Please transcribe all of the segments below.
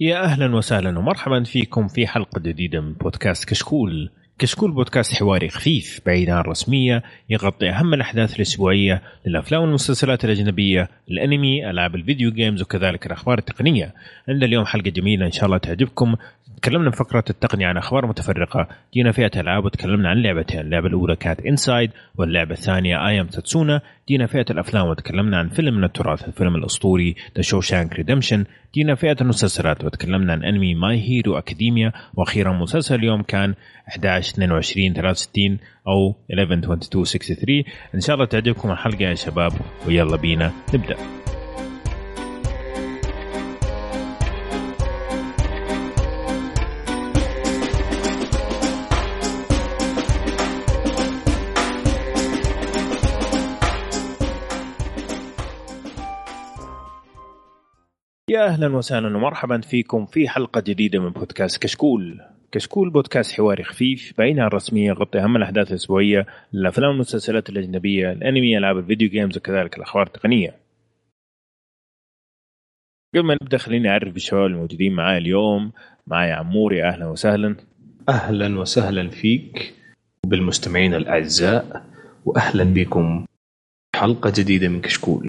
يا أهلا وسهلا ومرحبا فيكم في حلقة جديدة من بودكاست كشكول. كشكول بودكاست حواري خفيف بعيد عن الرسمية يغطي أهم الأحداث الأسبوعية للافلام والمسلسلات الأجنبية، الأنمي، ألعاب ال video games وكذلك الأخبار التقنية. عندنا اليوم حلقة جميلة إن شاء الله تعجبكم. تكلمنا في فقرة التقنية عن أخبار متفرقة. جينا فئة ألعاب وتكلمنا عن لعبتين اللعبة الأولى كانت Inside واللعبة الثانية I Am Setsuna جينا فئة الأفلام وتكلمنا عن فيلم من التراث الفيلم الأسطوري The Shawshank Redemption جينا فئة المسلسلات وتكلمنا عن أنمي ماي هيرو أكاديميا وأخيرا مسلسل اليوم كان 11 22 63 أو 11 22 63 إن شاء الله تعجبكم الحلقة يا شباب ويلا بينا نبدأ. يا أهلا وسهلا ومرحبا فيكم في حلقة جديدة من بودكاست كشكول. كشكول بودكاست حواري خفيف بعيد عن الرسمية يغطي أهم الأحداث الأسبوعية للافلام والمسلسلات الأجنبية، الأنمي، ألعاب الفيديو جيمز وكذلك الأخبار التقنية. قبل ما نبدأ خليني أعرف بالشباب الموجودين معايا اليوم، معايا عموري أهلا وسهلا. أهلا وسهلا فيك وبالمستمعين الأعزاء واهلا بكم حلقة جديدة من كشكول.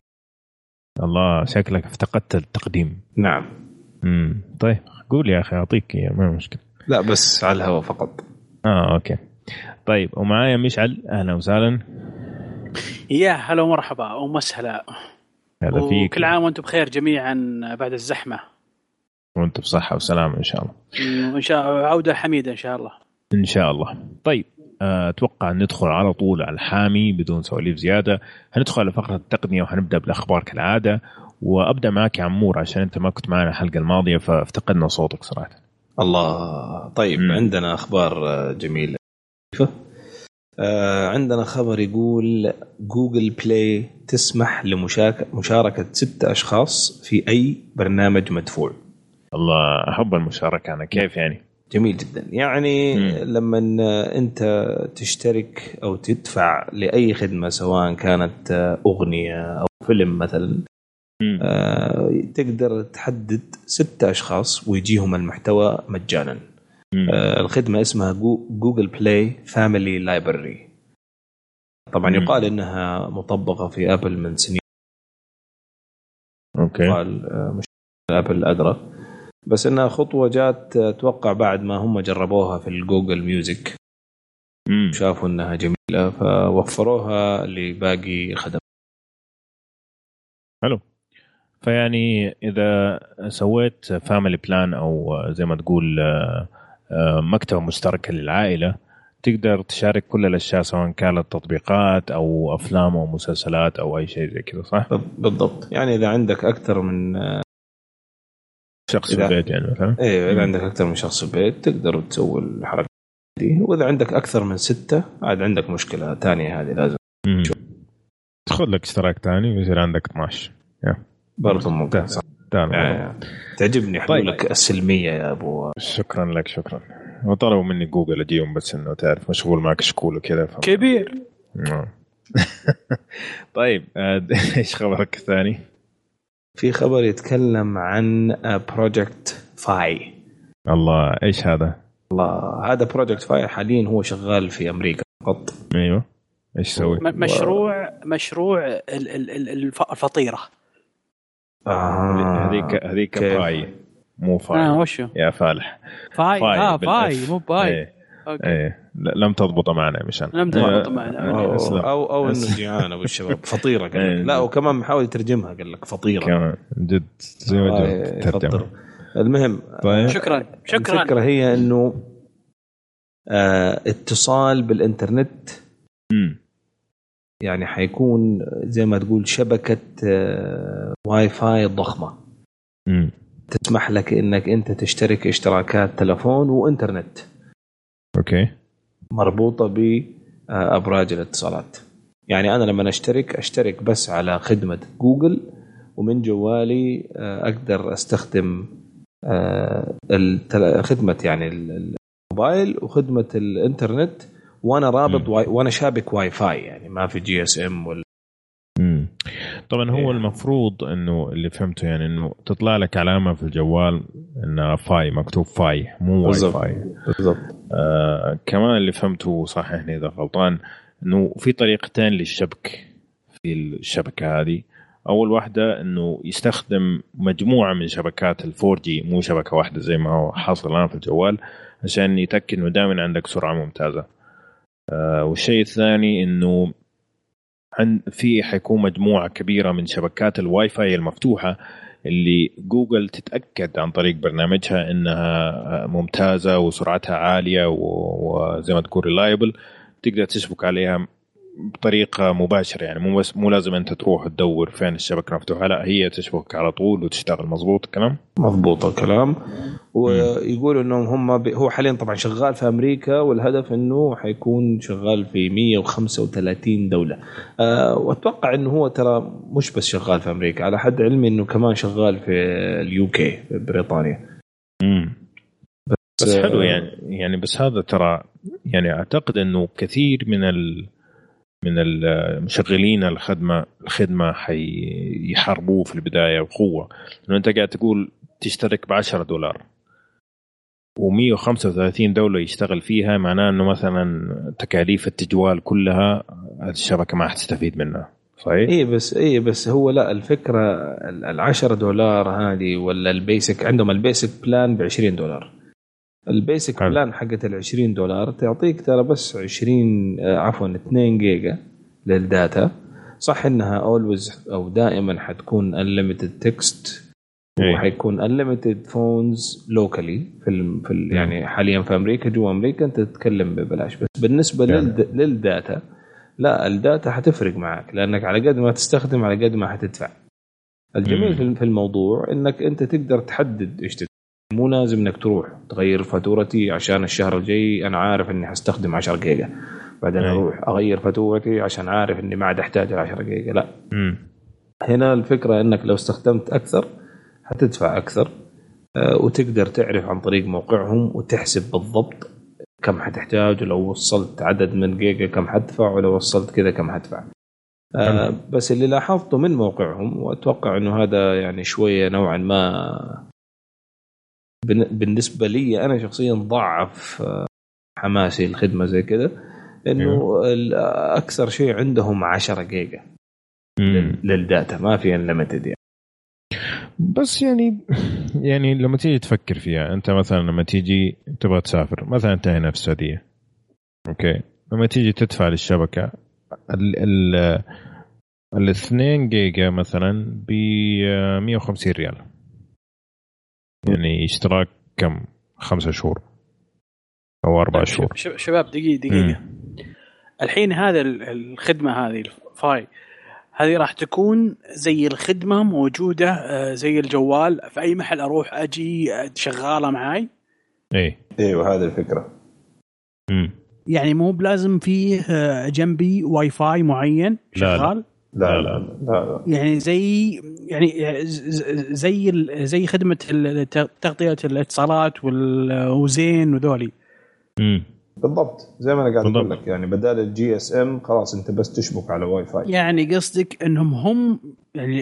الله شكلك افتقدت التقديم. نعم. امم طيب قول يا أخي أعطيك ما مشكلة. لا بس على الهواء فقط. آه أوكي. طيب ومعايا مشعل أهلا وسهلا. يا هلا ومرحبا ومسهلا هلا فيك. وكل عام وأنتم بخير جميعا بعد الزحمة وانت بصحة وسلامة إن شاء الله. وان شاء عودة حميدة إن شاء الله إن شاء الله. طيب أتوقع ندخل على طول على الحامي بدون سواليف زيادة. هندخل على فقرة التقنية وحنبدا بالأخبار كالعادة. وأبدأ معك يا عمور عشان أنت ما كنت معنا الحلقة الماضية فافتقدنا صوتك صراحة. الله. طيب مم. عندنا أخبار آه، جميلة. آه، عندنا خبر يقول Google Play تسمح لمشاركة ستة أشخاص في أي برنامج مدفوع. الله أحب المشاركة أنا كيف يعني؟ جميل جدا يعني مم. لما أنت تشترك أو تدفع لأي خدمة سواء كانت أغنية أو فيلم مثلا مم. آه، تقدر تحدد ستة أشخاص ويجيهم المحتوى مجانا. آه، الخدمة اسمها Goo- Google Play Family Library طبعا مم. يقال إنها مطبقة في آبل من سنين أوكي يقال آه، مش آبل أدرى بس إنها خطوة جات آه، أتوقع بعد ما هم جربوها في ال Google Music مم. شافوا إنها جميلة فوفروها لباقي خدمات حلو فيعني إذا سويت family plan أو زي ما تقول آه، آه، مكتبة مشتركة للعائلة تقدر تشارك كل الأشياء سواء كانت تطبيقات أو أفلام أو مسلسلات أو أي شيء زي كذا صح؟ بالضبط يعني إذا عندك أكثر من شخص في البيت يعني مثلا أيوه إذا. عندك أكثر من شخص في البيت تقدر تسوي الحركة دي. وإذا عندك أكثر من ستة عاد عندك مشكلة ثانية هذه لازم. تدخل لك اشتراك ثاني ويصير عندك 12 برضه ممكن صح. يعني تعجبني حلولك السلمية يا أبو. شكرا لك شكرا. وطلبوا مني جوجل أجيهم بس إنه تعرف مشغول معك شكول وكذا ف... كبير. طيب آه، إيش خبرك الثاني؟ في خبر يتكلم عن بروجكت فاي الله إيش هذا؟ الله هذا Project Fi حاليا هو شغال في أمريكا فقط أيوه إيش سوي؟ مشروع مشروع ال- ال- ال- الف- الفطيرة آه. هذيك هذيك كيف؟ Pie مو آه Fi وشو يا فالح Fi آه بال F. Fi مو pie إيه أوكي إيه لم تضبط معنا يا مشان لم تضبط معنا. أو. أو, أو انه جيعان أبو الشباب فطيرة قال إيه. لك. لا وكمان محاول يترجمها قال لك فطيرة كمان جد زي ما. ترجمة. المهم طيب شكرا شكرا الفكرة هي إنه آه اتصال بالإنترنت مم. يعني حيكون زي ما تقول شبكة آه واي فاي ضخمة مم. تسمح لك إنك أنت تشترك اشتراكات تلفون وإنترنت أوكي مربوطة بابراج الاتصالات يعني أنا لما أشترك أشترك بس على خدمة جوجل ومن جوالي آه، أقدر أستخدم آه، خدمة يعني ال- الموبايل وخدمة الإنترنت وأنا رابط. Wi وأنا شابك واي فاي يعني ما في GSM ولا. طبعا هو إيه. المفروض إنه اللي فهمته يعني إنه تطلع لك علامة في الجوال انها Fi مكتوب Fi مو Wi بالضبط. Fi بالضبط آه كمان اللي فهمته صححني إذا غلطان إنه في طريقتين للشبك في الشبكة هذه أول واحدة إنه يستخدم مجموعة من شبكات ال 4 G مو شبكة واحدة زي ما هو حاصل الآن في الجوال عشان يتأكد إنه دائما عندك سرعة ممتازة آه والشيء الثاني إنه عن في حيكون مجموعة كبيرة من شبكات الواي فاي المفتوحة اللي جوجل تتأكد عن طريق برنامجها إنها ممتازة وسرعتها عالية وزي ما تقول reliable تقدر تشبك عليها بطريقة مباشرة يعني مو بس مو لازم أنت تروح تدور فين الشبكة مفتوحة لا هي تشبك على طول وتشتغل. مظبوط الكلام؟ مضبوط الكلام. ويقولوا إنهم هم ب... هو حاليا طبعا شغال في أمريكا والهدف إنه حيكون شغال في 135 دولة. أه وأتوقع إنه هو ترى مش بس شغال في أمريكا على حد علمي إنه كمان شغال في اليو كي في بريطانيا. امم بس آه، حلو يعني. يعني بس هذا ترى يعني أعتقد إنه كثير من ال من المشغلين الخدمة الخدمة حيحاربوه في البداية بقوة. لأنه أنت قاعد تقول تشترك ب 10 دولار و135 دولة يشتغل فيها معناه إنه مثلا تكاليف التجوال كلها الشبكة ما حتستفيد منها. صحيح؟ اي بس اي بس هو لا الفكرة ال 10 دولار هذه ولا ال basic عندهم ال basic plan ب 20 دولار. ال basic حلو. plan حقت ال 20 دولار تعطيك ترى بس 20 آه، عفوا 2 جيجا لل data صح إنها always أو دائما حتكون unlimited text. وحيكون unlimited phones locally في ال في ال يعني حاليا في أمريكا جوا أمريكا أنت تتكلم ببلاش بس بالنسبة يعني. للد لل data لا ال data حتفرق معك لأنك على قد ما تستخدم على قد ما حتدفع الجميل مم. في- في الموضوع إنك أنت تقدر تحدد إيش تدفع مو لازم إنك تروح تغير فاتورتي عشان الشهر الجاي أنا عارف إني حستخدم 10 جيجا. بعدين أي. أروح أغير فاتورتي عشان عارف إني ما عاد أحتاج ال 10 جيجا. لا. امم هنا الفكرة إنك لو استخدمت أكثر حتدفع أكثر آه، وتقدر تعرف عن طريق موقعهم وتحسب بالضبط كم حتحتاج ولو وصلت عدد من جيجا كم حتدفع ولو وصلت كذا كم حتدفع آه، بس اللي لاحظته من موقعهم وأتوقع إنه هذا يعني شوية نوعا ما بالنسبة لي أنا شخصيا ضعف آه، حماسي الخدمه زي كذا إنه ال- أكثر شيء عندهم 10 جيجا لل data ما في unlimited يعني. بس يعني يعني لما تيجي تفكر فيها أنت مثلا لما تيجي تبغى تسافر مثلا أنت هنا في السعودية okay؟ لما تيجي تدفع للشبكة ال ال ال 2 جيجا مثلا ب 150 ريال. يعني اشتراك كم؟ خمسة شهور. أو أربع طيب، شهور. شب- شباب دقيقة دقيقة. الحين هذا ال- الخدمة هذه ال Fi هذه راح تكون زي الخدمة موجودة آه، زي الجوال. في أي محل أروح أجي آه، شغالة معاي. اي إيوه هذه الفكرة. امم يعني مو بلازم فيه آه، جنبي واي فاي معين. شغال لا. لا، لا لا, لا. يعني زي يعني زي ال- زي خدمة ال- تغطية الاتصالات وال- وزين وذولي. امم بالضبط. زي ما أنا قاعد أقول. لك يعني بدال ال GSM خلاص أنت بس تشبك على واي فاي يعني قصدك إنهم هم يعني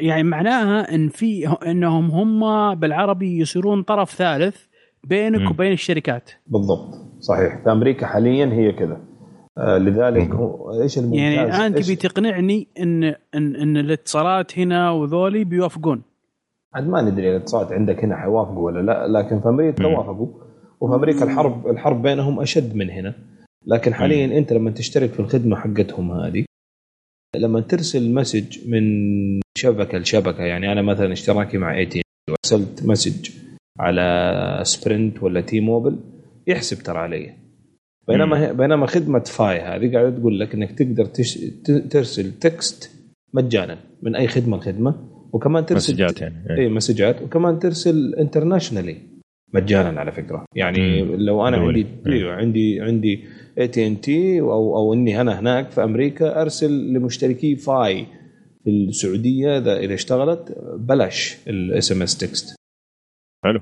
يعني معناها إن في إنهم هم بالعربي يصيرون طرف ثالث بينك مم. وبين الشركات. بالضبط. صحيح. في أمريكا حاليا هي كذا. لذلك هو إيش الممتاز؟ يعني الآن تبي تقنعني ان ان إن الاتصالات هنا وذولي بيوافقون. عاد ما ندري الاتصالات عندك هنا حيوافقوا ولا لا لكن في أمريكا. وافقوا وفي أمريكا الحرب الحرب بينهم أشد من هنا. لكن حاليا أنت لما تشترك في الخدمة حقتهم هذه لما ترسل message من شبكة لشبكة يعني أنا مثلا اشتراكي مع AT وأرسلت message على Sprint ولا T-Mobile يحسب ترى علي. بينما بينما خدمة Fi هذه قاعدة تقول لك إنك تقدر تش... ترسل text مجانا من أي خدمة لخدمة وكمان ترسل مسجات يعني اي مسجات وكمان ترسل internationally مجانا على فكرة. يعني مم. لو أنا. عندي أيوه عندي عندي اي تي ان تي أو أو إني انا هناك في أمريكا أرسل لمشتركي Fi في السعودية إذا اشتغلت بلاش ال SMS text. حلو.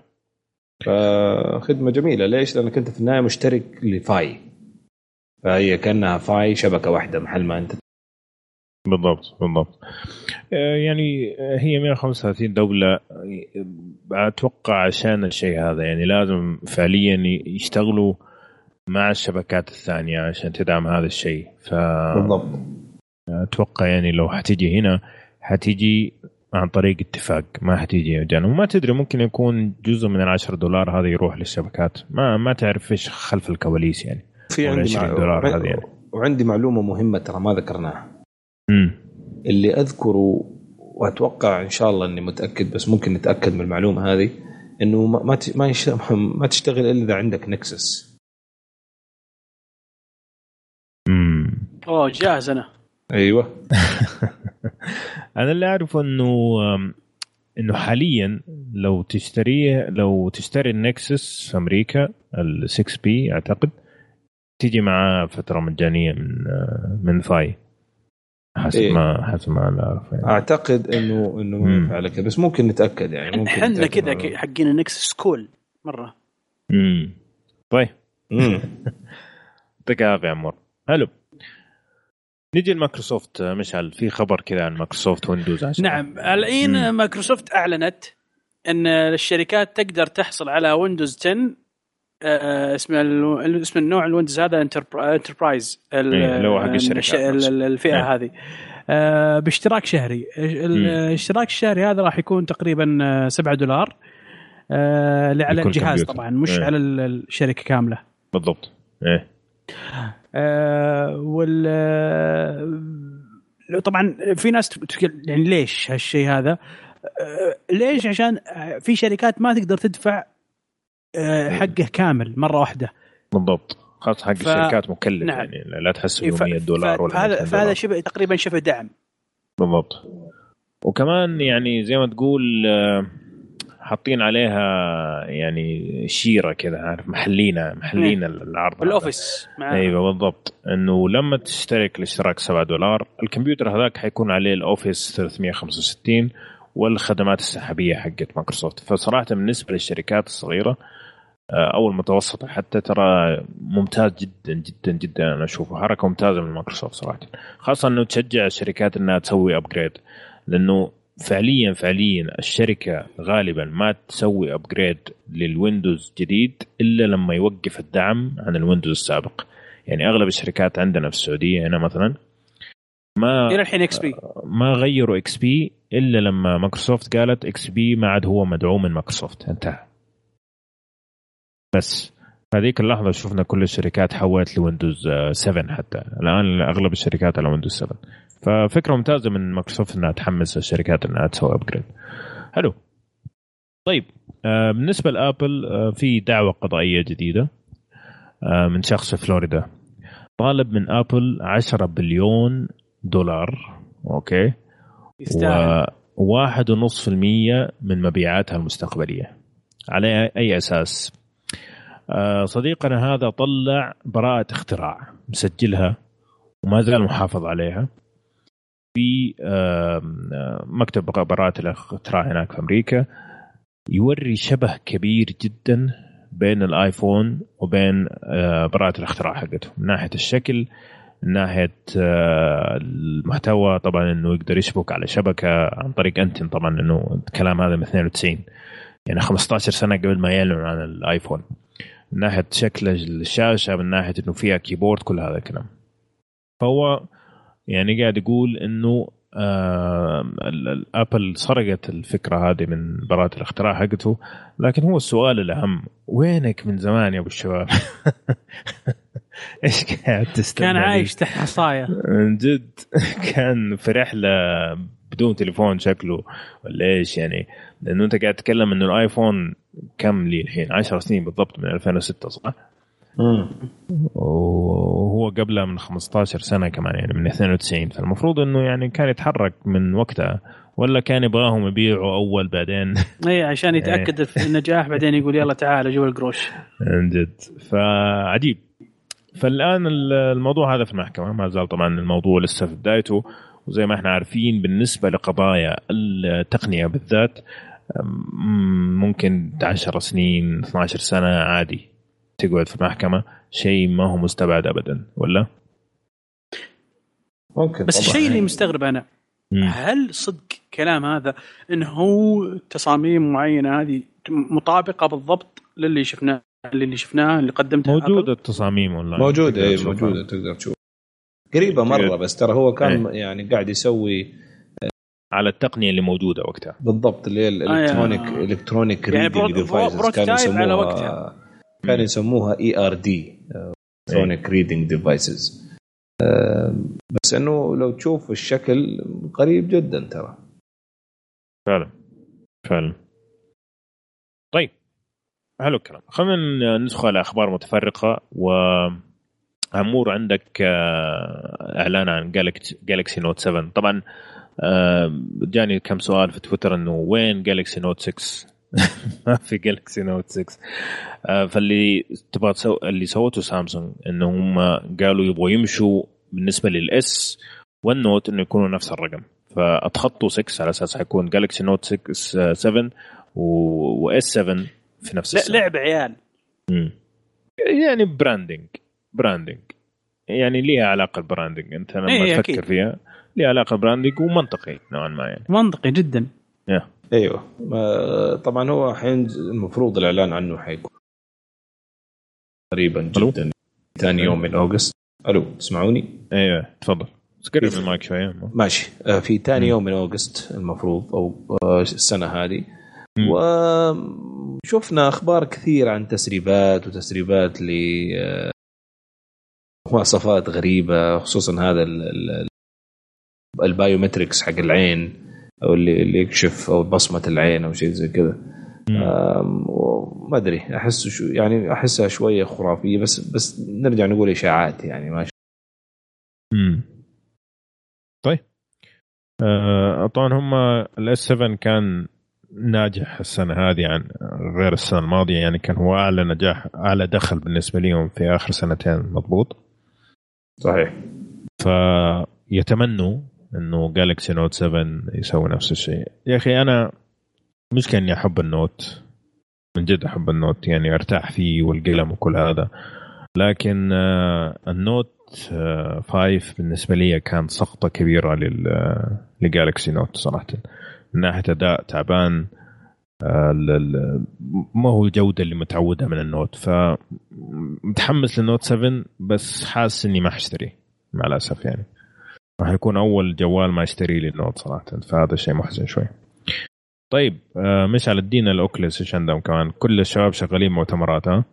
فخدمة جميلة. ليش؟ لأنك أنت في النهاية مشترك ل Fi. فهي كأنها Fi شبكة واحدة محل ما أنت. بالضبط بالضبط. آه، يعني هي 135 دولة. أتوقع عشان الشيء هذا يعني لازم فعليا يشتغلوا مع الشبكات الثانية عشان تدعم هذا الشيء. ف بالضبط. أتوقع يعني لو حتيجي هنا حتيجي عن طريق اتفاق. ما حتيجي مجانا وما تدري ممكن يكون جزء من العشر دولار هذا يروح للشبكات. ما ما تعرف إيش خلف الكواليس يعني. في عندي مع... دولار هذه يعني. وعندي معلومة مهمة ترى ما ذكرناها. امم اللي اذكره وأتوقع إن شاء الله إني متأكد بس ممكن نتأكد من المعلومة هذه إنه ما ما ما تشتغل إلا اذا عندك نكسس. امم أوه جاهز أنا. أيوه. أنا اللي أعرفه إنه إنه حاليا لو تشتريه لو تشتري ال Nexus في أمريكا ال 6P أعتقد تيجي معاه فترة مجانية من من Fi. حسب إيه؟ ما حسب ما أنا أعرف يعني. أعتقد إنه إنه ما ينفع على كذا بس ممكن نتأكد يعني ممكن إحنا كذا حقين ال Nexus cool مرة. امم طيب. يعطيك العافيه يا عمور حلو نجي لمايكروسوفت مشعل في خبر كذا عن مايكروسوفت ويندوز عشان. نعم الحين مايكروسوفت أعلنت أن الشركات تقدر تحصل على ويندوز 10 آه، اسم اسم النوع الويندوز هذا enterprise اللي هو حق الشركات الفئة نعم. هذه. آه، باشتراك شهري. الاشتراك الشهري هذا راح يكون تقريبا 7 دولار على الجهاز طبعا مش على الشركة كاملة. بالضبط. إيه. آه وال طبعا في ناس يعني ليش هالشيء هذا؟ آه ليش؟ عشان في شركات ما تقدر تدفع آه حقه كامل مرة واحدة بالضبط خاصة حق ف... الشركات مكلف نعم. يعني لا تحسبه ف... 100 دولار ولا فهذا فهذا شبه تقريبا شبه دعم بالضبط وكمان يعني زي ما تقول آه حاطين عليها يعني شيرة كذا عارف محلينا محلينا العرض بالاوفيس أيوه بالضبط. إنه لما تشترك الاشتراك 7 دولار الكمبيوتر هذاك حيكون عليه الاوفيس 365 والخدمات السحابية حقت مايكروسوفت. فصراحة بالنسبة للشركات الصغيرة آه، أو المتوسطة حتى ترى ممتاز جدا جدا جدا أنا أشوفه. حركة ممتازة من مايكروسوفت صراحة. خاصة إنه تشجع الشركات إنها تسوي upgrade لأنه فعليا فعليا الشركة غالبا ما تسوي upgrade للويندوز جديد إلا لما يوقف الدعم عن الويندوز السابق. يعني أغلب الشركات عندنا في السعودية هنا مثلا ما إلى الحين XP. ما غيروا XP إلا لما مايكروسوفت قالت XP ما عاد هو مدعوم من مايكروسوفت. انتهى. بس هذيك اللحظة شفنا كل الشركات حولت لويندوز 7 حتى. الآن أغلب الشركات على ويندوز 7 ففكرة ممتازة من مايكروسوفت إنها تحمس الشركات إنها تسوي upgrade حلو. طيب آه بالنسبة لآبل آه في دعوة قضائية جديدة آه من شخص في فلوريدا. طالب من آبل 10 بليون دولار. okay. يستاهل. واحد ونص في المية من مبيعاتها المستقبلية. على أي أساس؟ صديقنا هذا طلع براءة اختراع. مسجلها وما زال محافظ عليها. في مكتب براءة الاختراع هناك في أمريكا يوري شبه كبير جدا بين الآيفون وبين آه، براءة الاختراع حقته. من ناحية الشكل من ناحية آه، المحتوى طبعا إنه يقدر يشبك على شبكة عن طريق أنتن طبعا إنه الكلام هذا من 92 يعني 15 سنة قبل ما يعلنوا عن الآيفون. من ناحية شكل الشاشة من ناحية إنه فيها كيبورد كل هذا الكلام. فهو يعني قاعد يقول إنه الابل سرقت الفكرة هذه من براءة الاختراع حقته لكن هو السؤال الأهم وينك من زمان يا أبو الشباب؟ إيش قاعد تستنى؟ كان عايش تحت حصاية من جد كان في رحلة بدون تليفون شكله ولا إيش يعني لأنه أنت قاعد تتكلم إنه الآيفون كم لي الحين 10 سنين بالضبط من 2006 صح؟ وهو قبلها من 15 سنة كمان يعني من 92 فالمفروض إنه يعني كان يتحرك من وقتها ولا كان يبغاهم يبيعوا أول بعدين؟ اي عشان يتأكد في النجاح بعدين يقول يلا تعال جو القروش من جد. فعجيب. فالآن الموضوع هذا في المحكمة ما زال طبعا الموضوع لسه في بدايته. وزي ما إحنا عارفين بالنسبة لقضايا التقنية بالذات ممكن 10 سنين 12 سنة عادي. تقعد في المحكمه شيء ما هو مستبعد ابدا ولا؟ ممكن بس. الشيء اللي مستغرب أنا مم. هل صدق كلام هذا انه هو تصاميم معينة هذه مطابقة بالضبط للي شفناه اللي شفناه اللي قدمته موجودة أبل؟ التصاميم اونلاين موجودة تقدر اي. موجودة تقدر تشوف قريبة مرة بس ترى هو كان يعني قاعد يسوي على التقنية اللي موجودة وقتها بالضبط اللي هي ال electronic آه. electronic يعني reading proto- prototype كانوا على يسموها وقتها. كانوا يسموها ERD electronic reading devices بس إنه لو تشوف الشكل قريب جدا ترى. فعلا. فعلا. طيب. حلو الكلام. خلينا ندخل على أخبار متفرقة وعمور عندك آه، إعلان عن جالكسي نوت 7 طبعا آه، جاني كم سؤال في تويتر إنه وين جالكسي نوت 6 ما في جالكسي نوت 6 آه، فاللي تبغى تسو... اللي سوته سامسونج إنه هم قالوا يبغوا يمشوا بالنسبة لل S والنوت إنه يكونوا نفس الرقم. فأتخطوا 6 على أساس حيكون جالكسي نوت 6 7 و S 7 في نفس لا السنة لعب عيال. مم. يعني branding branding يعني ليها علاقة ال branding أنت لما إيه، تفكر أكيد. فيها ليها علاقة branding ومنطقي نوعا ما يعني. منطقي جدا. أيوه طبعا هو الحين المفروض الإعلان عنه حيكون قريبا؟ جدا ثاني يوم من August ألو تسمعوني؟ أيوه تفضل قرب. من المايك شوية ماشي آه، في ثاني. يوم من August المفروض أو آه، السنة هذه. وشفنا أخبار كثير عن تسريبات وتسريبات ل آه، مواصفات غريبة خصوصا هذا ال- ال- ال biometrics حق العين أو اللي اللي يكشف أو بصمة العين أو شيء زي كذا. وما أدري أحس شو يعني أحسها شوية خرافية بس بس نرجع نقول إشاعات يعني ما مم. طيب. آه طبعا هم ال S 7 كان ناجح السنة هذه عن غير السنة الماضية يعني كان هو أعلى نجاح أعلى دخل بالنسبة لهم في آخر سنتين مضبوط؟ صحيح. فيتمنوا إنه جالكسي نوت 7 يسوي نفس الشيء. يا أخي أنا مشكلة اني أحب النوت. من جد أحب النوت يعني أرتاح فيه والقلم وكل هذا. لكن آه، النوت آه، 5 بالنسبة لي كان سقطة كبيرة لل لجالكسي نوت صراحة. من ناحية أداء تعبان آه، ما هو الجوده اللي متعودة من النوت. فمتحمس للنوت 7 بس حاسس إني ما حاشتريه مع الأسف يعني. راح يكون أول جوال ما اشتري لي النوت صراحة فهذا شيء محزن شوي. طيب آه، مشعل ادينا ال Oculus إيش عندهم كمان. كل الشباب شغالين مؤتمرات ها؟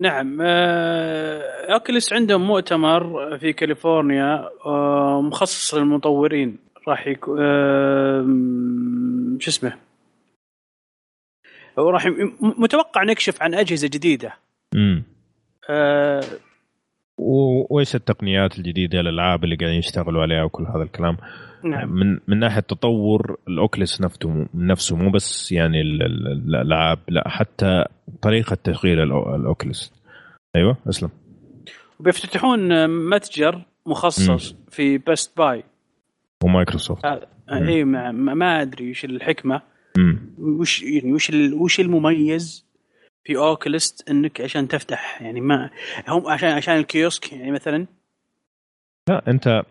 نعم آه، Oculus عندهم مؤتمر في كاليفورنيا آه، مخصص للمطورين. راح يكون شو اسمه؟ هو راح ي- متوقع نكشف عن أجهزة جديدة. امم وإيش التقنيات الجديدة الألعاب اللي قاعدين يشتغلوا عليها وكل هذا الكلام؟ نعم. من من ناحية تطور ال Oculus نفسه نفسه مو بس يعني ال- ال- الألعاب لا حتى طريقة تشغيل ال Oculus أيوه أسلم. بيفتتحون متجر مخصص في Best Buy ومايكروسوفت. هذا اي ما, ما أدري وش الحكمة. امم وش يعني وش وش المميز؟ في Oculus إنك عشان تفتح يعني ما هم عشان عشان ال kiosk يعني مثلا لا أنت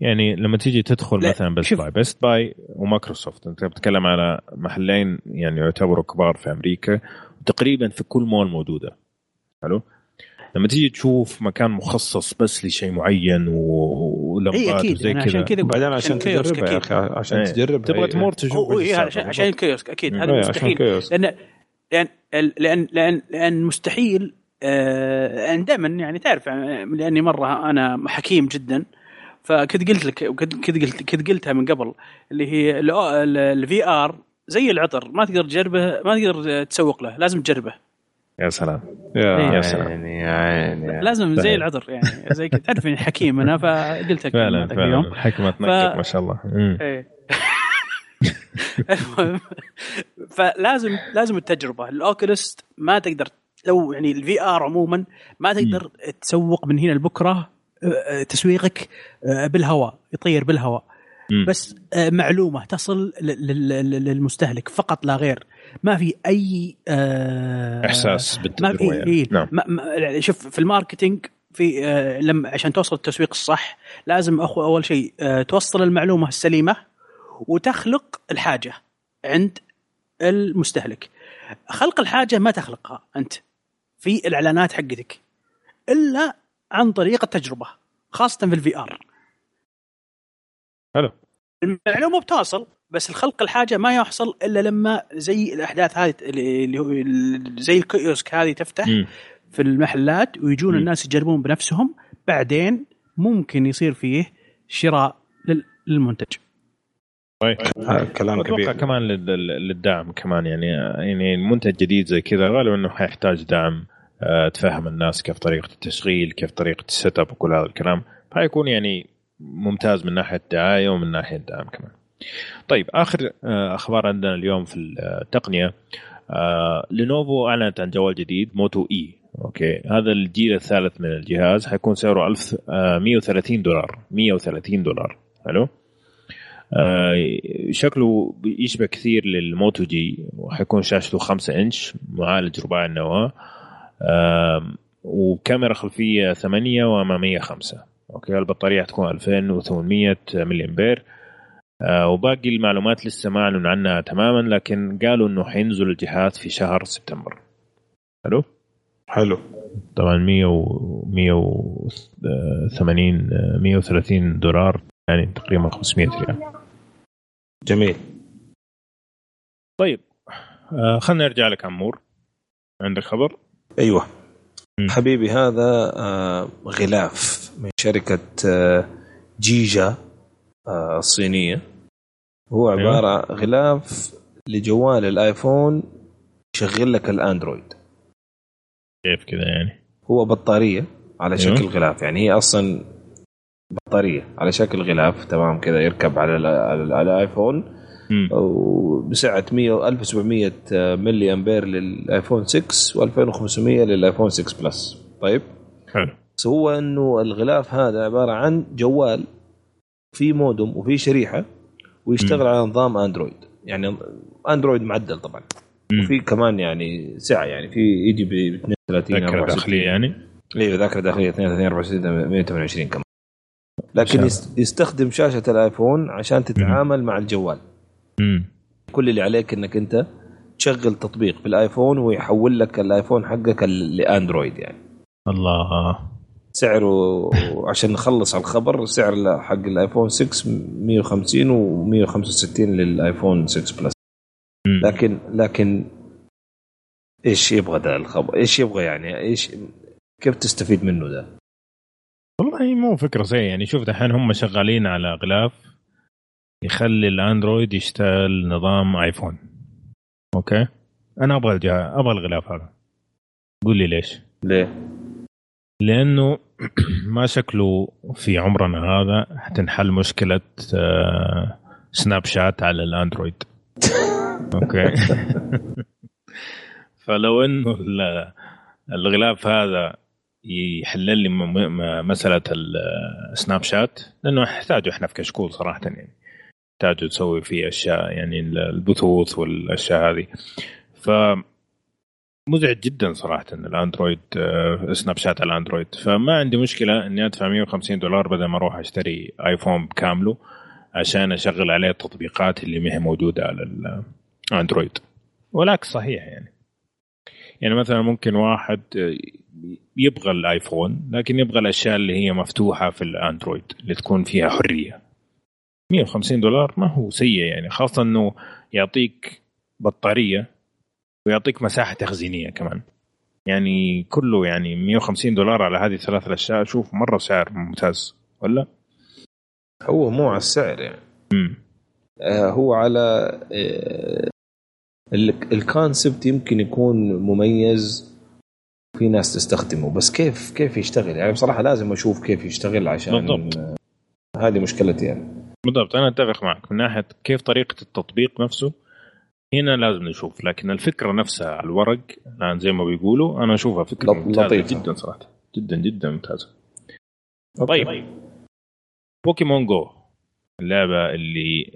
يعني لما تيجي تدخل لا، مثلا Best. Buy Best Buy ومايكروسوفت أنت بتتكلم على محلين يعني يعتبروا كبار في أمريكا وتقريبا في كل مول موجودة حلو لما تيجي تشوف مكان مخصص بس لشيء معين و- اي ولمبات أكيد وزي أنا عشان كذا كذا عشان تجربها يا. أخي عشان إيه. تجرب تبغى تمر تشوف إيه، عشان, الكيوسك أكيد هذا إيه، عشان مستحيل. لأن لأن لأن لأن لأن مستحيل آه يعني دائما يعني تعرف يعني لأني مرة أنا حكيم جدا فكنت قلت لك وكنت كنت قلت كنت قلتها من قبل اللي هي ال VR زي العطر ما تقدر تجربه ما تقدر تسوق له لازم تجربه يا سلام يا إيه. يا سلام. عيني يا عيني لازم زي فعلا. العطر يعني زي كذا تعرف إني حكيم أنا فقلتها فعلا ذاك فعلا اليوم. الحكمة تنقط ما شاء الله. إيه المهم فلازم لازم التجربة. ال Oculus ما تقدر لو يعني ال VR عموما ما تقدر تسوق من هنا لبكرة آه، تسويقك آه، بالهواء يطير بالهواء. بس آه، معلومة تصل لل- لل- لل- للمستهلك فقط لا غير. ما في أي آه، إحساس ما بالتجربة في يعني. إيه. نعم. ما ما شوف في الماركتينج في آه، لما عشان توصل التسويق الصح لازم اخو أول شيء آه، توصل المعلومة السليمة. وتخلق الحاجة عند المستهلك خلق الحاجة ما تخلقها أنت في الإعلانات حقتك إلا عن طريق التجربة خاصة في ال VR حلو المعلومة بتوصل بس الخلق الحاجة ما يحصل إلا لما زي الأحداث هذه اللي هو زي ال kiosk هذه تفتح مم. في المحلات ويجون مم. الناس يجربون بنفسهم بعدين ممكن يصير فيه شراء لل- للمنتج كلام أتوقع كبير. كمان لل- للدعم كمان يعني يعني منتج جديد زي كذا غالبا إنه حيحتاج دعم آه، تفهم الناس كيف طريقة التشغيل كيف طريقة ال setup وكل هذا الكلام. فحيكون يعني ممتاز من ناحية الدعاية ومن ناحية الدعم كمان. طيب آخر آه، أخبار عندنا اليوم في التقنية. آه، لينوفو أعلنت عن جوال جديد Moto E okay. هذا الجيل الثالث من الجهاز حيكون سعره 1130 دولار. 130 دولار. حلو؟ آه، شكله يشبه كثير لل Moto G وحيكون شاشته 5 إنش معالج رباعي النواة. آم، وكاميرا خلفية 8 وأمامية 5 okay البطارية حتكون 2800 ملي امبير آه، وباقي المعلومات لسه ما اعلنوا عنها تماما لكن قالوا إنه حينزل الجهاز في شهر سبتمبر. حلو؟ حلو. طبعا 100 و 180 130 دولار. يعني تقريبا 500 ريال جميل طيب آه خلينا نرجع لك عمور عندك خبر؟ أيوه مم. حبيبي هذا آه، غلاف من شركة آه، جيجا آه، الصينية هو أيوة. عبارة غلاف لجوال الآيفون يشغل لك الأندرويد كيف كذا يعني؟ هو بطارية على أيوة. شكل غلاف يعني هي أصلا بطارية على شكل غلاف تمام كذا يركب على ال- على على ال iPhone. وبسعة 100 1700 ملي أمبير لل iPhone 6 و2500 لل iPhone 6 Plus طيب حلو بس هو إنه الغلاف هذا عبارة عن جوال في مودم وفي شريحة ويشتغل مم. على نظام Android يعني أندرويد معدل طبعا مم. وفي كمان يعني سعة يعني في يجي ب 32 ذاكرة 64. داخلية يعني؟ أيوه ذاكرة داخلية 32 64 128 كمان لكن شاء يست- يستخدم شاشة الآيفون عشان تتعامل مع الجوال. امم كل اللي عليك إنك أنت تشغل تطبيق في الايفون ويحول لك الآيفون حقك لأندرويد يعني. الله. سعره عشان نخلص على الخبر سعر حق الآيفون 6 150 و165 لل iPhone 6 Plus مم. لكن لكن إيش يبغى ده الخبر؟ إيش يبغى يعني؟ إيش كيف تستفيد منه ده؟ والله مو فكرة زي يعني شوف دحين هم شغالين على غلاف يخلي ال Android يشتغل نظام iPhone. أوكي؟ أنا أبغى الجهاز أبغى الغلاف هذا. قول لي ليش. ليه؟ لأنه ما شكله في عمرنا هذا حتنحل مشكلة آه، Snapchat على ال Android. أوكي؟ فلو إنه ال- الغلاف هذا يحل لي مسألة ال Snapchat لأنه نحتاجه إحنا في كشكول صراحة يعني. نحتاجه تسوي فيه أشياء يعني البثوث والأشياء هذه. ف مزعج جدا صراحة إن الأندرويد آه، سناب شات على الأندرويد. فما عندي مشكلة إني أدفع 150 دولار بدل ما أروح أشتري ايفون بكامله عشان أشغل عليه التطبيقات اللي ما هي موجودة على الاندرويد والعكس صحيح يعني. يعني مثلا ممكن واحد آه، يبغى الآيفون لكن يبغى الأشياء اللي هي مفتوحة في الأندرويد اللي تكون فيها حرية. 150 دولار ما هو سيء يعني خاصة إنه يعطيك بطارية ويعطيك مساحة تخزينية كمان. يعني كله يعني 150 دولار على هذه الثلاث الأشياء أشوف مرة سعر ممتاز ولا؟ هو مو على السعر يعني. امم آه، هو على آه، ال- الكونسبت يمكن يكون مميز في ناس تستخدمه. بس كيف كيف يشتغل؟ يعني بصراحة لازم أشوف كيف يشتغل عشان بالضبط. هذه مشكلتي يعني بالضبط. أنا أتفق معك. من ناحية كيف طريقة التطبيق نفسه هنا لازم نشوف. لكن الفكرة نفسها على الورق الان زي ما بيقولوا أنا أشوفها فكرة ممتازة لطيفة. جدا صراحة. جدا جدا ممتازة. طيب. Pokémon Go اللعبة اللي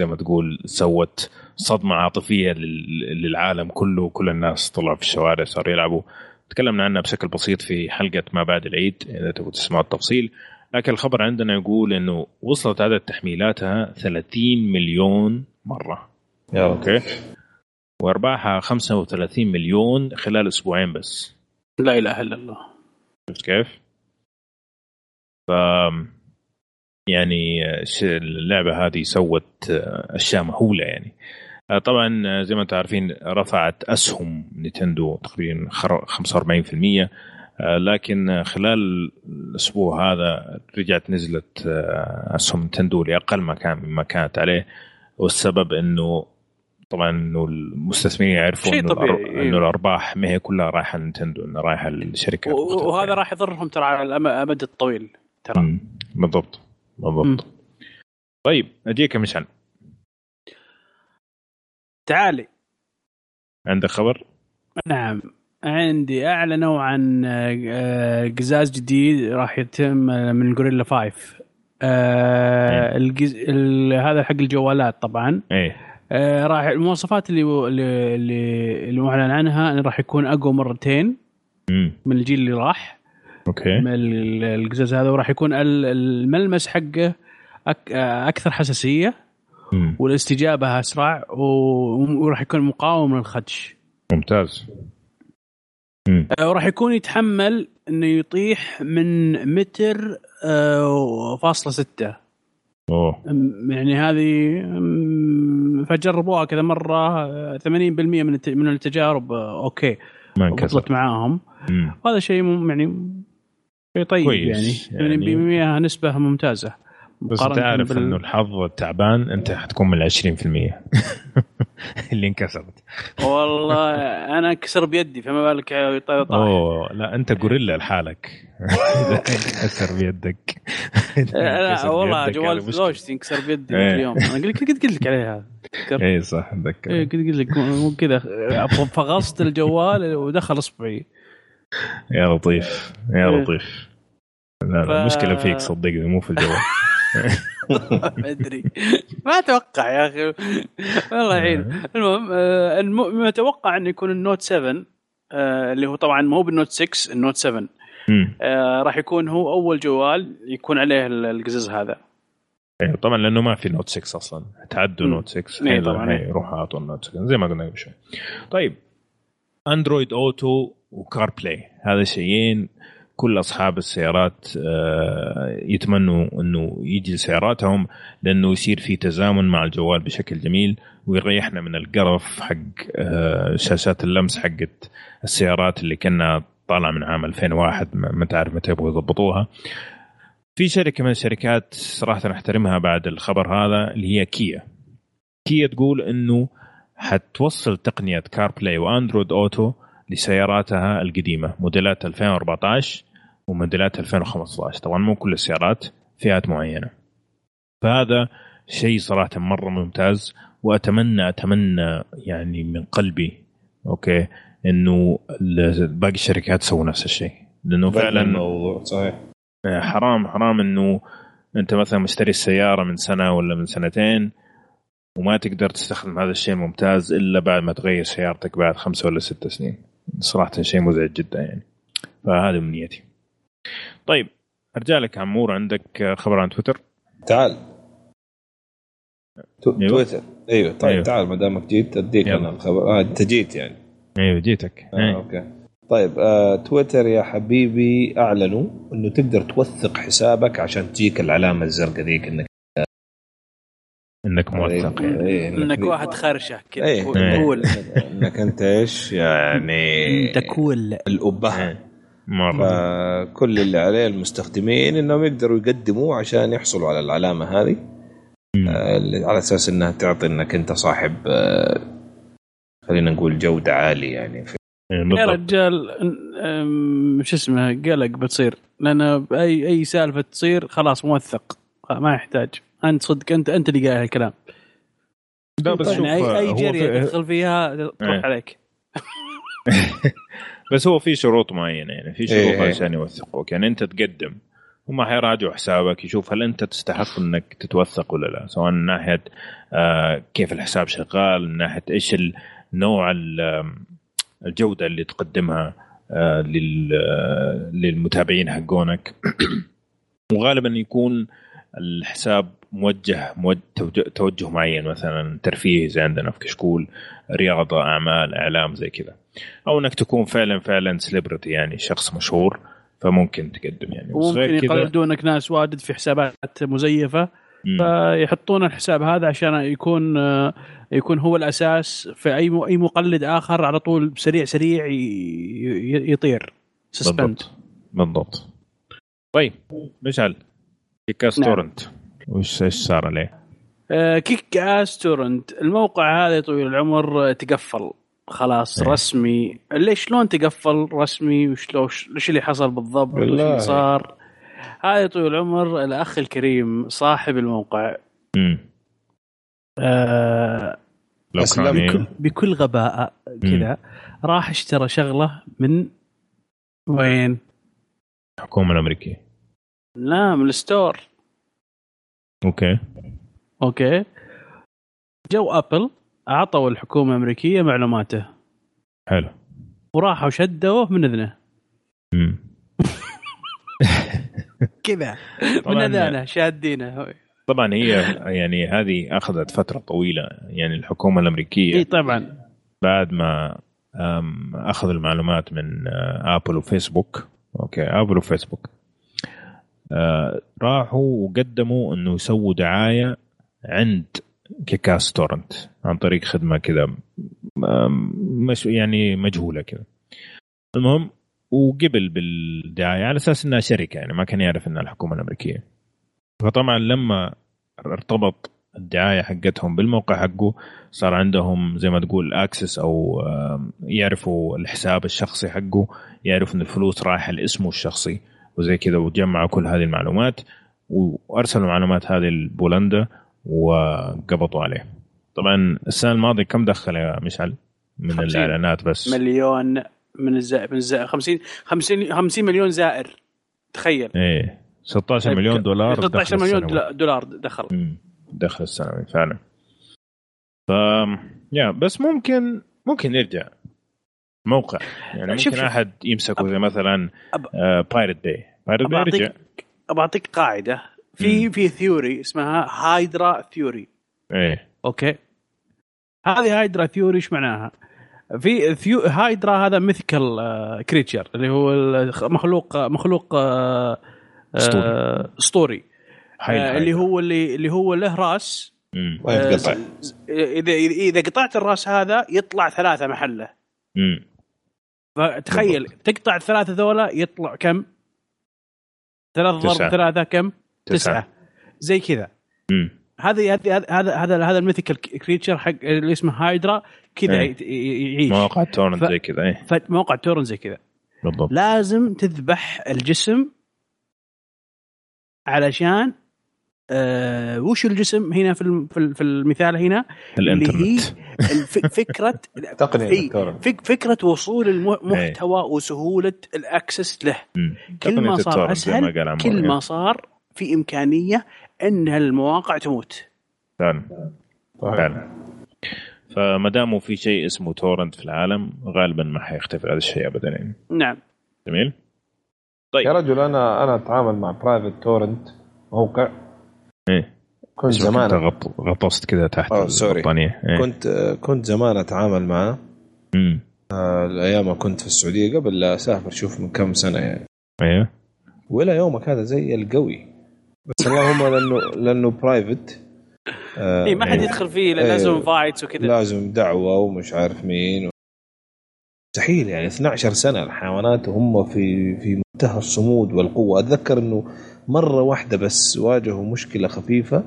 زي ما تقول سوت صدمة عاطفية لل- للعالم كله وكل الناس طلعوا في الشوارع صاروا يلعبوا تكلمنا عنها بشكل بسيط في حلقة ما بعد العيد إذا تبغوا تسمعوا التفصيل. لكن الخبر عندنا يقول إنه وصلت عدد تحميلاتها 30 مليون مرة. يا okay. وأرباحها 35 مليون خلال أسبوعين بس. لا إله إلا الله. شفت كيف؟ ف يعني ش- اللعبة هذه سوت أشياء مهولة يعني. طبعا زي ما أنتم عارفين رفعت أسهم Nintendo تقريبا خر- 45% آه، لكن خلال الأسبوع هذا رجعت نزلت آه، أسهم نينتندو لأقل مكان مما كانت عليه والسبب إنه طبعا إنه المستثمرين يعرفوا إنه, طبيعي، إيه. إنه الأرباح ما هي كلها رايحة لنينتندو إنها رايحة للشركات المختلفة وهذا يعني. راح يضرهم ترى على الامد الطويل ترى. بالضبط بالضبط طيب أجيك مشعل تعالي. عندك خبر؟ نعم. عندي اعلنوا عن آه، قزاز جديد راح يتم آه، من جوريلا 5 آه الجز... ال... هذا حق الجوالات طبعا. إيه. آه راح المواصفات اللي اللي اللي المعلن عنها انه راح يكون أقوى مرتين امم من الجيل اللي راح. أوكي. من ال- القزاز هذا وراح يكون ال- الملمس حقه أك... أكثر حساسية. مم. والاستجابة أسرع وراح يكون مقاوم للخدش. ممتاز. مم. آه، وراح يكون يتحمل إنه يطيح من متر آه، فاصلة ستة. أم- يعني هذه فجربوها كذا مرة آه، 80% من الت- من التجارب آه، أوكي. ما معاهم. وهذا شيء يعني شيء طيب كويس، يعني. يعني- 80% نسبة ممتازة. بس انت عارف بال- إنه الحظ التعبان أنت حتكون من ال 20% اللي انكسرت. والله أنا انكسر بيدي فما بالك يطيح أوه لا أنت غوريلا لحالك. انكسر بيدك. لا والله بيدك، جوال. زوجتي انكسر بيدي إيه. اليوم. أنا قلت قلت قلت لك عليها. اي صح أتذكر. إيه قلت قلت لك مو كذا. فغصت الجوال ودخل أصبعي. يا لطيف يا إيه. لطيف. لا لا ف- المشكلة فيك صدقني مو في الجوال. ما ادري. ما أتوقع يا أخي. الله يعين المهم آه، الم- ما أتوقع إنه يكون ال Note 7 آه، اللي هو طبعا مو بال Note 6 ال Note 7 مم. آه، راح يكون هو أول جوال يكون عليه ال- القزاز هذا. إيه، طبعا لأنه ما في Note 6 أصلا. تعدوا. Note 6 إيه، طبعاً، إيه. روحوا اعطوا ال Note 6 زي ما قلنا قبل شوي. طيب. Android Auto و CarPlay هذا شيئين. كل أصحاب السيارات آه، يتمنوا إنه يجي لسياراتهم لأنه يصير في تزامن مع الجوال بشكل جميل ويريحنا من القرف حق آه، شاشات اللمس حقت السيارات اللي كنا طالعه من عام 2001 ما تعرف متى يبغوا يضبطوها. في شركة من الشركات صراحة نحترمها بعد الخبر هذا اللي هي كيا كيا تقول إنه حتوصل تقنية CarPlay و Android Auto لسياراتها القديمة موديلات 2014 وموديلات 2015 طبعا مو كل السيارات فئات معينة. فهذا شيء صراحة مرة ممتاز وأتمنى أتمنى يعني من قلبي okay إنه باقي الشركات تسوي نفس الشيء. لأنه فعلا الموضوع صحيح. حرام حرام إنه أنت مثلا مشتري السيارة من سنة ولا من سنتين وما تقدر تستخدم هذا الشيء الممتاز إلا بعد ما تغير سيارتك بعد خمسة ولا ست سنين. صراحة شيء مزعج جدا يعني. فهذه امنيتي طيب أرجع لك عمور عندك خبر عن تويتر تعال أيوة. تويتر أيوه طيب أيوة. تعال ما دامك جيت أديك يلا. أنا الخبر آه أنت جيت يعني أيوه جيتك آه أي. okay طيب آه تويتر يا حبيبي أعلنوا إنه تقدر توثق حسابك عشان تجيك العلامة الزرقاء ذيك انك إنك موثق يعني. إيه، إنك واحد خرشة كذا إيه. كول- إيه. إنك أنت إيش يعني إنت كول الأبهة إيه. مرة. فكل اللي عليه المستخدمين إنهم يقدروا يقدموا عشان يحصلوا على العلامة هذه. آه، على أساس إنها تعطي إنك أنت صاحب آه، خلينا نقول جودة عالية يعني. في إيه، يا رجال شو اسمه قلق بتصير. لأن أي أي سالفة تصير خلاص موثق ما يحتاج. أنت صدق أنت أنت اللي قايل الكلام لا بس شوف يعني أي أي هو جريه تدخل فيها تروح إيه. عليك. بس هو في شروط معينة يعني في شروط إيه. عشان يوثقوك يعني أنت تقدم هم حيراجعوا حسابك يشوف هل أنت تستحق إنك تتوثق ولا لا سواء من ناحية آه كيف الحساب شغال من ناحية إيش آم، الجودة اللي تقدمها آه، آه، للمتابعين حقونك وغالبا يكون الحساب موجه توجه- معين مثلا ترفيه زي عندنا في كشكول رياضة أعمال إعلام زي كذا. أو إنك تكون فعلا فعلا سليبرتي يعني شخص مشهور فممكن تقدم يعني. وممكن كذا يقلدونك ناس واجد في حسابات مزيفة. فيحطون الحساب هذا عشان يكون يكون هو الأساس في أي أي مقلد آخر على طول سريع سريع يطير. suspend بالضبط. بالضبط. طيب مشعل. Kickass نعم. Torrent وش إيش صار عليه؟ Kickass Torrent الموقع هذا يا طويل العمر آه، تقفل. خلاص إيه. رسمي. ليش شلون تقفل رسمي؟ وشلون إيش اللي حصل بالضبط؟ وش. اللي صار؟ هذا يا طويل العمر الأخ الكريم صاحب الموقع. امم آه الاوكراني بكل, بكل غباء كذا راح اشترى شغلة من وين؟ الحكومة الأمريكية. لا من ال store. Okay. Okay. جو Apple أعطوا الحكومة الأمريكية معلوماته. حلو. وراحوا شدوه من إذنه. امم كذا. من اذانه شادينه. طبعا هي يعني هذه أخذت فترة طويلة يعني الحكومة الأمريكية. إي طبعا. بعد ما أم، أخذوا المعلومات من آه، Apple وفيسبوك. Okay Apple وفيسبوك. راحوا وقدموا إنه يسووا دعاية عند Kickass Torrent عن طريق خدمة كذا مش يعني مجهولة كذا. المهم وقبل بالدعاية على أساس إنها شركة يعني ما كان يعرف إنها الحكومة الأمريكية. فطبعا لما ارتبط الدعاية حقتهم بالموقع حقه صار عندهم زي ما تقول اكسس أو يعرفوا الحساب الشخصي حقه يعرفوا إن الفلوس رايحة لاسمه الشخصي. وزي كذا وجمعوا كل هذه المعلومات وأرسلوا المعلومات هذه لبولندا وقبضوا عليه. طبعا السنة الماضية كم دخل يا مشعل؟ من 50. الإعلانات بس. مليون من الزائر من الزائر 50 50 50 مليون زائر. تخيل. إيه. 16 مليون دولار 16 دخل مليون. دولار- دخل. دخل السنوي فعلا. ف يا بس ممكن ممكن يرجع. موقع. يعني شوف- ممكن شوف. أحد يمسكه زي مثلا Pirate Bay Pirate Bay رجع. اعطيك قاعدة. في مم. في theory اسمها Hydra theory إيه. okay. هذه Hydra theory إيش معناها؟ في theo- Hydra هذا mythical creature اللي هو مخلوق مخلوق آه، أسطوري. آه، اسطوري آه، اللي هو اللي اللي هو له راس. آه، اذا إذا قطعت الراس هذا يطلع ثلاثة محله. فتخيل تقطع الثلاثه ذولا يطلع كم؟ ثلاثة. ضرب ثلاثة كم؟ تسعة. تسعة زي كذا. هذه هذا هذا هذا ال mythical creature حق اللي اسمه هايدرا كذا إيه. يعيش مواقع torrent ف- زي كذا إيه فموقع torrent زي كذا بالضبط لازم تذبح الجسم علشان آه وش الجسم هنا في في ال- في المثال هنا؟ اللي هي الانترنت الف- فكرة إيه، ال torrent. فك- فكرة وصول المحتوى وسهولة ال access له. كل ما صار أسهل كل إيه. ما صار في إمكانية أن المواقع تموت. فعلا. صحيح. فعلا. فما داموا في شيء اسمه torrent في العالم غالبا ما حيختفي هذا الشيء ابدا. يعني نعم. جميل. يا رجل أنا أنا أتعامل مع private torrent موقع. إيه. كنت زمان غط... غطست كذا تحت أوه، sorry. البطانية. إيه. كنت كنت زمان أتعامل معاه. مم. آه، الأيام ما كنت في السعودية قبل لا أسافر شوف من كم سنة يعني. أيوه وإلى يومك هذا زي القوي. بس اللهم لأنه لأنه private آه اي ما حد إيه. يدخل فيه لأن لازم إيه. invites وكذا. لازم دعوة ومش عارف مين مستحيل يعني 12 سنة الحيوانات وهم في في منتهى الصمود والقوة. أتذكر إنه مرة واحدة بس واجهوا مشكلة خفيفة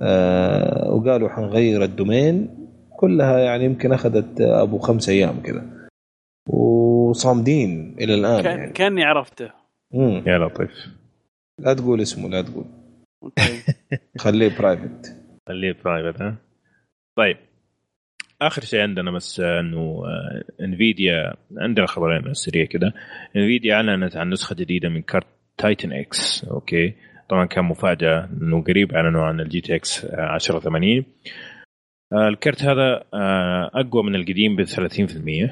آه وقالوا حنغير ال domain. كلها يعني يمكن أخذت أبو خمس أيام كذا. وصامدين إلى الآن كان- يعني. كاني عرفته. مم. يا لطيف. لا تقول اسمه لا تقول. خليه private خليه private ها؟ طيب. آخر شيء عندنا بس آه، إنه آه، Nvidia عندنا خبرين من السريع كده. Nvidia أعلنت عن نسخة جديدة من كارت Titan X okay طبعا كان مفاجأة إنه قريب أعلنوا عن ال GTX 1080 آه، الكرت هذا آه، أقوى من القديم ب 30%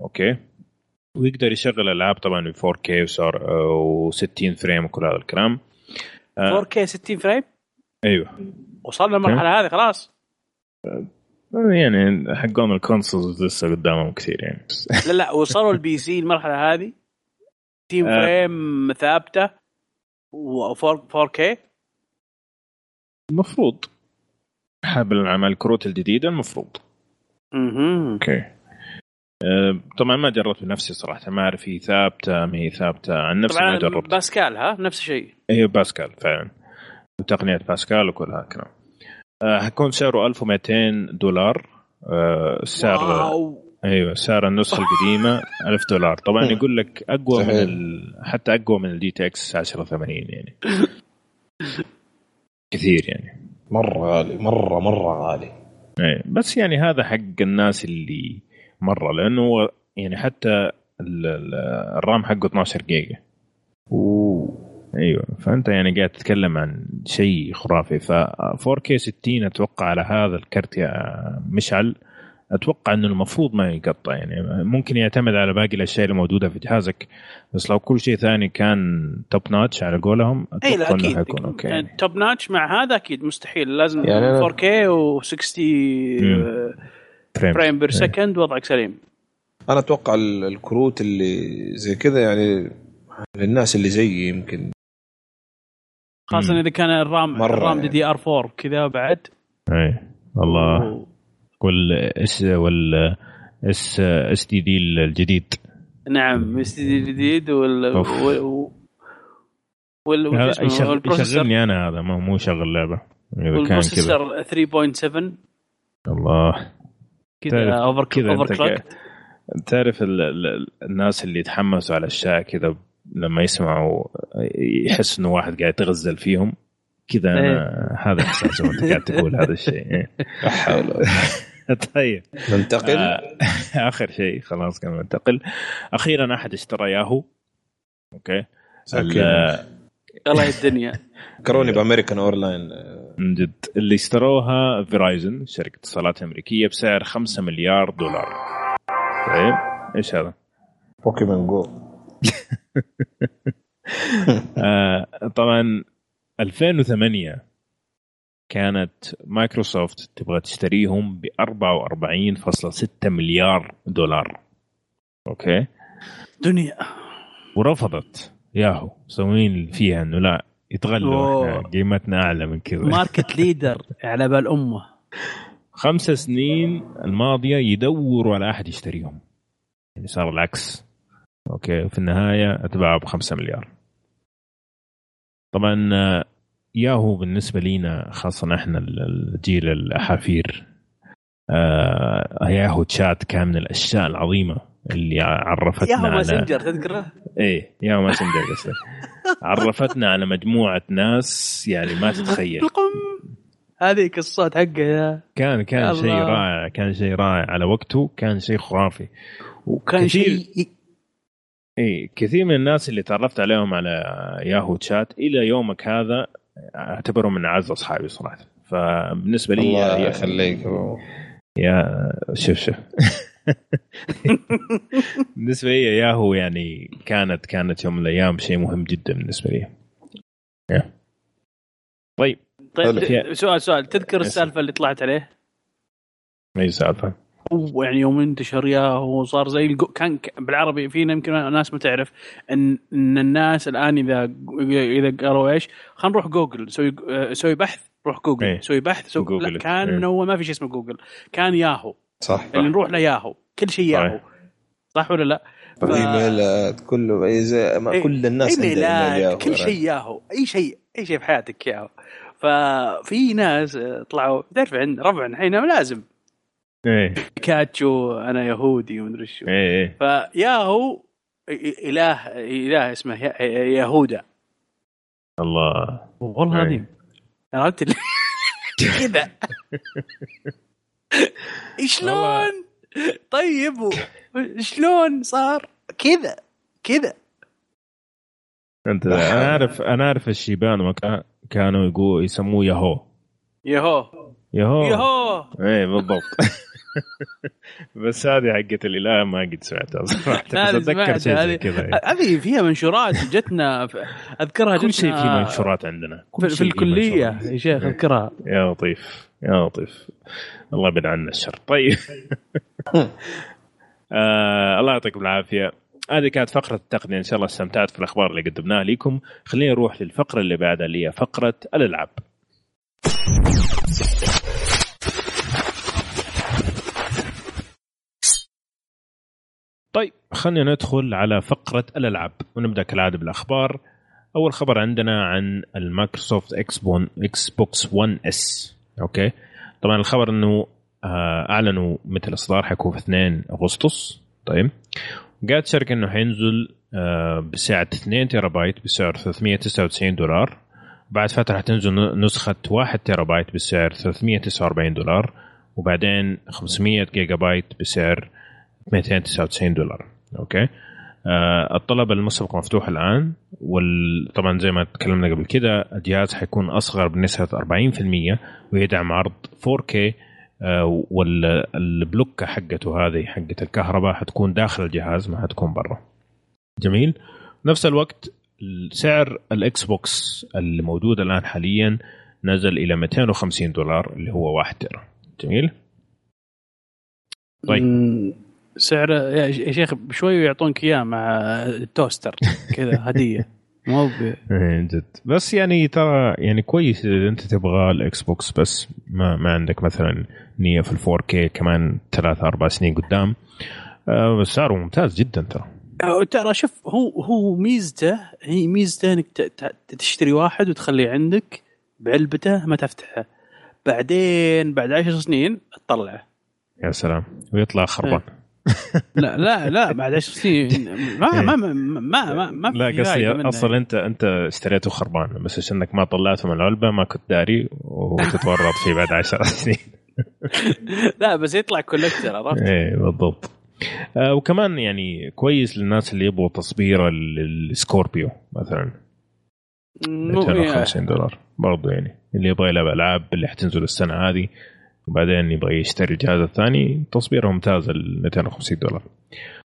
okay ويقدر يشغل ألعاب طبعا ب 4K وصار و60 فريم وكل هذا الكلام. آه. 4K 60 frame؟ أيوه. وصلنا المرحلة هذه خلاص. يعني حقون ال consoles لسه قدامهم كثير يعني. لا لا وصلوا ال PC المرحلة هذه. 60 آه. frame ثابتة و 4K المفروض. حاب مع الكروت الجديده المفروض. أها okay. آه، طبعا ما جربت بنفسي صراحة ما أعرف هي ثابتة ما هي ثابتة عن نفسي ما جربت. باسكال ها؟ نفس الشيء. هي باسكال فعلا. وتقنيه باسكال وكل هذا الكلام آه، حيكون سعره 1200 دولار. آه، السعر wow. أيوه سعر النسخة القديمة 1000 دولار. طبعا يقول لك أقوى من صحيح. ال... حتى أقوى من ال GTX 1080 يعني. كثير يعني. مرة غالي مرة مرة غالي. إيه بس يعني هذا حق الناس اللي مرة لأنه هو يعني حتى ال- ال- ال RAM حقه 12 جيجا. أوه. أيوه فأنت يعني قاعد تتكلم عن شيء خرافي. ف 4K 60 أتوقع على هذا الكرت يا مشعل أتوقع إنه المفروض ما يقطع يعني ممكن يعتمد على باقي الأشياء اللي موجوده في جهازك. بس لو كل شيء ثاني كان top notch على قولهم إي لا أكيد. حيكون okay. يعني top notch مع هذا أكيد مستحيل. لازم يعني أنا- 4K و60 مم. frame frame. per. second وضعك سليم. أنا أتوقع ال- الكروت اللي زي كذا يعني للناس اللي زيي يمكن. خاصة. إذا كان ال RAM مرة ال RAM يعني. DDR 4 كذا بعد. إي والله. و- وال S وال SSD D الجديد. نعم SD جديد وال أوف. وال وال يشغلني أنا هذا ما مو شغل لعبة. إذا كان كذا. وال processor 3.7 الله. كذا تعرف- over كذا over تعرف ال- ال- الناس اللي يتحمسوا على الأشياء كذا لما يسمعوا يحس إنه واحد قاعد يتغزل فيهم كذا أنا هذا احساسي وانت قاعد تقول هذا الشيء. طيب. ننتقل. آه، آخر شيء. خلاص كمان ننتقل. أخيرا أحد اشترى Yahoo. okay. ال- الله الدنيا فكروني ب American Online. من جد. اللي اشتروها Verizon شركة اتصالات أمريكية بسعر 5 مليار دولار. طيب. إيش هذا؟ Pokémon Go. آه طبعا 2008 كانت مايكروسوفت تبغى تشتريهم ب 44.6 مليار دولار. okay؟ دنيا. ورفضت. ياهو مسوين فيها إنه لا يتغلوا قيمتنا أعلى من كذا. market leader على بال أمه. خمس سنين الماضية يدوروا على أحد يشتريهم. يعني صار العكس. okay في النهاية اتباعوا ب 5 مليار. طبعا ياهو بالنسبة لينا خاصة إحنا الجيل الأحافير آه ياهو تشات كان من الأشياء العظيمة اللي عرفتنا ياهو على Messenger تذكره؟ إيه ياهو Messenger قصدي عرفتنا على مجموعة ناس يعني ما تتخيل هذيك الصوت حقه يا كان كان شيء. رائع كان شيء رائع على وقته كان شيء خرافي وكان كثير. شيء اي كثير من الناس اللي تعرفت عليهم على ياهو تشات إلى يومك هذا اعتبرهم من أعز أصحابي صراحة. فبالنسبة لي الله يا- يخليك يا شوف شوف. بالنسبة لي ياهو يعني كانت كانت يوم من الأيام شيء مهم جدا بالنسبة لي. يا. طيب. طيب سؤال سؤال. تذكر. السالفة اللي طلعت عليه؟ أي سالفة؟ هو يعني يوم انتشر ياهو صار زي الجو كان ك- بالعربي فينا يمكن ناس ما تعرف ان إن الناس الآن إذا إذا قالوا إيش خلينا نروح جوجل سوي سوي بحث روح جوجل إيه. سوي بحث سوي جوجل. لا كان إيه. من اول ما في شيء اسمه جوجل كان ياهو صح اللي نروح لياهو كل شيء ياهو صحيح. صح ولا لا؟ ف- إيميلات كله ما إيه، كل الناس إيميلات. كل شيء ياهو أي شيء أي شيء في حياتك ياهو ففي ناس آه، طلعوا تعرف عند ربع الحين لازم إيه. كاتشو أنا يهودي ومدري شو. إيه إيه. فياهو إله إله اسمه يهودا. الله. والله إيه. العظيم. عرفت كذا. شلون؟ طيب شلون صار؟ كذا كذا. أنت أنا عارف أنا عارف الشيبان كانوا يقولوا يسموه يهو. يهو. يهو. يهو. إيه بالضبط. بس هذه حقت الاله ما قد سمعتها صراحة. أتذكر شيء زي كذا. هذه فيها منشورات جتنا أذكرها كل شيء في منشورات عندنا. كل في, الكلية. يا شيخ أذكرها. يا لطيف يا لطيف. الله يبعد عنا الشر. طيب. آه الله يعطيكم العافية. هذه كانت فقرة التقنية. إن شاء الله استمتعت في الأخبار اللي قدمناها لكم. خلينا نروح للفقرة اللي بعدها اللي هي فقرة الألعاب. طيب خلينا ندخل على فقرة الألعاب ونبدأ كالعادة بالأخبار. أول خبر عندنا عن المايكروسوفت Xbox 1 S. okay؟ طبعا الخبر أنه آه، أعلنوا مثل إصدار حيكون في 2 أغسطس. طيب. قالت الشركة أنه حينزل آه، بسعة 2 تيرا بايت بسعر 399 دولار. بعد فترة حتنزل نسخة 1 تيرا بايت بسعر 349 دولار. وبعدين 500 جيجا بايت بسعر 299 دولار. okay؟ آه الطلب المسبق مفتوح الآن وطبعا زي ما تكلمنا قبل كده الجهاز حيكون أصغر بنسبة 40% ويدعم عرض 4K آه والبلوكة حقته هذه حقة الكهرباء حتكون داخل الجهاز ما حتكون برا. جميل. نفس الوقت سعر ال Xbox اللي موجود الآن حاليا نزل إلى 250 دولار اللي هو 1 تيرا. جميل؟ طيب. سعره يا شيخ بشوي يعطونك إياه مع ال toaster كذا هدية. مو إيه جد. بس يعني ترى يعني كويس إذا أنت تبغى ال Xbox بس ما ما عندك مثلا نية في ال four K كمان ثلاث أربع سنين قدام. آه سعره ممتاز جدا ترى. أو ترى شوف هو هو ميزته هي ميزته إنك ت- ت- تشتري واحد وتخليه عندك بعلبته ما تفتحه. بعدين بعد عشر سنين تطلعه. يا سلام. ويطلع خربان. لا لا لا بعد عشر سنين ما ما ما ما ما, ما لا قصدي. أصلا انت أنت اشتريته خربان بس عشان إنك ما طلعته من العلبة ما كنت داري وتتورط فيه بعد عشر سنين. لا بس يطلع كولكتر عرفت؟ إيه بالضبط. آه وكمان يعني كويس للناس اللي يبغوا تصبيره للسكوربيو مثلا. مو- 250 دولار برضو يعني. اللي يبغى يلعب ألعاب اللي حتنزل السنة هذه وبعدين يبغى يشتري الجهاز الثاني تصبيره ممتازه ال 250 دولار.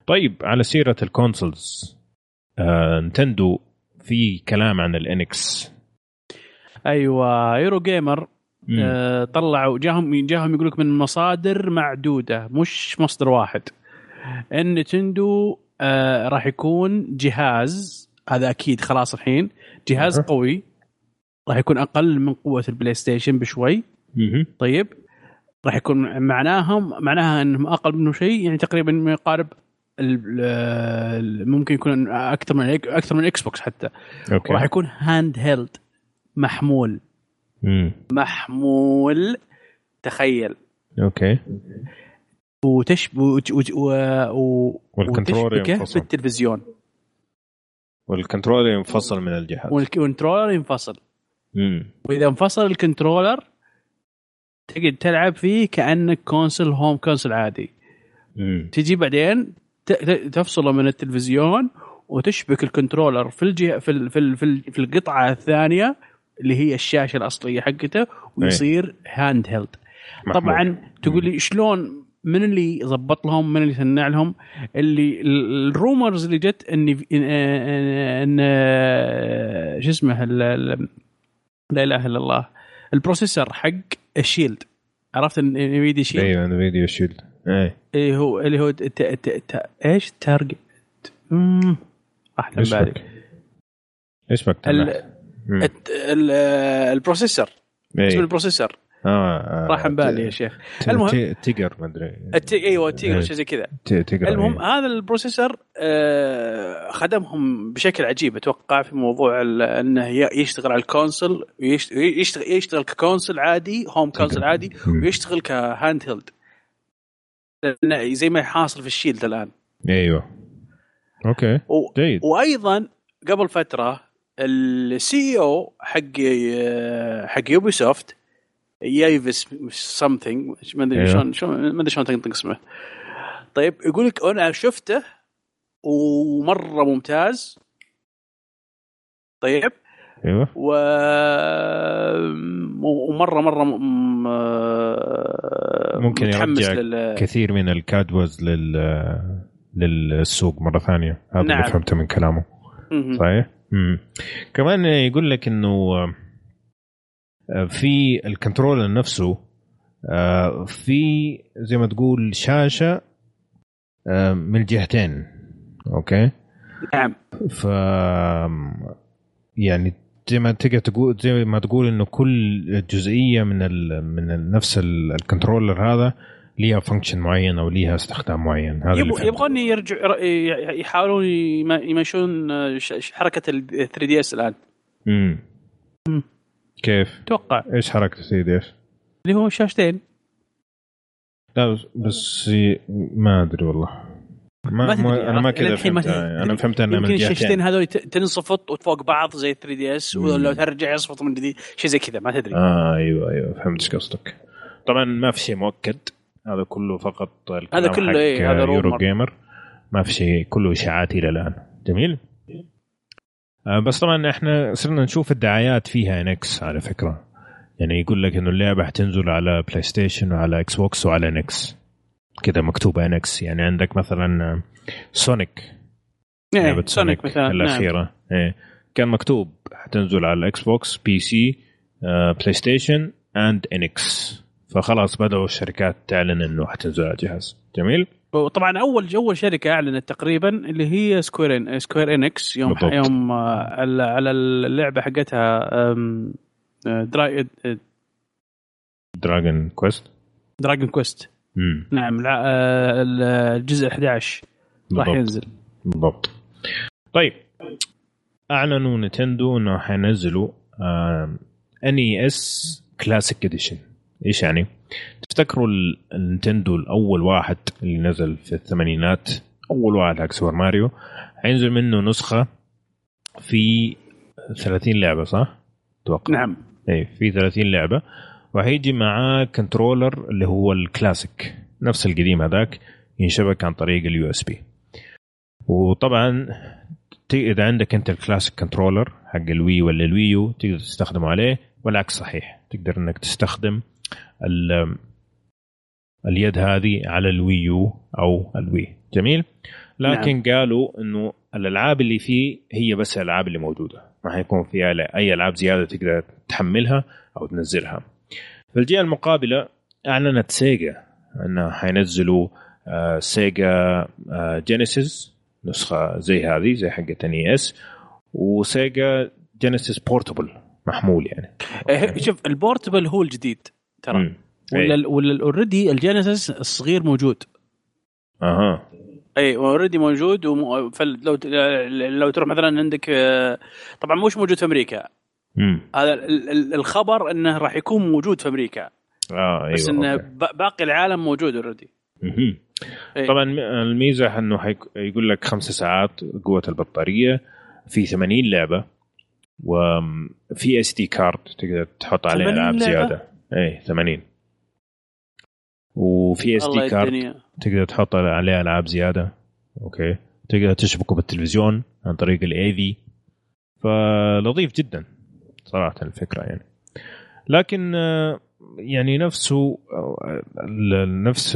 طيب على سيرة ال consoles آه Nintendo في كلام عن ال NX أيوه Eurogamer آه طلعوا جاهم جاهم يقول لك من مصادر معدودة مش مصدر واحد. إن Nintendo آه راح يكون جهاز هذا أكيد خلاص الحين جهاز. قوي راح يكون أقل من قوة ال PlayStation بشوي طيب راح يكون معناهم معناها إنهم أقل منه شيء يعني تقريبا ما يقارب ممكن يكون أكثر من أكثر من Xbox حتى. okay. وراح يكون handheld محمول. مم. محمول. تخيل. okay. وتشب وت- وت- و... و... وتشبكه ينفصل. بالتلفزيون. وال controller ينفصل من الجهاز. وال controller ينفصل. مم. وإذا انفصل ال controller تقعد تلعب فيه كأنك console home console عادي. مم. تجي بعدين تفصله من التلفزيون وتشبك ال controller في الجهة في ال- في ال- في, ال- في القطعة الثانية اللي هي الشاشة الأصلية حقته ويصير handheld. طبعا تقول لي شلون من اللي ظبط لهم من اللي صنع لهم؟ اللي ال- الرومرز اللي جت إن إن, شو اسمه لا إله إلا الله. البروسيسور حق الشيلد عرفت انفيديا شيلد أيوه فيديو شيلد إيه اللي هو اللي هو. إيش تارجت امم عن إيش بالي؟ إيش بك ال... تنح؟ مم. الت... ال... ال processor إيه. اسم ال processor آه، راح عن بالي يا شيخ المهم- Tegra ما أدري. أيوه Tegra إيه. شيء زي كذا المهم إيه. هذا ال processor آه، خدمهم بشكل عجيب أتوقع في موضوع إنه يشتغل على ال console يشتغل يشتغل ك console عادي home console عادي. ويشتغل ك handheld زي ما يحاصل في ال Shield الآن أيوه okay. جيد وأيضا قبل فترة ال CEO حق حق Ubisoft Yves something ما ادري. شلون شلون ما ادري شلون تنطق اسمه طيب يقول لك أنا شفته ومرة ممتاز طيب أيوه و... ومره مرة م... آه، ممكن يرجع لل... كثير من ال casuals لل للسوق مرة ثانية هذا نعم. اللي فهمته من كلامه. صحيح؟ كمان يقول لك إنه في ال controller نفسه آه، في زي ما تقول شاشة آه، من الجهتين okay نعم ف يعني زي ما تقدر تقول زي ما تقول إنه كل جزئية من ال من ال نفس ال- ال controller هذا ليها function معين أو ليها استخدام معين هذا فهمته. يبغون يرجع يحاولون يم- يمشون آه، حركه ال 3 DS الآن امم مم. كيف؟ أتوقع إيش حركة 3 DS؟ اللي هو شاشتين لا بس- ما أدري والله ما, ما تدري، أنا ما؟ كذا فهمت تدري. أنا فهمت انها من يمكن الشاشتين هذول تنصفط وفوق بعض زي 3 DS. ولو ترجع يصفط من جديد شيء زي كذا ما تدري آه أيوه أيوه فهمت إيش قصدك طبعا ما في شيء مؤكد هذا كله فقط الكلام هذا كله إيه، هذا Eurogamer ما في شيء كله إشاعات إلى الآن جميل بس طبعا إحنا صرنا نشوف الدعايات فيها NX على فكرة. يعني يقول لك إنه اللعبة حتنزل على PlayStation وعلى Xbox وعلى NX كذا مكتوبه NX يعني عندك مثلا آه، سونيك لعبة Sonic مثلا. نعم. الأخيرة. إيه. كان مكتوب حتنزل على ال Xbox PC آه، PlayStation and NX فخلاص بدأوا الشركات تعلن إنه حتنزل على الجهاز جميل؟ وطبعا اول أول شركة أعلنت تقريبا اللي هي Square En Square Enix يوم بالضبط. يوم آه، على اللعبة حقتها Dra Dragon Quest Dragon Quest نعم آه، الجزء 11 راح. ينزل. بالضبط. طيب. أعلنوا Nintendo إنه حينزلوا NES Classic Edition إيش يعني؟ تفتكروا ال- ال Nintendo الأول واحد اللي نزل في الثمانينات؟ أول واحد حق Super Mario. حينزل منه نسخة في 30 لعبة صح؟ أتوقع. نعم. اي في 30 لعبة. وهيجي معاه controller اللي هو الكلاسيك نفس القديم هذاك ينشبك عن طريق ال USB وطبعا إذا عندك أنت ال classic controller حق ال Wii ولا ال Wii U تقدر تستخدمه عليه والعكس صحيح تقدر إنك تستخدم اليد هذه على ال Wii U أو ال Wii. جميل؟ لكن نعم. قالوا إنه الألعاب اللي فيه هي بس الألعاب اللي موجودة. ما حيكون فيها أي ألعاب زيادة تقدر تحملها أو تنزلها. في الجهة المقابلة أعلنت Sega انها حينزلوا آه، Sega آه، Genesis نسخة زي هذه زي حقه NES و Sega Genesis portable محمول يعني. إيه، شوف ال portable هو الجديد ترى. ولا إيه. ولا already ال Genesis الصغير موجود أها اي already موجود وم... فل... لو تروح مثلا عندك آه، طبعا مش موجود في أمريكا هذا ال- ال- الخبر إنه راح يكون موجود في أمريكا آه أيوه بس انه okay. باقي العالم موجود already. إيه. طبعا الميزة إنه حيك- يقول لك خمس ساعات قوة البطارية في 80 لعبة وفي SD card تقدر تحط عليه 80 ألعاب لعبة؟ زيادة اي 80 وفي SD card تقدر تحط عليه ألعاب زيادة. okay. تقدر تشبكه بالتلفزيون عن طريق ال AV فلطيف جدا. صراحة الفكرة يعني. لكن آه، يعني نفسه آه، نفس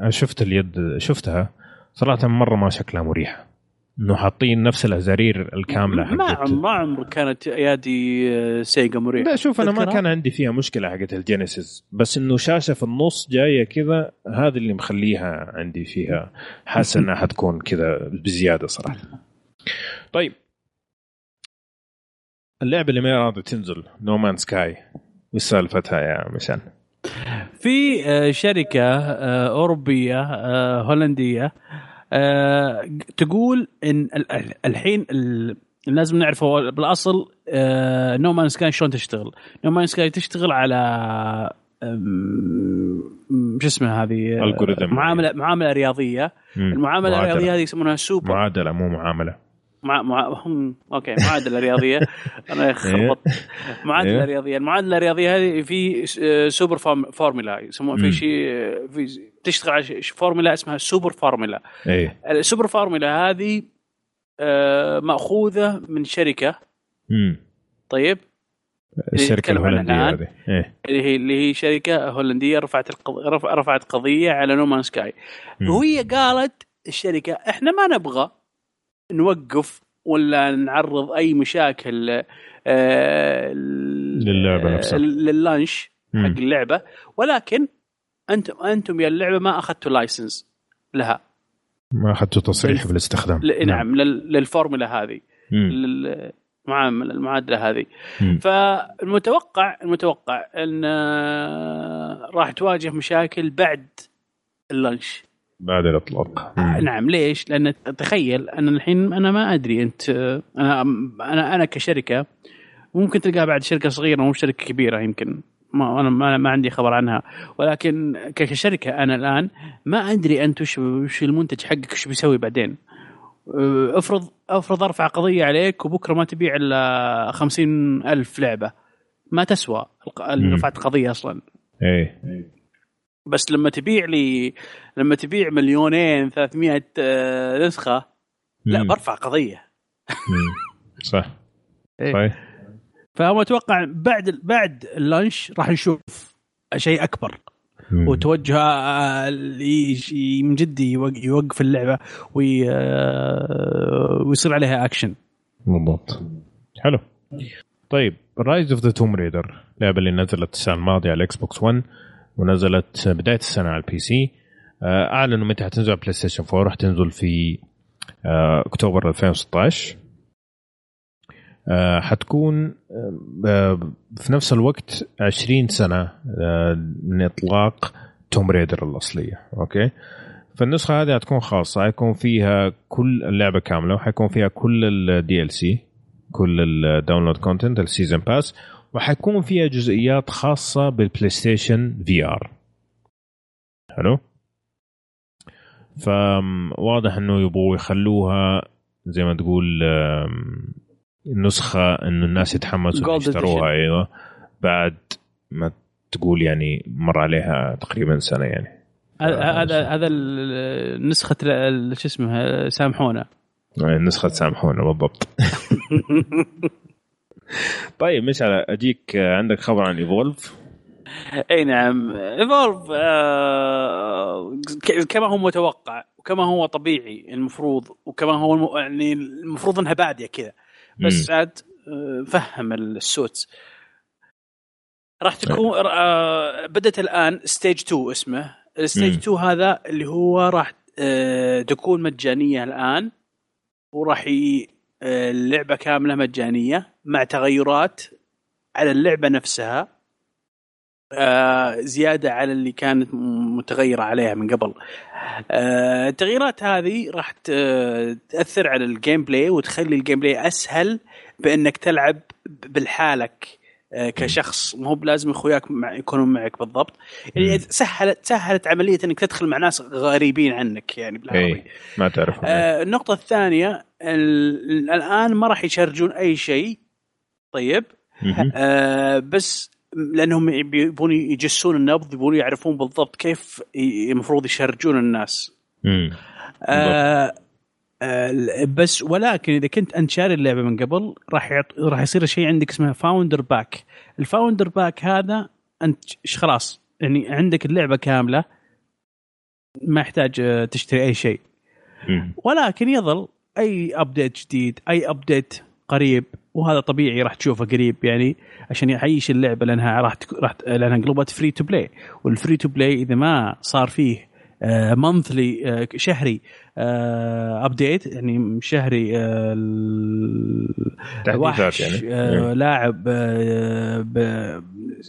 أنا شفت اليد شفتها. صراحة مرة ما شكلها مريحه إنه حاطين نفس الأزارير الكاملة ما حقت عم- ما عمر كانت إيادي Sega مريحه لا شوف أنا ما؟ كان عندي فيها مشكلة حقت ال Genesis بس إنه شاشة في النص جاية كذا هذا اللي مخليها عندي فيها. حاسه إنها حتكون كذا بزيادة صراحة. طيب. اللعبة اللي ما راضيه تنزل No Man's Sky إيش سالفتها يا مشان؟ في آه، شركة آه، أوروبية آه، هولندية آه، تقول إن ال- ال- الحين ال- لازم نعرف هو بالاصل No Man's Sky شلون تشتغل No Man's Sky تشتغل على شو اسمه هذه Algorithm. معامله معاملة رياضية مم. المعاملة معادلة. الرياضية هذه يسمونها سوبر معادلة مو معاملة مع... مع... هم... okay معادلة رياضية أنا خربطت معادلة إيه. رياضية المعادلة الرياضية هذه في super formula يسمون مم. في شيء آه، في تشتغل على فورمولا اسمها super formula. إيه. ال super formula هذه آه، مأخوذة من شركة. امم طيب. الشركة الهولندية. هذه. إيه. اللي هي اللي هي شركة هولندية رفعت القض... رفعت قضية على No Man's Sky. وهي قالت الشركة إحنا ما نبغى نوقف ولا نعرض أي مشاكل آه، للعبة نفسها. لل launch حق. اللعبة. ولكن أنتم أنتم يا اللعبة ما أخذتوا license لها ما أخذتوا تصريح بالاستخدام ل... نعم لل... للفورمولا هذه مم. لل- المعامله المعادله هذه مم. فالمتوقع المتوقع أن آه، راح تواجه مشاكل بعد اللانش بعد الإطلاق آه،. نعم ليش؟ لأن تخيل أنا الحين أنا ما أدري أنت آه، أنا أنا أنا كشركة ممكن تلقاها بعد شركة صغيرة مو شركة كبيرة يمكن ما أنا ما, ما عندي خبر عنها ولكن كشركة أنا الآن ما أدري أنت وش وش المنتج حقك وش بيسوي بعدين أه، افرض افرض أرفع قضية عليك وبكرة ما تبيع إلا خمسين ألف لعبة ما تسوى. رفعت قضية أصلا إيه بس لما تبيع لي لما تبيع مليونين 300 آه، نسخة لا. برفع قضية. صح إيه. صحيح فهو أتوقع بعد بعد اللانش راح نشوف شيء أكبر. مم. وتوجه آه، من جد يوق- يوقف اللعبة وي آه، ويصير عليها أكشن. بالضبط. حلو. طيب Rise of the Tomb Raider اللعبه اللي نزلت السنة الماضية على الـ Xbox 1 ونزلت بداية السنة على الـ PC آه، أعلنوا متى حتنزل على PlayStation 4 راح تنزل في أكتوبر 2016 آه، حتكون آه، في نفس الوقت 20 سنة آه، من إطلاق Tomb Raider الأصلية أوكي؟ فالنسخة هذه حتكون خاصة حيكون فيها كل اللعبة كاملة وحيكون فيها كل الـ DLC كل الـ download content الـ season pass وحيكون فيها جزئيات خاصة بالـ PlayStation VR حلو فواضح إنه يبغوا يخلوها زي ما تقول نسخه إنه الناس يتحمسوا يشتروها. أيوه. بعد ما تقول يعني مر عليها تقريبا سنة يعني. هذا هذا هذا ال- نسخة ال- شو اسمه سامحونا. نسخة سامحونا بالضبط. طيب مشعل أجيك عندك خبر عن ايفولف أي نعم. Evolve آه كما هو متوقع وكما هو طبيعي المفروض وكما هو. يعني المفروض إنها بادية كذا. بس عاد آه، فهم السوت. راح تكون آه بدأت الآن stage 2 اسمه. الـ stage مم. 2 هذا اللي هو راح آه تكون مجانية الآن. وراح اللعبة كاملة مجانية مع تغيرات على اللعبة نفسها. زيادة على اللي كانت متغيرة عليها من قبل. آه، التغييرات هذه راح تأثر على الـ gameplay وتخلي الـ gameplay أسهل بأنك تلعب بالحالك آه، كشخص مو بلازم أخوياك مع يكونون معك بالضبط يعني. سهلت سهلت عملية إنك تدخل مع ناس غريبين عنك يعني بالعربي اي ما تعرف آه النقطة الثانية ال- الآن ما راح ي charge ون أي شيء طيب. آه بس لأنهم يبون يجسون النبض يبون يعرفون بالضبط كيف المفروض ي charge ون الناس مم. آه آه بس ولكن إذا كنت انت شاري اللعبة من قبل راح يعط... راح يصير شيء عندك اسمه founder pack الـ founder pack هذا أنت خلاص يعني عندك اللعبة كاملة ما يحتاج آه، تشتري أي شيء مم. ولكن يظل أي update جديد أي update قريب وهذا طبيعي راح تشوفه قريب يعني عشان يعيش اللعبه لأنها راح. راح لأنها قلبت free to play والـ free to play إذا ما صار فيه monthly شهري update يعني شهري آه، وحش يعني آه، إيه. لاعب آه،.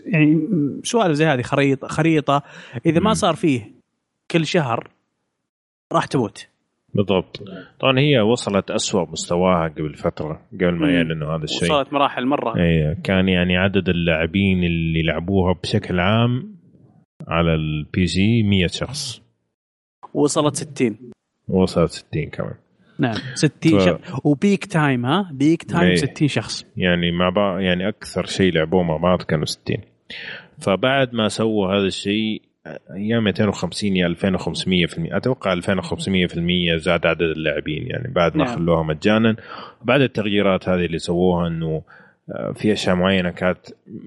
يعني سوالف زي هذه خريطة خريطة إذا ما. صار فيه كل شهر راح تموت بالضبط. طبعا هي وصلت أسوأ مستواها قبل فترة قبل ما. يعلنوا هذا الشيء. وصلت مراحل مرة. اي كان يعني عدد اللاعبين اللي لعبوها بشكل عام على الـ PC 100 شخص. وصلت 60 وصلت 60 كمان. نعم 60 ف- شخص. و peak time ها؟ peak time إيه. 60 شخص. يعني مع بعض يعني أكثر شيء لعبوه مع بعض كانوا 60 فبعد ما سووا هذا الشيء يا 250 يا 2500 في المية. أتوقع 2500 في المية زاد عدد اللاعبين يعني بعد ما نعم. خلوها مجانا. بعد التغييرات هذه اللي سووها إنه آه، في أشياء معينة كانت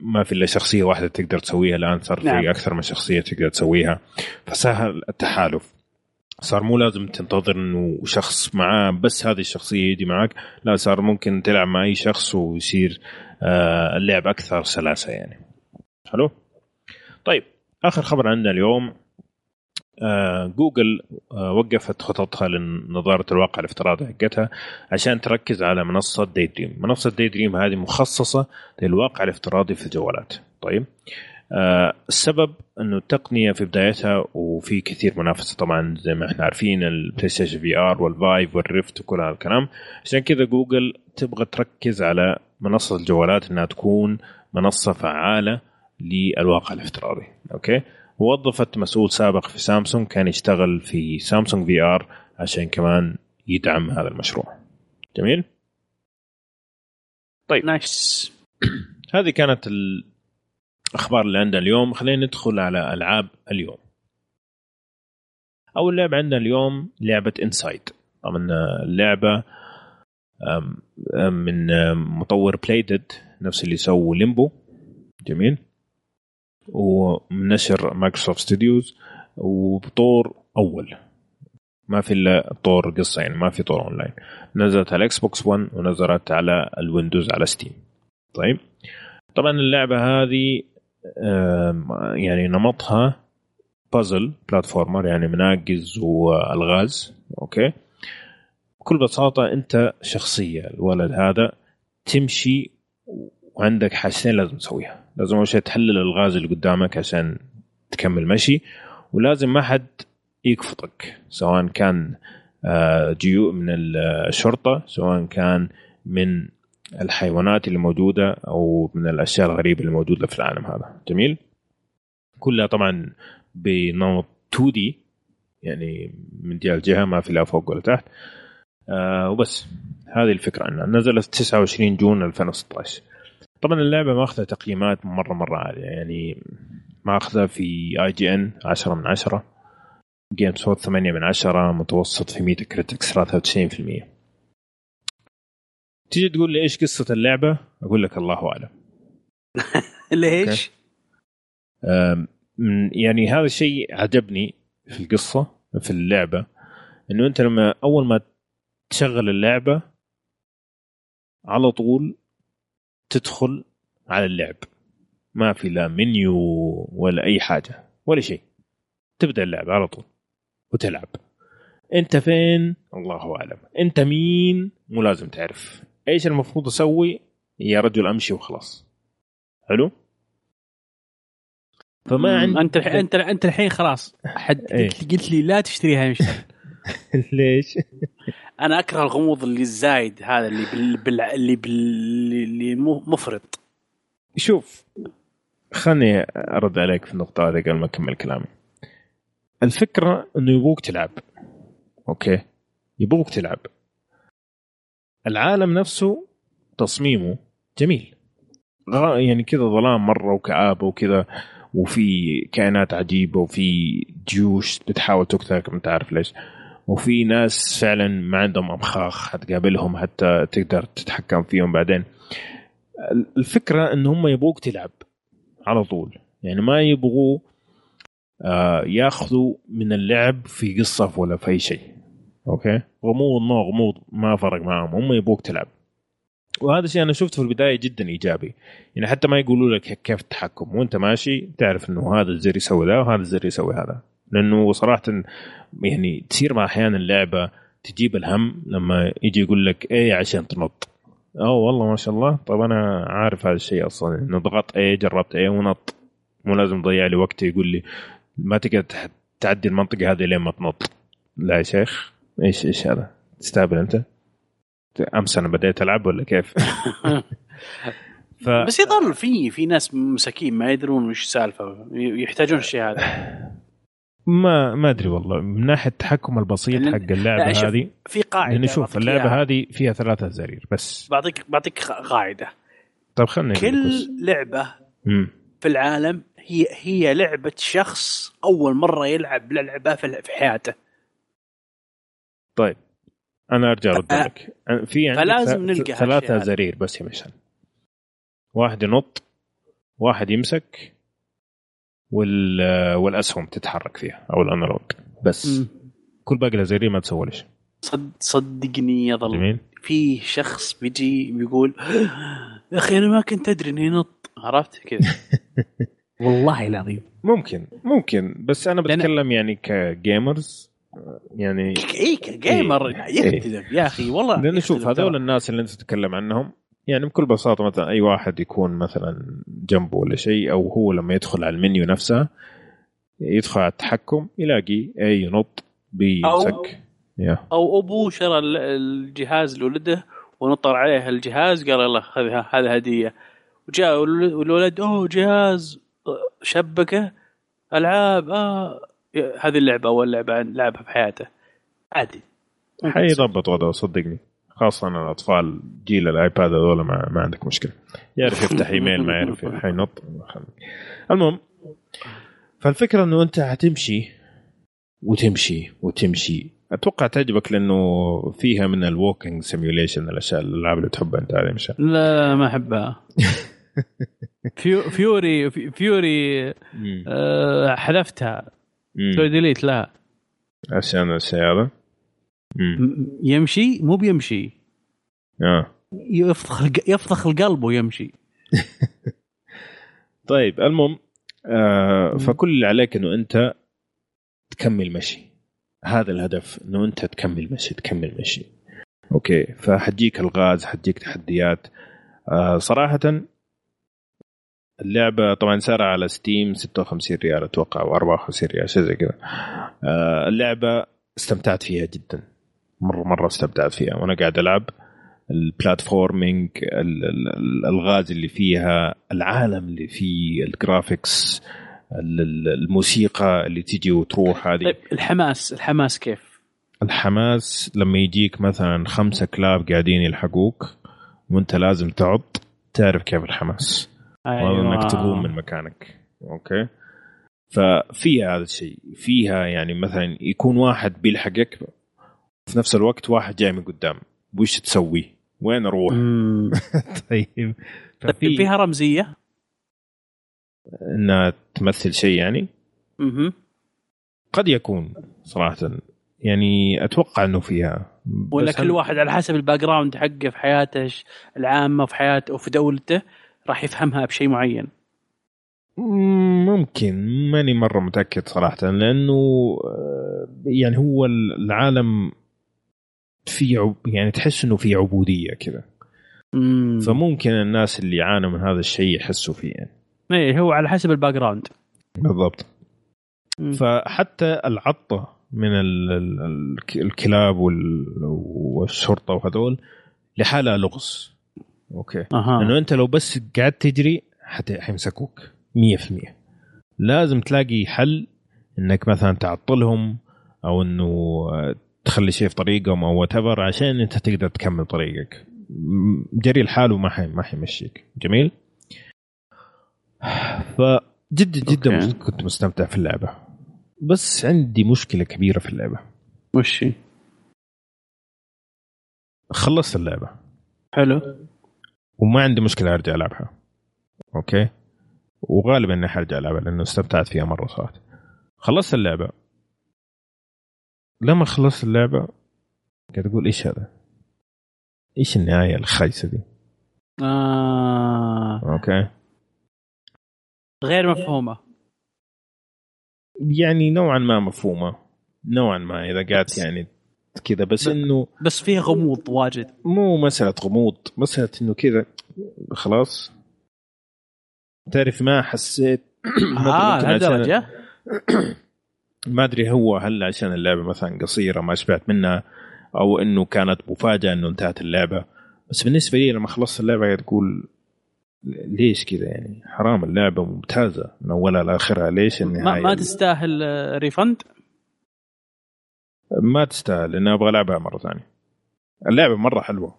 ما في إلا شخصية واحدة تقدر تسويها الآن صار في نعم. أكثر من شخصية تقدر تسويها. فسهل التحالف. صار مو لازم تنتظر إنه شخص معاه بس هذه الشخصية يجي معك لا صار ممكن تلعب مع أي شخص ويصير آه، اللعب أكثر سلاسة يعني. حلو؟ طيب. آخر خبر عندنا اليوم آه، جوجل آه، وقفت خططها لنظارة الواقع الافتراضي حقتها عشان تركز على منصة Daydream منصة Daydream هذه مخصصة للواقع الافتراضي في الجوالات. طيب آه، السبب إنه التقنية في بدايتها وفي كثير منافسة طبعا زي ما إحنا عارفين الـ PlayStation VR والـ Vive والـ Rift وكل هذا الكلام. عشان كذا جوجل تبغى تركز على منصة الجوالات إنها تكون منصة فعالة للواقع الافتراضي. أوكي؟ وظفت مسؤول سابق في سامسونج كان يشتغل في Samsung VR عشان كمان يدعم هذا المشروع. جميل؟ nice هذه كانت الأخبار اللي عندنا اليوم. خلينا ندخل على ألعاب اليوم. أول لعبة عندنا اليوم لعبة Inside طبعا اللعبة من مطور Playdead نفس اللي سووا Limbo جميل؟ ومن نشر Microsoft Studios وبطور أول. ما في إلا طور قصه يعني ما في طور اونلاين نزلت على الـ Xbox 1 ونزلت على الـ Windows على Steam طيب. طبعا اللعبة هذه يعني نمطها puzzle platformer يعني مناقز والغاز. okay. بكل بساطة أنت شخصية الولد هذا تمشي وعندك حاجتين لازم تسويها. لازم أول شيء تحلل الالغاز اللي قدامك عشان تكمل مشي ولازم ما حد يكفطك سواء كان آه، جيوء من الشرطة سواء كان من الحيوانات اللي موجودة أو من الأشياء الغريبة اللي موجودة في العالم هذا. جميل؟ كلها طبعا بنمط 2 دي يعني من جهة لجهه ما في لا فوق ولا تحت. آه وبس هذه الفكرة عنها نزلت 29 جون 2016 طبعا اللعبة ماخذه تقييمات مرة مرة عالية. يعني ماخذه في IGN 10 من 10 GameSpot 8 من 10 متوسط في Metacritic 93% تيجي تقول لي إيش قصة اللعبة؟ أقول لك الله أعلم. ليش؟ يعني هذا الشيء عجبني في القصة في اللعبة إنه أنت لما أول ما تشغل اللعبة على طول تدخل على اللعب. ما في لا منيو ولا أي حاجة ولا شيء. تبدأ اللعبه على طول وتلعب. أنت فين؟ الله أعلم. أنت مين؟ مو لازم تعرف. إيش المفروض أسوي؟ يا رجل أمشي وخلاص. حلو؟ فما عندي أنت الحين أنت أنت الحين خلاص. حد إيه. قلت لي لا تشتريها مش ليش؟ أنا أكره الغموض اللي الزايد هذا اللي بال... بال... اللي بال... اللي مفرط. شوف خلني أرد عليك في النقطة هذه قبل ما أكمل كلامي. الفكرة إنه يبغوك تلعب أوكي؟ يبغوك تلعب. العالم نفسه تصميمه جميل. يعني كذا ظلام مرة وكآبة وكذا وفي كائنات عجيبة وفي جيوش بتحاول تقتلك ما تعرف ليش. وفي ناس فعلا ما عندهم أمخاخ حتقابلهم حتى تقدر تتحكم فيهم بعدين. الفكرة إن هم يبغوك تلعب على طول. يعني ما يبغوا آه ياخذوا من اللعب في قصة ولا في أي شيء. أوكي؟ غموض ما غموض ما فرق معهم هم يبغوك تلعب. وهذا الشيء أنا شفته في البداية جدا إيجابي. يعني حتى ما يقولوا لك كيف التحكم. وأنت ماشي تعرف إنه هذا الزر يسوي ذا وهذا الزر يسوي هذا. لأنه صراحة يعني تصير مع أحيانا اللعبة تجيب الهم لما يجي يقول لك إيه عشان تنط. أوه والله ما شاء الله. طب أنا عارف هذا الشيء أصلا. إنه ضغطت إيه جربت إيه ونط. مو لازم تضيع لي وقت يقول لي ما تقدر تعدي المنطقة هذه لين ما تنط. لا يا شيخ. إيش إيش هذا؟ تستهبل أنت؟ أمس أنا بديت ألعب ولا كيف؟ ف... بس يظل في في ناس مساكين ما يدرون وش السالفة. يحتاجون الشيء هذا. ما ما أدري والله من ناحية التحكم البسيط حق اللعبة هذه في قاعدة لأنه شوف اللعبة. هذه فيها ثلاثة زرير بس بعطيك بعطيك قاعدة طيب خلنا كل لعبة امم في العالم هي هي لعبة شخص أول مرة يلعب لعبة في حياته طيب أنا أرجع ارد. لك في عندك فلازم نلقى ثلاثة. زرير بس يا مشعل واحد ينط واحد يمسك والأسهم تتحرك فيها أو الأنالوج. بس مم. كل باقي الازرار ما تسوي ليش صد صدقني يظل جميل. في شخص بيجي بيقول يا أخي أنا ما كنت أدري إنه ينط. عرفت كذا والله العظيم. ممكن ممكن. بس أنا بتكلم يعني كجيمرز يعني اي كجيمر إيه. يختلف يا أخي والله لأن شوف هذول. الناس اللي أنت تتكلم عنهم يعني بكل بساطة مثلا أي واحد يكون مثلا جنبه ولا شيء أو هو لما يدخل على المنيو نفسه يدخل على التحكم يلاقي اي ينط بيمسك يا أو أبوه شرى ال- الجهاز لولده ونطر عليه الجهاز قال يلا هذه هذا هدية. وجاء الول- الولد أوه جهاز شبكة ألعاب آه هذه اللعبة أول لعبة لعبها في حياته. عادي. حيضبط وضعه صدقني. خاصة الأطفال جيل ال iPad هذول ما, ما عندك مشكلة. يعرف يفتح إيميل ما يعرف حينط. المهم فالفكرة إنه أنت حتمشي وتمشي وتمشي. أتوقع تعجبك لأنه فيها من ال walking simulation الأشياء الألعاب اللي تحبها أنت هذه مشان. لا ما أحبها. فيو فيوري في- فيوري آه، حذفتها. سوي delete لا. عشان الشيء هذا. يمشي مو بيمشي. آه. يفضخ يفضخ القلب ويمشي. طيب المهم آه فكل اللي عليك إنه أنت تكمل مشي. هذا الهدف إنه أنت تكمل مشي تكمل مشي. okay فحتجيك ألغاز حتجيك تحديات. آه صراحة اللعبة طبعا سعرها على Steam 56 ريال أتوقع أو 54 ريال شيء زي كذا. آه اللعبة استمتعت فيها جدا. مره مرة استمتعت فيها. وأنا قاعد ألعب ال platforming ال- ال- ال- الألغاز اللي فيها العالم اللي فيه ال graphics ال- ال- الموسيقى اللي تيجي وتروح هذه. طيب الحماس الحماس كيف؟ الحماس لما يجيك مثلا خمسة كلاب قاعدين يلحقوك وأنت لازم تعض تعرف كيف الحمس والله إنك تقوم من مكانك. أوكي؟ ففيها هذا الشيء. فيها يعني مثلا يكون واحد بيلحقك في نفس الوقت واحد جاي من قدام وش تسوي؟ وين أروح؟ طيب طيب ففي فيها رمزيه؟ إنها تمثل شيء يعني مهم. قد يكون صراحة يعني أتوقع إنه فيها ولا كل واحد على حسب ال background حقه في حياته العامة في حياته وفي دولته راح يفهمها بشيء معين مم، ممكن ماني مرة متأكد صراحة لأنه آه، يعني هو العالم في عب يعني تحس إنه في عبودية كذا. مم. فممكن الناس اللي يعانوا من هذا الشيء يحسوا فيه يعني. إيه هو على حسب ال background بالضبط. مم. فحتى العطة من ال- ال- ال- الكلاب وال- والشرطة وهذول لحالها لغز. okay. أها. لأنه أنت لو بس قعدت تجري حيمسكوك. 100% لازم تلاقي حل إنك مثلا تعطلهم أو إنه تخلي شيء في طريقهم أو وات عشان أنت تقدر تكمل طريقك. جري لحاله ما حي ما حيمشيك. جميل؟ فجدا جدا okay. مست- كنت مستمتع في اللعبة. بس عندي مشكلة كبيرة في اللعبة. وش؟ خلصت اللعبة. حلو. وما عندي مشكلة أرجع ألعبها. okay؟ وغالبا إني حرجع ألعبها لأنه استمتعت فيها مرة صراحة خلصت اللعبة. لما خلصت اللعبة قاعد أقول إيش هذا؟ إيش النهاية الخايسة دي؟ آه. أوكي. غير مفهومة. يعني نوعا ما مفهومة. نوعا ما إذا قعدت يعني كذا بس إنه بس فيها غموض واجد. مو مسألة غموض مسألة إنه كذا خلاص. تعرف ما حسيت؟ آه لهالدرجه ما أدري هو هل عشان اللعبة مثلا قصيرة ما شبعت منها أو إنه كانت مفاجأة إنه انتهت اللعبة. بس بالنسبة لي لما خلصت اللعبة تقول ليش كذا يعني؟ حرام اللعبة ممتازة من أولها لآخرها. ليش ما, النهاية؟ ما تستاهل آه، ريفند ما تستاهل لأني أبغى ألعبها مرة ثانية. اللعبة مرة حلوة.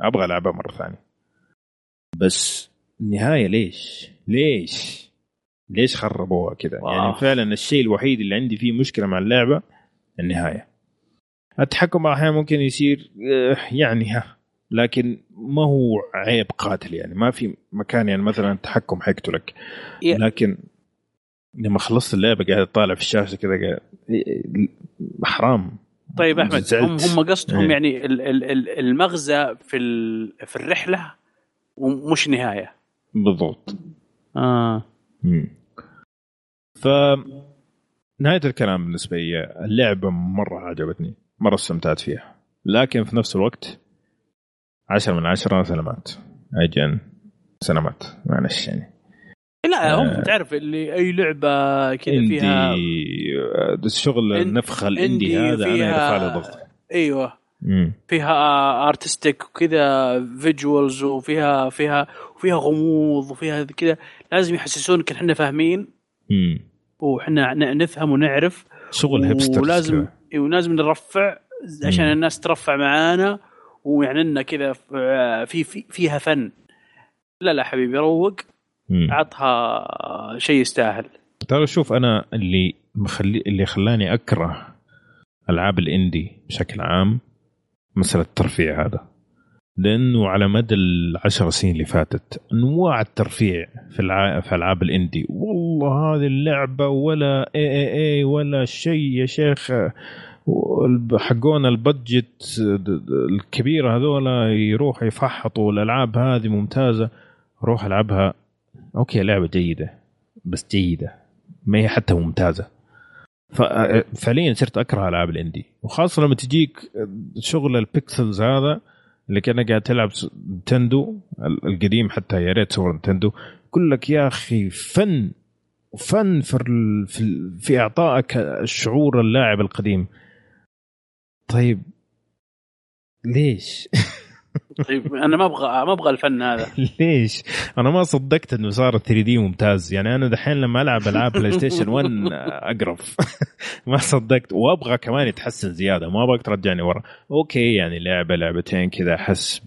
أبغى ألعبها مرة ثانية. بس النهاية ليش؟ ليش؟ ليش خربوها كذا؟ يعني فعلا الشيء الوحيد اللي عندي فيه مشكلة مع اللعبة النهاية. التحكم أحيانا ممكن يصير آه، يعني ها لكن ما هو عيب قاتل يعني ما في مكان يعني مثلا التحكم حيقتلك لكن لما خلصت اللعبة قاعد أطالع في الشاشة كذا حرام طيب أحمد. هم هم قصدهم إيه. يعني ال- ال- ال- المغزى في في الرحلة ومش نهاية بالضبط آه مم. ف نهاية الكلام بالنسبة لي اللعبة مرة عجبتني مرة استمتعت فيها لكن في نفس الوقت عشرة من عشرة سلامات اجن سلامات معلش يعني لا هم آه. تعرف اللي أي لعبة كذا فيها آه، الشغل النفخه الاندي هذا أنا يرفع لي ضغط أيوه مم. فيها artistic وكذا visuals وفيها فيها وفيها غموض وفيها كذا. لازم يحسسونك إن إحنا فاهمين. وحنا نفهم ونعرف. شغل hipster ولازم ولازم نرفع عشان مم. الناس ترفع معانا. ويعني لنا كذا في في فيها فن. لا لا حبيبي روق. عطها شيء يستاهل. ترى شوف أنا اللي مخلي اللي خلاني أكره ألعاب ال indie بشكل عام مسألة الترفيع هذا. لأنه على مدى العشر سنين اللي فاتت أنواع الترفيع في. في ألعاب ال indie. والله هذه اللعبة ولا AAA ولا شيء يا شيخ. حقونا ال budget الكبيرة هذولا يروحوا يفحطوا الألعاب هذه ممتازة. روح ألعبها. okay لعبة جيدة بس جيدة. ما هي حتى ممتازة. فعليا صرت أكره ألعاب ال indie وخاصة لما تجيك شغل ال pixels هذا اللي كأنك قاعد تلعب Nintendo ال- القديم حتى يا ريت صور Nintendo يقول لك يا أخي فن فن في في, في إعطائك الشعور اللاعب القديم. طيب ليش؟ طيب أنا ما أبغى ما أبغى الفن هذا. ليش؟ أنا ما صدقت إنه صار 3D ممتاز، يعني أنا دحين لما ألعب ألعاب PlayStation 1 أقرف. ما صدقت. وأبغى كمان يتحسن زيادة. ما أبغاك ترجعني ورا، okay يعني لعبة لعبتين كذا أحس.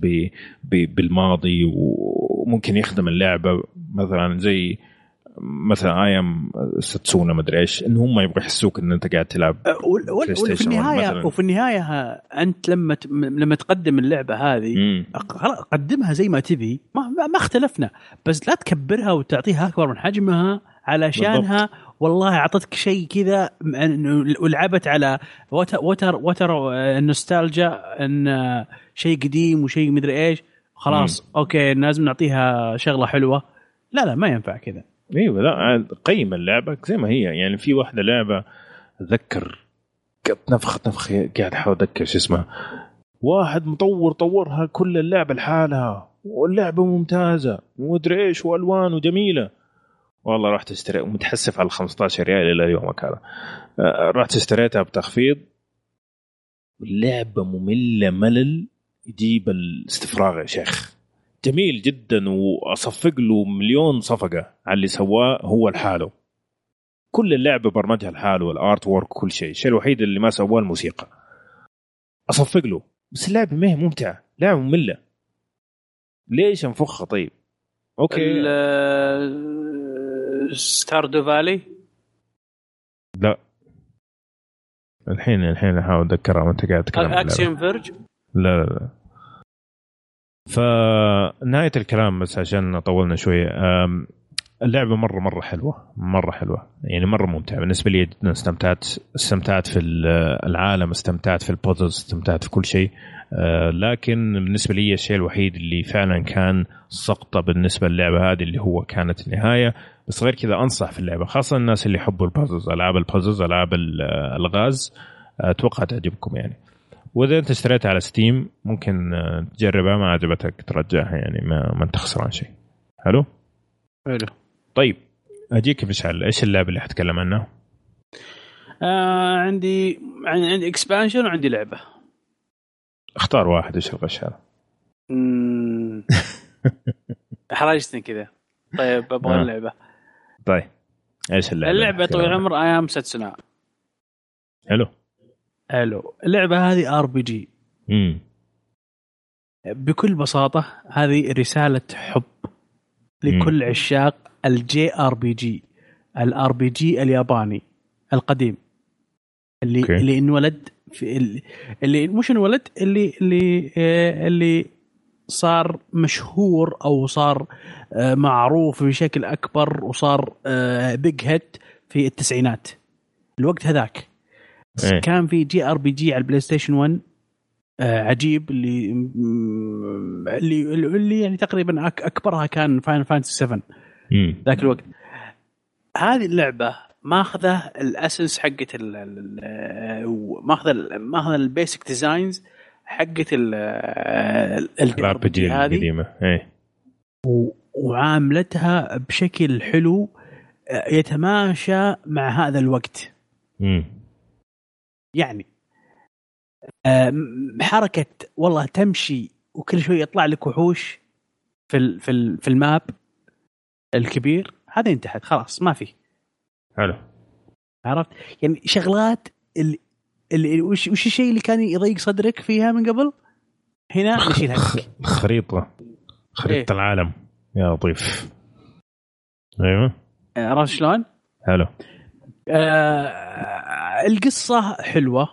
بالماضي وممكن يخدم اللعبة. مثلا زي مثلا I Am Setsuna مدري إيش ان هم يبغوا يحسوك إن أنت قاعد تلعب Play وفي النهاية. وفي النهاية ها- أنت لما لما تقدم اللعبة هذه مم. قدمها زي ما تبي. ما, ما اختلفنا. بس لا تكبرها وتعطيها أكبر من حجمها علشانها والله أعطتك شيء كذا ولعبت على وتر وتر, وتر النوستالجيا إن شيء قديم وشيء مدري إيش. خلاص أوكي لازم نعطيها شغلة حلوة. لا لا ما ينفع كذا. إيوه لا قيم اللعبة زي ما هي. يعني في واحدة لعبة اتذكر قد نفخت نفخه قاعد أحاول اتذكر شو اسمها. واحد مطور طورها كل اللعبه لحالها. واللعبة ممتازة ومدري إيش وألوان وجميلة. والله رحت اشتري ومتحسف على 15 ريال إلى يومك هذا آه، رحت اشتريتها بتخفيض. اللعبه مملة ملل يجيب الاستفراغ يا شيخ. جميل جدا وأصفق له مليون صفقة على اللي سواه هو لحاله. كل اللعبه برمجها لحاله وال artwork كل شيء. الشيء الوحيد اللي ما سواه الموسيقى. أصفق له. بس اللعبه ما هي ممتعة. لعبه مملة. ليش انفخها طيب؟ okay. Stardew Valley لا. الحين الحين أحاول أتذكرها وانت قاعد تتكلم. Axiom Verge لا لا لا. فنهاية الكلام بس عشان طولنا شوية. أم، اللعبة مرة مرة حلوة مرة حلوة. يعني مرة ممتعة. بالنسبة لي جدا استمتعت استمتعت في ال- العالم استمتعت في البوزلز استمتعت في كل شيء. أه، لكن بالنسبة لي الشيء الوحيد اللي فعلا كان سقطة بالنسبة للعبة هذه اللي هو كانت النهاية. بس غير كذا أنصح في اللعبة خاصة الناس اللي يحبوا البوزلز ألعاب البوزلز ألعاب ال- ألغاز. أتوقع تعجبكم يعني. وإذا أنت اشتريتها على ستيم ممكن آه، تجربها ما عجبتك ترجعها يعني ما, ما أنت خسران شيء. حلو؟ حلو. طيب أجيك مشعل إيش اللعبة اللي حتكلم عنها؟ آه عندي عندي expansion وعندي لعبة. اختار واحد إيش الغش هذا؟ مم. احرجتني كذا. طيب أبغى آه. اللعبة. طيب إيش اللعبة اللعبة طويل العمر أيام ساتسونا؟ حلو. حلو اللعبة هذه RPG بكل بساطة هذه رسالة حب لكل عشاق ال JRPG ال RPG الياباني القديم. اللي أوكي. اللي انولد في ال- اللي مش انولد اللي اللي آه، اللي صار مشهور أو صار آه، معروف بشكل أكبر وصار big hit في التسعينات. الوقت هذاك. إيه. كان في JRPG على البلاي ستيشن 1 آه، عجيب اللي اللي اللي يعني تقريبا أك- أكبرها كان فاينل فانتسي 7 مم. ذاك الوقت هذه اللعبة ماخذة ال essence حقت ال- ماخذة ماخذة ال basic designs حقت ال ال RPG القديمة إيه وعاملتها بشكل حلو آه، يتماشى مع هذا الوقت. يعني. آم، حركة والله تمشي وكل شوي يطلع لك وحوش في في في الماب الكبير هذا انتهت خلاص ما في. حلو. عرفت؟ يعني شغلات اللي, اللي وش, وش الشيء اللي كان يضيق صدرك فيها من قبل؟ هنا نشيلها خريطة. خريطة إيه. العالم. يا لطيف. أيوه. آه، عرفت شلون؟ حلو. آه القصة حلوة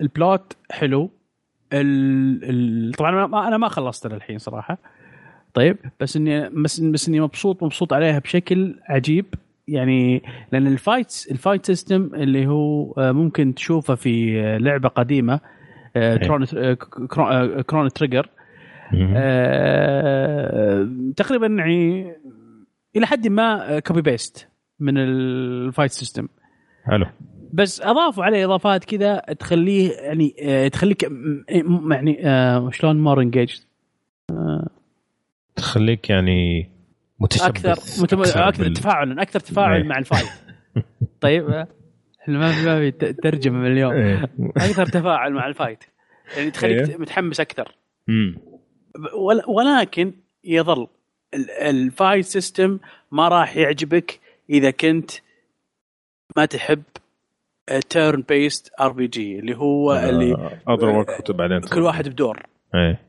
ال plot حلو ال... ال... طبعا أنا ما أنا ما خلصت للحين صراحة. طيب بس اني بس, بس إني مبسوط مبسوط عليها بشكل عجيب. يعني لأن ال fight ال fight system اللي هو آه، ممكن تشوفه في آه، لعبة قديمة كرون كرونو- تريجر تقريبا يعني إلى حد ما copy paste من ال fight system حلو. بس أضافوا عليه إضافات كذا تخليه يعني آه، تخليك يعني آه، شلون more engaged تخليك يعني متشبث أكثر متم... أكثر بال- تفاعلا أكثر تفاعل إيه. مع ال fight طيب آه، إحنا ما في ما في ترجمة من اليوم إيه. أكثر تفاعل مع ال fight يعني تخليك إيه. متحمس أكثر ولكن يظل ال- ال fight system ما راح يعجبك إذا كنت ما تحب turn-based RPG اللي هو اللي آه، اضرب وقت بعدين. كل واحد بدور. إيه.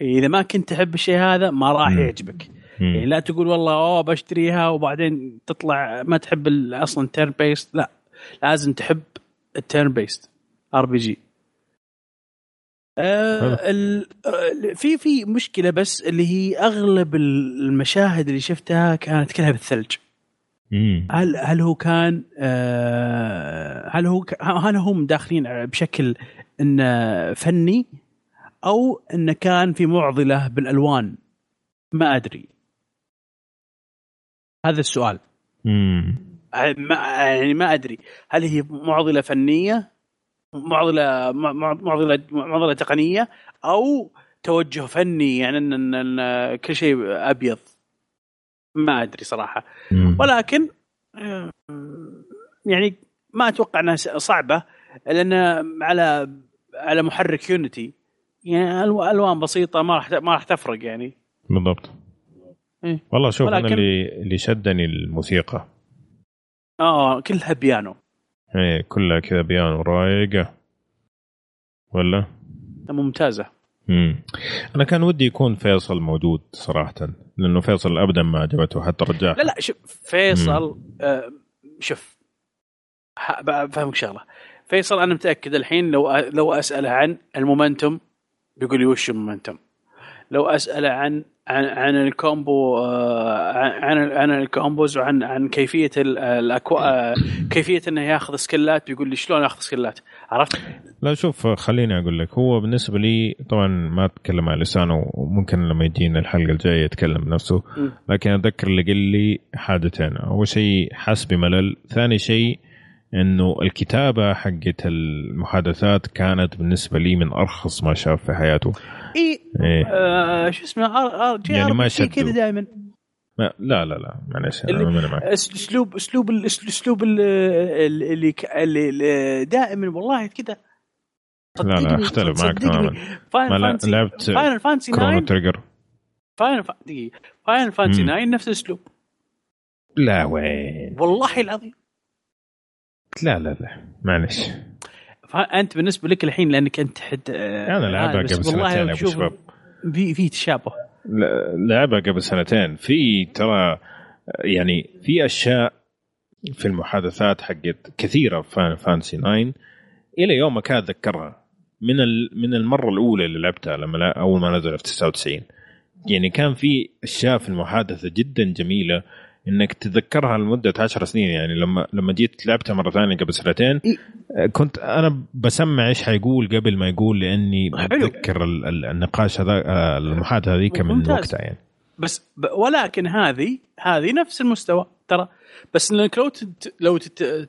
إذا ما كنت تحب الشيء هذا ما راح. يعجبك. يعني لا تقول والله أوه بشتريها وبعدين تطلع ما تحب أصلا turn-based لا لازم تحب ال turn-based RPG. آه، في في مشكلة بس اللي هي أغلب المشاهد اللي شفتها كانت كلها بالثلج. مم. هل هل هو كان آه، هل هو هل هم داخلين بشكل انه فني أو انه كان في معضلة بالألوان؟ ما أدري. هذا السؤال. مم. ما يعني ما أدري. هل هي معضلة فنية معضلة مع- مع- معضلة معضلة تقنية أو توجه فني يعني إن كل شيء أبيض؟ ما أدري صراحة. مم. ولكن آه، يعني ما أتوقع أنها صعبة لأن على على محرك يونيتي يعني ألوان بسيطة ما راح ما راح تفرق يعني. بالضبط. إيه. والله شوف أنا ولكن- اللي اللي شدني الموسيقى. آه كلها بيانو. إيه كلها كذا بيانو رايقه ولا؟ ممتازة. مم. أنا كان ودي يكون فيصل موجود صراحة لأنه فيصل ابدا ما عجبته حتى رجع لا لا شوف فيصل آه شوف بفهمك شغلة. فيصل أنا متأكد الحين لو لو أسأله عن ال momentum بيقول لي وش ال momentum؟ لو اساله عن عن عن ال combo آه، عن عن- ال combos وعن عن كيفية ال- الأكوا آه، كيفية إنه ياخذ skillات بيقول لي شلون ياخذ سكلات عرفت؟ لا شوف خليني أقول لك هو بالنسبة لي طبعا ما أتكلم على لسانه وممكن لما يجينا الحلقة الجاية يتكلم بنفسه مم. لكن اتذكر اللي قال لي حاجتين أول شيء حس بملل ثاني شيء إنه الكتابة حقت المحادثات كانت بالنسبة لي من أرخص ما شاف في حياته إي. إيه. آه شو اسمه ار ار جي يعني ما جي كذا شدوا. دائما ما لا لا لا معك اسلوب أسلوب أسلوب ال- ال- اللي اللي دائما والله كذا. لا لا أختلف معك تماما ما فاينل لعبت فاينل كرونو 9 تريجر فاينل فا- دقيقة. فاينل فانتسي مم. 9 نفس الأسلوب. لا وين؟ والله العظيم. لا لا لا معلش فانت بالنسبة لك الحين لأنك أنت حد أنا لعبها قبل سنتين يا ابو شباب. في في تشابه. لعبها قبل سنتين. في ترى يعني في أشياء في المحادثات حقت كثيرة في فانسي 9 إلى يومك هذا أتذكرها. من من المرة الأولى اللي لعبتها لما أول ما نزل في 99 يعني كان في أشياء في المحادثة جدا جميلة. إنك تتذكرها لمدة 10 سنين يعني لما لما جيت لعبتها مرة ثانية قبل سنتين إيه. كنت أنا بسمع إيش حيقول قبل ما يقول لأني حلو. اتذكر ال- ال- النقاش هذا آه، المحادثة هذيك من. وقتها يعني بس ب... ولكن هذه هذه نفس المستوى ترى بس إنك لو. لو.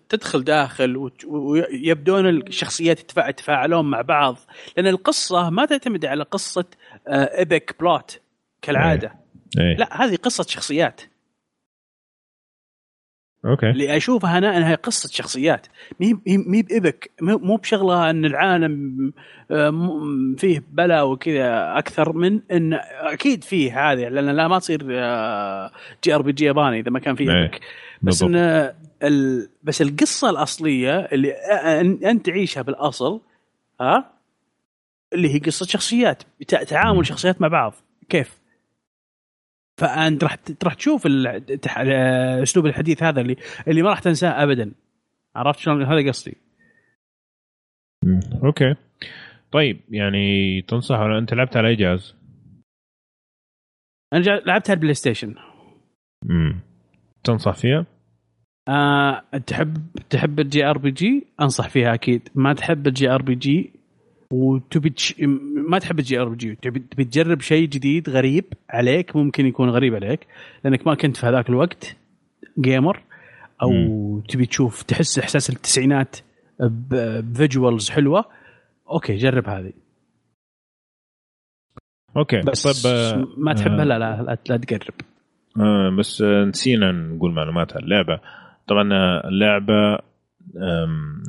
تدخل داخل. ويبدون الشخصيات يتفا... يتفاعلون مع بعض لأن القصة ما تعتمد على قصة epic plot كالعادة إيه لا هذه قصة شخصيات أوكي. اللي أشوفها أنا أنها قصة شخصيات. مي مي ب epic مو بشغله أن العالم آه، فيه بلا وكذا أكثر من أن أكيد فيه هذه لأن لا ما تصير آه، JRPG ياباني إذا ما كان فيه إيه، epic بس. إن ال... بس القصة الأصلية اللي أ- انت تعيشها بالأصل ها اللي هي قصة شخصيات تع- تعامل شخصيات مع بعض. كيف؟ فأنت راح راح تشوف اسلوب الحديث هذا اللي اللي ما راح تنساه ابدا. عرفت شلون؟ هذا قصدي. okay. طيب يعني تنصح ولا أنت لعبت على أي جهاز؟ أنا لعبتها على ال PlayStation. امم تنصح فيها؟ آه تحب تحب ال JRPG؟ أنصح فيها أكيد. ما تحب ال JRPG وتبي تش... ما تحب ال JRPG تبي تجرب شيء جديد غريب عليك ممكن يكون غريب عليك لأنك ما كنت في هذاك الوقت gamer أو مم. تبي تشوف تحس إحساس التسعينات ب visuals حلوة. okay جرب هذه. okay بس طيب آه، ما تحبها آه، لا لا لا, لا تقرب آه بس نسينا نقول معلومات عن اللعبة. طبعا آه، اللعبة آم،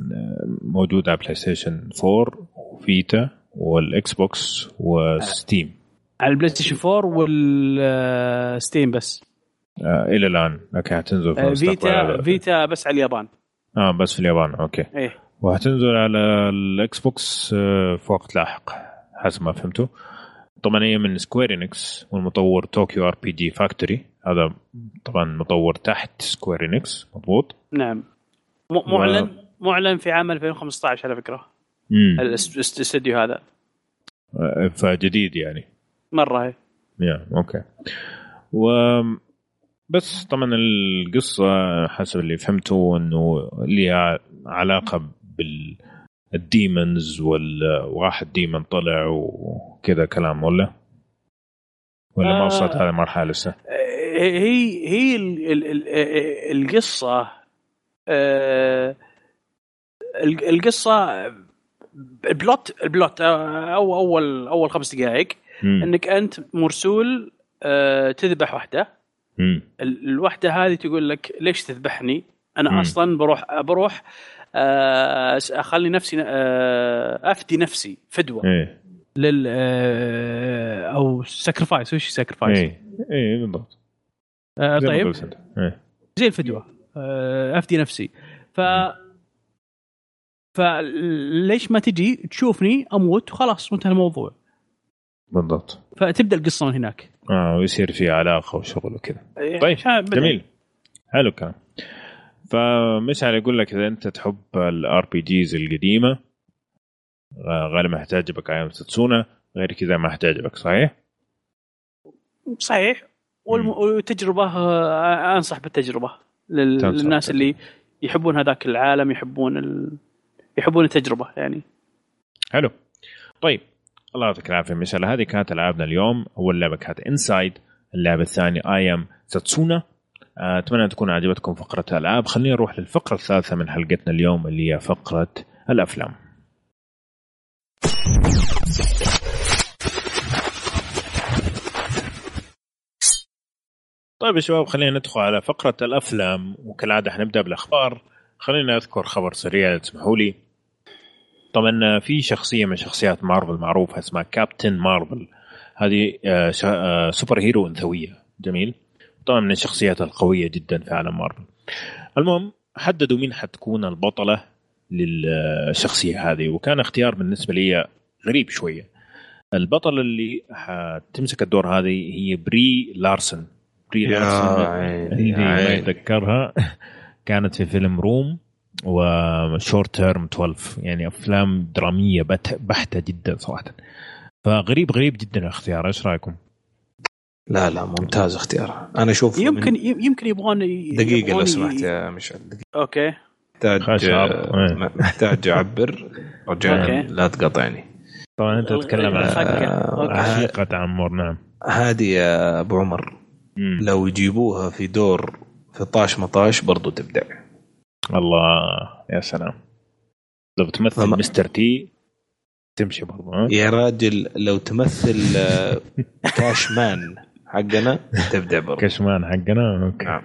موجوده على PlayStation 4 و Vita وال Xbox و Steam. على ال PlayStation 4 وال Steam بس. آه إلى الآن. لكن حتنزل في آه، فيتا فيتا بس على اليابان. آه بس في اليابان. okay. إيه. وهتنزل على ال Xbox آه، في وقت لاحق حسب ما فهمته طبعا هي من Square Enix والمطور Tokyo RPG Factory هذا طبعا مطور تحت Square Enix مضبوط؟ نعم. معلن معلن في عام 2015 على فكرة الاس- الاستوديو هذا فجديد يعني مرة هي يا أوكي و بس طبعا القصة حسب اللي فهمته إنه لها علاقة بال الديمونز والواحد ديمون طلع وكذا كلام ولا؟ ولا ما آه. وصلت هذه المرحلة لسه؟ هي هي ال- ال- ال- القصة آه، ال- القصة ال plot ال plot أو اول أول خمس دقائق. إنك أنت مرسول آه، تذبح واحدة. ال- الوحدة هذه تقول لك ليش تذبحني؟ أنا مم. أصلا بروح بروح آه، أخلي نفسي آه، أفدي نفسي فدوة إيه لل آه، أو sacrifice وش sacrifice؟ إيه إيه بالضبط آه طيب إيه زي الفدوة آه، افدي نفسي. ف فليش ما تجي تشوفني أموت؟ وخلاص وانتهى الموضوع. بالضبط. فتبدأ القصة من هناك. آه ويصير في علاقة وشغل وكذا. طيب عشان بدأ- جميل. حلو الكلام. فمشعل يقول لك إذا أنت تحب ال RPGs القديمة آه، غالبا حتعجبك أيام ستسونا غير كذا ما حتعجبك صحيح؟ صحيح. والتجربة آه، أنصح بالتجربة. لل... للناس. اللي يحبون هذاك العالم يحبون ال... يحبون التجربة يعني. حلو. طيب الله يعطيك العافية مشعل هذه كانت ألعابنا اليوم. أول لعبة كانت انسايد اللعبة الثانية اي ام ساتسونا أتمنى أن تكون عجبتكم فقرة الألعاب. خلينا نروح للفقرة الثالثة من حلقتنا اليوم اللي هي فقرة الأفلام. طيب يا شباب خلينا ندخل على فقرة الأفلام. وكالعادة حنبدأ بالأخبار. خلينا أذكر خبر سريع تسمحوا لي. طبعا في شخصية من شخصيات مارفل معروفة اسمها Captain Marvel. هذه آه، آه، superhero أنثوية. جميل. طبعا من الشخصيات القوية جدا في عالم مارفل. المهم حددوا مين حتكون البطلة للشخصية هذه. وكان اختيار بالنسبة لي غريب شوية. البطلة اللي حتمسك الدور هذه هي Brie Larson. ما عيني يتذكرها كانت في فيلم Room و Short Term 12 يعني أفلام درامية بت- بحتة جدا صراحة فغريب غريب جدا الاختيار إيش رأيكم؟ لا لا ممتاز اختيار أنا أشوف يمكن يمكن يبغون دقيقة لو سمحت يا مشعل. okay محتاج. آه، محتاج أعبر رجاء. لا تقاطعني طبعا أنت تتكلم عن. حقيقة عمر نعم هذه يا أبو عمر. لو يجيبوها في دور في طاش ما طاش برضو تبدع الله يا سلام. لو بتمثل فما- Mr. T تمشي برضه ها؟ يا راجل لو تمثل آه، Cash Man حقنا تبدع برضو. Cash Man حقنا okay. نعم.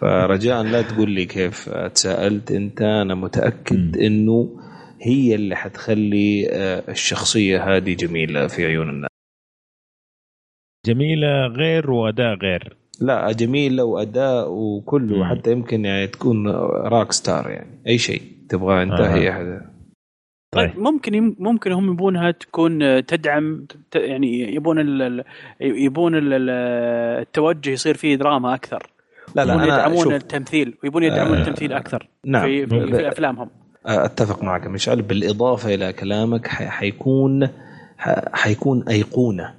فرجاء لا تقول لي كيف تساءلت انت. أنا متأكد انه هي اللي حتخلي آه، الشخصية هذه جميلة في عيون الناس. جميلة غير وأداء غير. لا جميلة وأداء وكله مم. حتى يمكن يعني تكون راك ستار يعني. أي شيء تبغى انت آه. هي هذا. طيب. طيب ممكن يم- ممكن هم يبونها تكون آه، تدعم ت- يعني يبون ال- يبون ال- ال- التوجه يصير فيه دراما أكثر. لا لا يبون يدعمون التمثيل ويبون يدعمون آه، التمثيل أكثر نعم. في, في, في أفلامهم. أتفق معك مشعل. بالإضافة إلى كلامك حيكون حيكون أيقونة.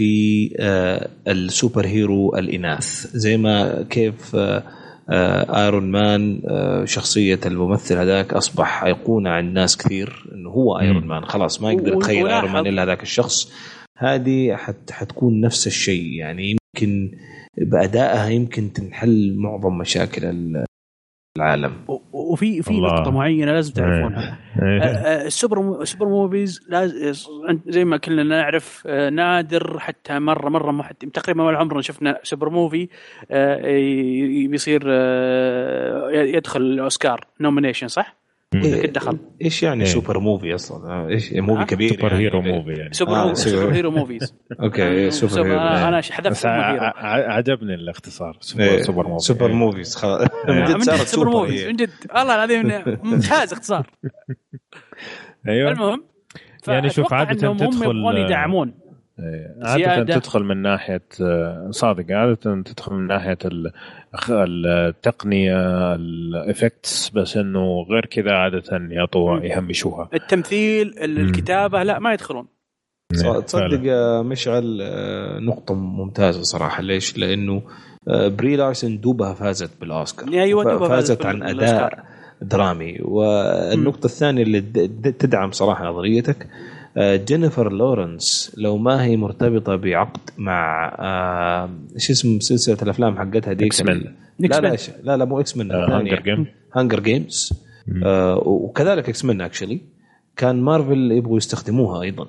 في آه، ال superhero الإناث زي ما كيف آه، آه، Iron Man شخصية الممثل هذاك أصبح ايقونه عند ناس كثير إنه هو Iron Man. خلاص ما يقدر يتخيل Iron Man إلا هذاك الشخص. هذه حت حتكون نفس الشيء يعني يمكن بأدائها يمكن تنحل معظم مشاكل ال- العالم وفي في الله. نقطة معينة لازم تعرفونها إيه. آه، آه، ال super ال super movies لازم زي ما كلنا نعرف آه، نادر حتى مرة مرة ما حد تقريبا ولا عمرنا شفنا super movie بيصير يدخل الأوسكار nomination صح؟ إيه، قد دخل إيش يعني إيه. super movie أصلا؟ آه، إيش movie؟ كبير سوبر يعني. hero movie يعني سوبر آه، movie super- superhero movies okay superhero أنا حذفت سوبر عجبني الاختصار سوبر, إيه، سوبر موفي سوبر إيه. موفيز خلاص من إيه. جد من صارت جد super super movies. من جد والله العظيم ممتاز اختصار أيوه المهم يعني شوف فأتوقع عادة إنهم هم تدخل- يبغون يدعمون إيه. عادة زيادة. تدخل من ناحية آه، صادق عادة تدخل من ناحية التقنية ال effects بس إنه غير كذا عادة يعطوها يهمشوها التمثيل الكتابة لا ما يدخلون فعلا. تصدق يا مشعل آه، نقطة ممتازة صراحة ليش؟ لأنه آه، بري لارسن دوبها فازت بالأوسكار أيوة، دوبها فازت عن. أداء درامي والنقطة الثانية اللي تدعم صراحة نظريتك آه، جينيفر لورنس لو ما هي مرتبطة بعقد مع آه، إيش اسم سلسلة الأفلام حقتها X-Men. لا لا لا لا مو X-Men Hunger Game Hunger Games وكذلك X-Men actually كان مارفل يبغوا يستخدموها أيضا.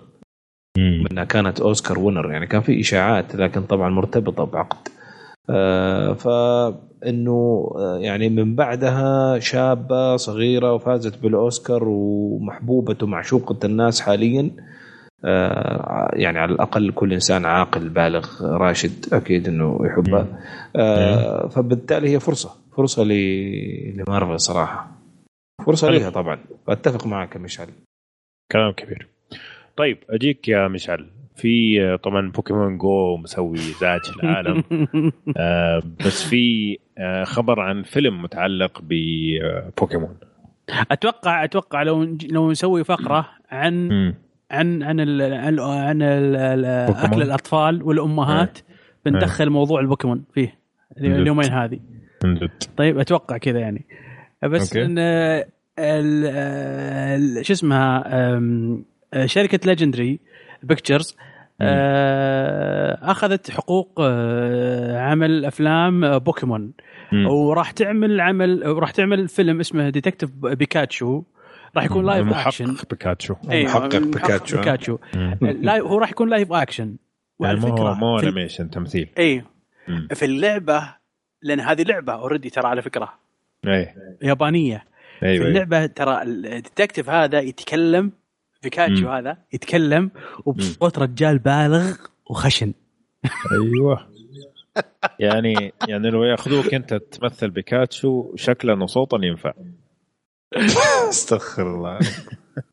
إنها كانت Oscar winner يعني كان في إشاعات لكن طبعا مرتبطة بعقد. آه فإنه آه يعني من بعدها شابة صغيرة وفازت بالأوسكار ومحبوبة ومعشوقه الناس حاليا. آه يعني على الأقل كل إنسان عاقل بالغ راشد أكيد إنه يحبها. آه فبالتالي هي فرصة فرصة ل- لمارفل صراحة. فرصة. لها طبعا. فاتفق معك يا مشعل. كلام كبير. طيب أجيك يا مشعل. في آه، طبعا Pokémon Go مسوي ازعاج في العالم آه بس في آه خبر عن فيلم متعلق ببوكيمون أتوقع أتوقع لو لو نسوي فقرة عن. عن عن ال عن, عن ال ال بوكيمون. أكل الأطفال والأمهات بندخل موضوع البوكيمون فيه. اليومين هذه طيب أتوقع كذا يعني بس okay. إن ال- شو اسمها شركة Legendary Pictures أخذت حقوق آه، عمل أفلام آه، بوكيمون. مم. وراح تعمل عمل راح تعمل فيلم اسمه Detective Pikachu راح يكون لايف اكشن محقق بيكاتشو أيوة، محقق بيكاتشو. بيكاتشو هو راح يكون live action يعني وعلى هو فكره في ال- animation تمثيل. اي. في اللعبة لأن هذه لعبة already ترى على فكرة. اي يابانية. في أيوه أيوة. اللعبة ترى ال detective هذا يتكلم بيكاتشو. هذا يتكلم وبصوت رجال بالغ وخشن. أيوه. يعني يعني لو ياخذوك انت تمثل بيكاتشو شكلا وصوتا ينفع. استغفر الله.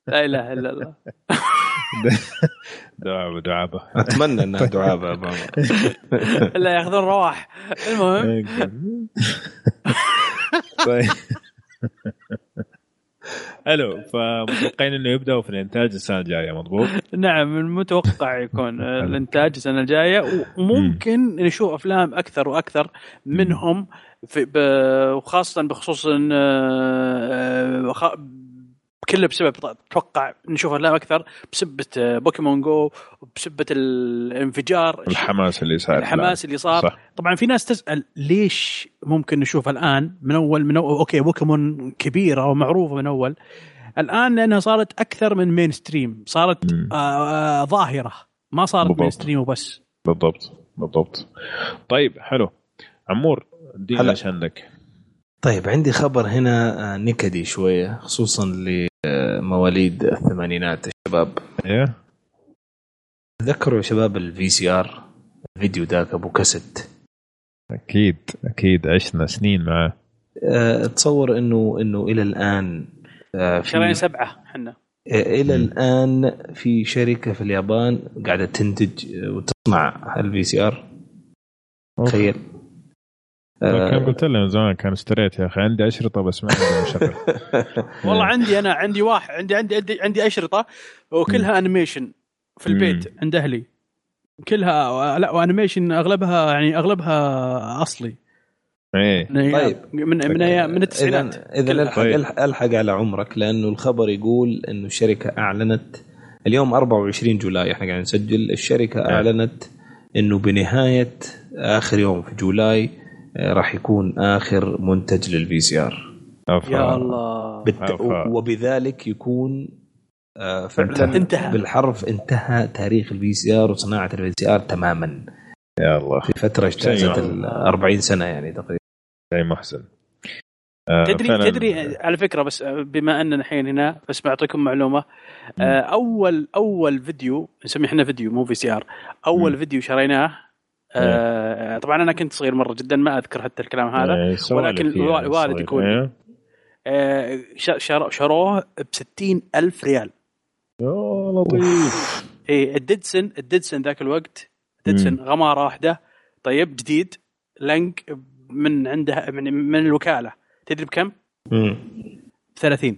لا إله إلا الله. دعابة دعابة. أتمنى إنها دعابة يا بابا. الا ياخذون رواح. المهم. طيب. حلو فمتوقعين إنه يبدأوا في الإنتاج السنة الجاية مضبوط؟ نعم المتوقع يكون الإنتاج السنة الجاية وممكن نشوف أفلام أكثر وأكثر منهم وخاصة بخصوص كله بسبب أتوقع نشوف افلام أكثر بسبة Pokémon Go بسبة الانفجار الحماس اللي صار الحماس اللي صار. صح. طبعا في ناس تسأل ليش ممكن نشوف الآن من أول من أول okay بوكيمون كبيره ومعروفه من أول. الآن لأنها صارت أكثر من mainstream صارت آه آه ظاهرة ما صارت بالضبط. mainstream وبس. بالضبط بالضبط. طيب حلو. عمور ادينا إيش عندك طيب عندي خبر هنا آه، نكدي شوية خصوصا لمواليد الثمانينات الشباب. إيه؟ تذكروا شباب ال VC R الفيديو ذاك أبو كاسيت. أكيد أكيد عشنا سنين معاه أه تصور إنه إنه إلى الآن أه شهرين سبعة إحنا إلى م. الآن في شركة في اليابان قاعدة تنتج وتصنع ال VCR تخيل. كان آه. قلت لهم زمان كان اشتريت يا أخي عندي أشرطة بس ما عندي مشغل والله عندي أنا عندي واحد عندي عندي عندي, عندي أشرطة وكلها animation في البيت عند أهلي. كلها لا و animation أغلبها يعني أغلبها أصلي. إيه. طيب. من من من التسعينات اذا الحق طيب. الحق على عمرك لأنه الخبر يقول إنه الشركة أعلنت اليوم 24 July. إحنا قاعدين نسجل. الشركة إيه. أعلنت إنه بنهاية آخر يوم في July راح يكون آخر منتج لل VCR يا الله. بالت... وبذلك يكون آه، فعلا انتهى. بالحرف انتهى تاريخ ال VCR وصناعة ال VCR تماما. يا الله. في فترة اجتازت ال 40 سنة يعني تقريبا. شيء محسن آه تدري تدري على فكرة بس بما اننا الحين هنا بس بعطيكم معلومة. آه اول أول فيديو نسميه إحنا فيديو مو VCR أول م. فيديو شريناه آه طبعا أنا كنت صغير مرة جدا ما أذكر حتى الكلام هذا إيه، ولكن الوالد يكون إيه. آه شروه ب ألف ريال. يا لطيف. اي الديدسن الديدسن ذاك الوقت ديدسن غمارة واحدة طيب جديد لنك من عندها من, من الوكالة. تدري بكم؟ ب 30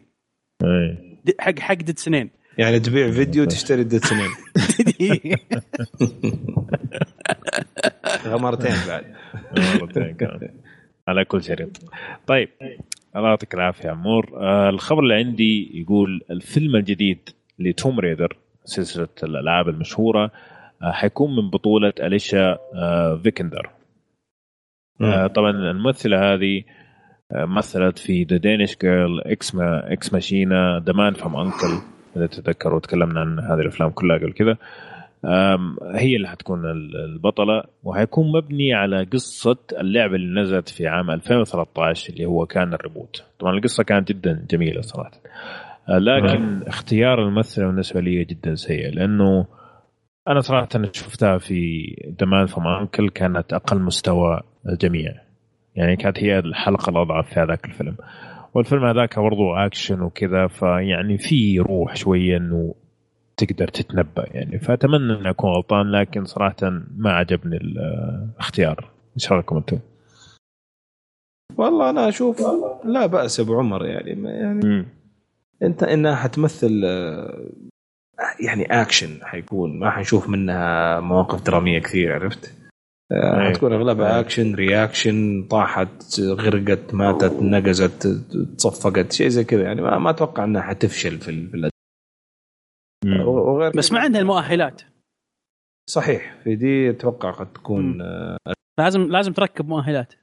حق حق ديدسنين يعني تبيع فيديو تشتري ديدسنين غمرتين بعد. غمرتين كمان على كل شريط طيب الله يعطيك العافية عمور. آه الخبر اللي عندي يقول الفيلم الجديد ل Tomb Raider سلسلة الألعاب المشهورة آه حيكون من بطولة أليشا آه فيكندر. آه طبعا الممثلة هذه آه مثلت في The Danish Girl Ex Ma Ex Machina The Man from U.N.C.L.E. إذا تتذكروا تكلمنا عن هذه الأفلام كلها قبل كذا. هي اللي حتكون البطلة وحيكون مبني على قصة اللعبة اللي نزلت في عام 2013 اللي هو كان ال reboot طبعا القصة كانت جدا جميلة صراحة. آه، لكن اختيار الممثلة بالنسبة لي جدا سيء لأنه أنا صراحة شفتها في دمان فم انكل كانت أقل مستوى الجميع يعني كانت هي الحلقة الأضعف في هذاك الفيلم. والفيلم هذاك برضو اكشن وكذا فيعني في روح شوية إنه تقدر تتنبأ يعني. فأتمنى إني أكون غلطان لكن صراحة ما عجبني الاختيار. إيش رأيكم أنتم؟ والله أنا أشوف لا بأس ابو عمر يعني يعني م. أنت إنها حتمثل يعني اكشن حيكون. ما حنشوف منها مواقف درامية كثير عرفت؟ حتكون أغلبها action reaction طاحت غرقت ماتت نقزت تصفقت شيء زي كذا يعني. ما, ما أتوقع إنها حتفشل في وغير بس ما عندها المؤهلات صحيح في دي أتوقع قد تكون آه لازم لازم تركب مؤهلات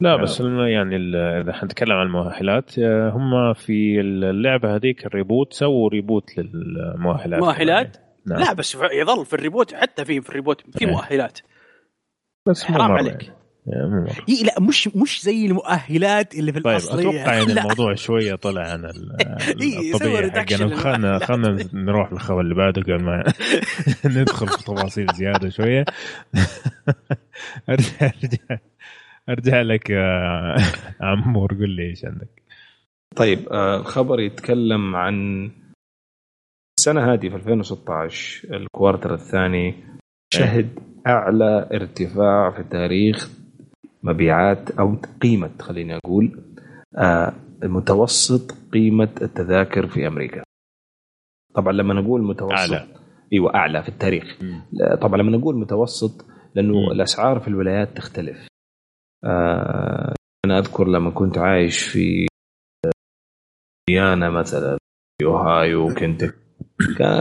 لا آه. بس يعني إذا حنتكلم عن المؤهلات آه، هم في اللعبة هذيك الريبوت سووا ريبوت للمؤهلات مؤهلات؟ نعم. لا بس يظل في الريبوت حتى في في الريبوت في. مؤهلات بس حرام عليك يعني. إيه لا مش مش زي المؤهلات اللي في طيب أتوقع يعني الموضوع شوية طلع عن الطبيعي. حقنا خلنا خلنا نروح للخبر اللي بعده قبل ما ندخل في تفاصيل زيادة شوية. ارجع ارجع أرجع لك يا عمور قول لي إيش عندك. طيب آه، الخبر يتكلم عن السنة هذه في 2016 الكوارتر الثاني شهد أعلى ارتفاع في تاريخ مبيعات أو قيمة خليني أقول آه، متوسط قيمة التذاكر في أمريكا طبعا لما نقول متوسط أعلى أيوه أعلى في التاريخ. لا، طبعا لما نقول متوسط لأنه مم. الأسعار في الولايات تختلف آه أنا أذكر لما كنت عايش في إنديانا مثلا في أوهايو كنت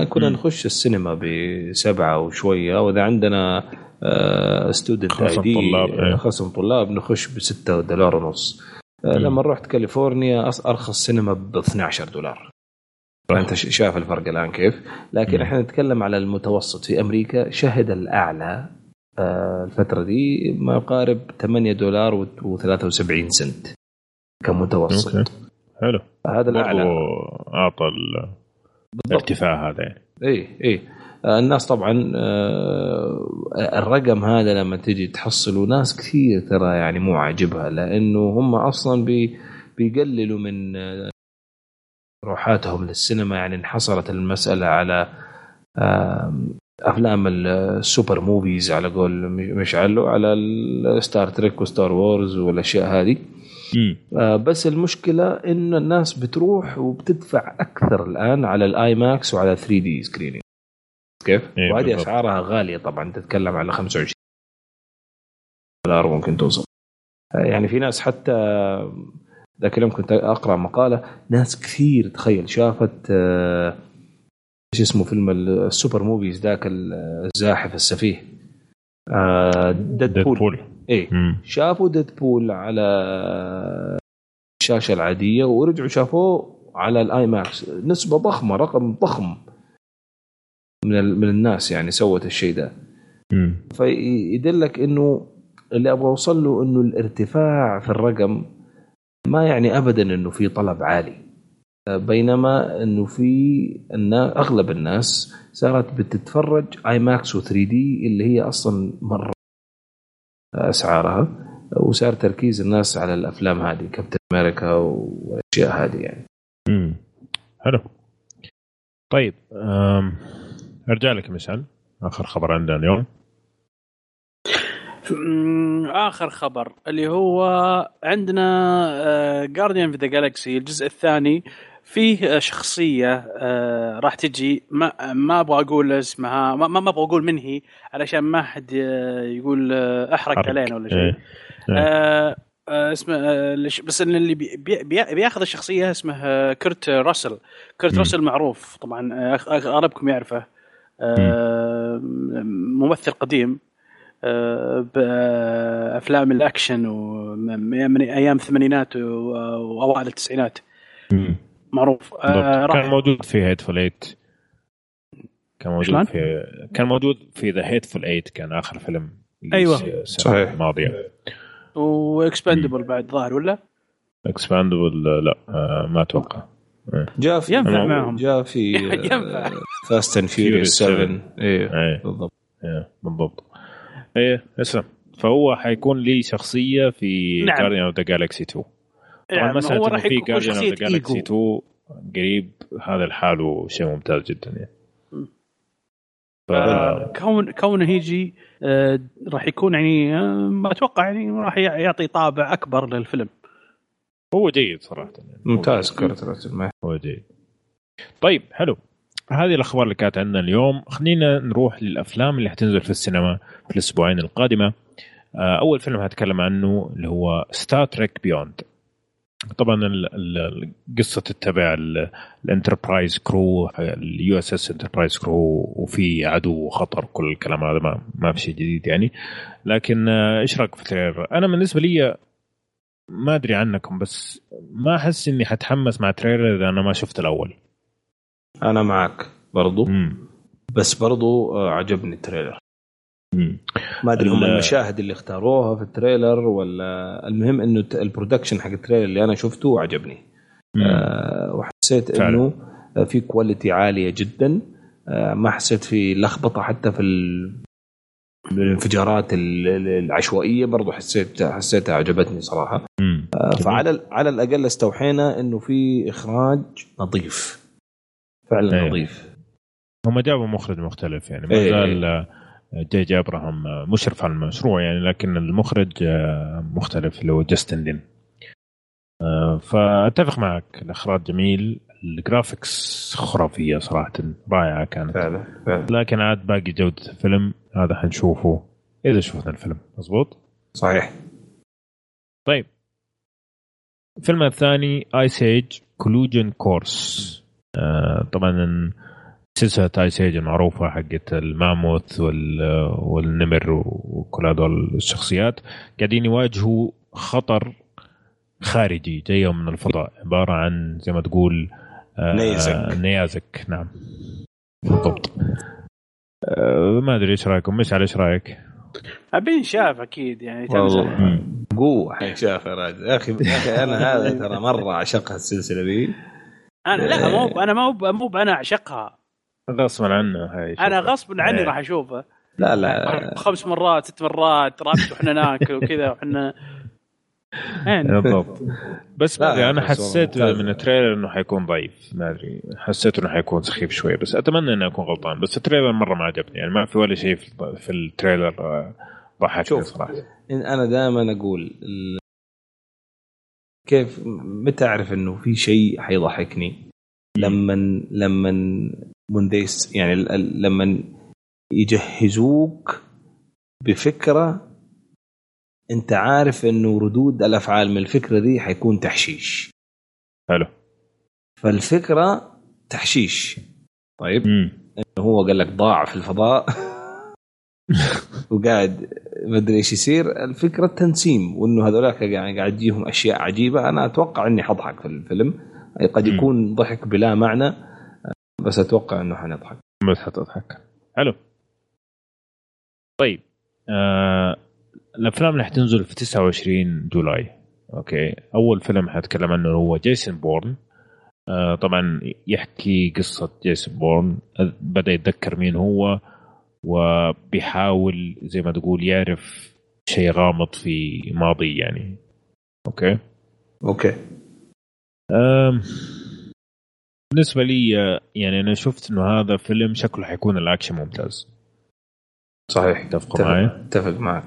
كنا. نخش السينما بسبعة وشوية وإذا عندنا student خصم دي طلاب، إيه. خصم طلاب نخش بستة دولار ونص. آه،. لما رحت كاليفورنيا أرخص سينما ب 12 دولار فأنت ش- شايف الفرق الآن كيف؟ لكن. إحنا نتكلم على المتوسط. في أمريكا شهد الأعلى آه، الفترة دي ما يقارب 8 دولار و73 سنت كمتوسط. أوكي. حلو. هذا برضو الأعلى اعطى الارتفاع هذا يعني. اي اي الناس طبعا آه، الرقم هذا لما تجي تحصله ناس كثير ترى يعني مو عاجبها لأنه هم أصلا بي بيقللوا من آه، روحاتهم للسينما. يعني انحصرت المسألة على أفلام ال super movies على قول مشعل على ال Star Trek و Star Wars والأشياء هذه. آه، بس المشكلة إن الناس بتروح وبتدفع أكثر الآن على ال IMAX وعلى 3D screening كيف؟ إيه، وهذه بالضبط. أسعارها غالية طبعا تتكلم على 25 دولار ممكن توصل. يعني في ناس حتى ذاك اليوم كنت أقرأ مقالة ناس كثير تخيل شافت آه، إيش اسمه فيلم ال super movies ذاك الزاحف السفيه. آه، Deadpool. إيه. مم. شافوا Deadpool على الشاشة العادية ورجعوا شافوه على ال IMAX. نسبة ضخمة رقم ضخم. من من الناس يعني سوت الشيء ده. فيدلك إنه اللي أبغى أوصل له إنه الارتفاع في الرقم ما يعني ابدا إنه في طلب عالي بينما إنه في النا- أغلب الناس صارت بتتفرج اي ماكس و3 دي اللي هي أصلا مرة أسعارها وصار تركيز الناس على الأفلام هذه كابتن أمريكا والأشياء هذه يعني مم. حلو طيب. أرجع لك مشعل آخر خبر عندنا اليوم آخر خبر اللي هو عندنا جارديان في ذا جالكسي الجزء الثاني فيه آه، شخصية آه، راح تجي ما ما أبغى أقول اسمها ما, ما أبغى أقول من هي علشان ما حد آه، يقول أحرق حرق. علينا ولا شيء إيه. إيه. اسمه بس إن اللي بي- بي- بي- بياخذ الشخصية اسمه كرت راسل كرت. راسل معروف طبعا أغلبكم يعرفه ممثل قديم آه، بأفلام الأكشن ومن من أيام الثمانينات وأوائل التسعينات. معروف آه،. كان موجود في Hateful Eight كان موجود؟ في كان موجود في The Hateful Eight كان آخر فيلم. السنة صحيح. الماضيه وإكسبندبل بعد ظاهر ولا؟ اكسباندبل لا آه، ما أتوقع جاء في ينفع معهم. جاء في ينفع. فاست اند فيوريوس Furious 7 7. إيه إيه. بالضبط. إيه، بالضبط. إيه اسلم. فهو حيكون لي شخصية في نعم. جارديان اوف ذا جالكسي 2 طبعا يعني مساله راح في يكون جارديان اوف ذا جالكسي ايجو 2 قريب. هذا لحاله شيء ممتاز جدا يعني. ف... كون كونه يجي آه، راح يكون يعني آه، ما أتوقع يعني راح يعطي طابع أكبر للفيلم. هو جيد صراحة. يعني. ممتاز ما هو جيد. طيب حلو. هذه الأخبار اللي كانت عندنا اليوم. خلينا نروح للأفلام اللي حتنزل في السينما في الأسبوعين القادمة. آه، أول فيلم هتكلم عنه اللي هو Star Trek Beyond طبعا ال- ال- القصة تتبع ال- ال Enterprise crew ال USS Enterprise crew وفي عدو وخطر كل الكلام هذا ما, ما في شيء جديد يعني. لكن آه، إيش رأيك في ال trailer؟ أنا بالنسبة لي ما أدري عنكم بس ما أحس إني حتحمس مع trailer إذا أنا ما شفت الأول أنا معك برضو مم. بس برضو آه، عجبني ال trailer مم. ما أدري هم ال- المشاهد اللي اختاروها في ال trailer ولا المهم إنه ال production حق ال trailer اللي أنا شفته عجبني. آه وحسيت فعلا. إنه في quality عالية جدا آه ما حسيت في لخبطة حتى في الانفجارات ال- ال- العشوائية برضو حسيت حسيتها عجبتني صراحة. مم. آه،. فعلى على الأقل استوحينا إنه في إخراج نظيف. فعلا أيوه. نظيف. هم جابوا مخرج مختلف يعني. ما إيه. زال آه، جي جي أبراهام آه، مشرف على المشروع يعني لكن المخرج مختلف اللي هو جاستن آه، فأتفق معك. الإخراج جميل. ال graphics خرافية صراحة رائعة كانت. فعلا فعلا. لكن عاد باقي جودة الفيلم. هذا حنشوفه إذا شفنا الفيلم. مزبوط صحيح. طيب. الفيلم الثاني Ice Age Collision Course طبعا سلسلة Ice Age المعروفة حقت الماموث وال والنمر وكل هذول الشخصيات قاعدين يواجهوا خطر خارجي جايهم من الفضاء. عبارة عن زي ما تقول آه، نيزك. نيازك. نعم. بالضبط. ما أدري إيش رأيكم؟ مش على إيش رأيك؟ ابين شاف أكيد يعني والله. قوة. حيشاف يا راجل يا أخي أنا هذا ترى مرة عشقها السلسلة ذي. أنا لا مو أنا مو مو أنا اعشقها غصبا عنه هاي أنا غصب عني إيه. راح أشوفه. لا لا. خمس مرات ست مرات رابط وإحنا ناكل وكذا وإحنا يعني. بالضبط. بس ما ادري أنا حسيت. من ال trailer إنه حيكون ضعيف. ما أدري. حسيت إنه حيكون سخيف شوي بس أتمنى إني أكون غلطان. بس ال trailer مرة ما عجبني. يعني ما في ولا شيء في في ال trailer آه، ضحكني شوف صراحة. إن أنا دائما أقول كيف متى اعرف إنه في شيء حيضحكني؟ لما لما من ذيس يعني لما يجهزوك بفكرة انت عارف انه ردود الافعال من الفكرة دي حيكون تحشيش. حلو. فالفكرة تحشيش. طيب. مم. هو قال لك ضاع في الفضاء. وقاعد ما أدري إيش يصير. الفكرة تنسيم. وإنه هذولاك يعني قاعد تجيهم أشياء عجيبة. أنا أتوقع إني حضحك في الفيلم. قد مم. يكون ضحك بلا معنى. بس أتوقع إنه حنضحك. بس حتضحك. حلو. طيب. آه الأفلام اللي حتنزل في 29 July okay؟ أول فيلم حتكلم عنه هو جيسون بورن. آه طبعا يحكي قصة جيسون بورن. بدأ يتذكر مين هو وبيحاول زي ما تقول يعرف شيء غامض في ماضي يعني. okay؟ okay. أم، بالنسبة لي آه، يعني أنا شفت إنه هذا فيلم شكله حيكون الأكشن ممتاز. صحيح. تتفقوا معي؟ اتفق معك.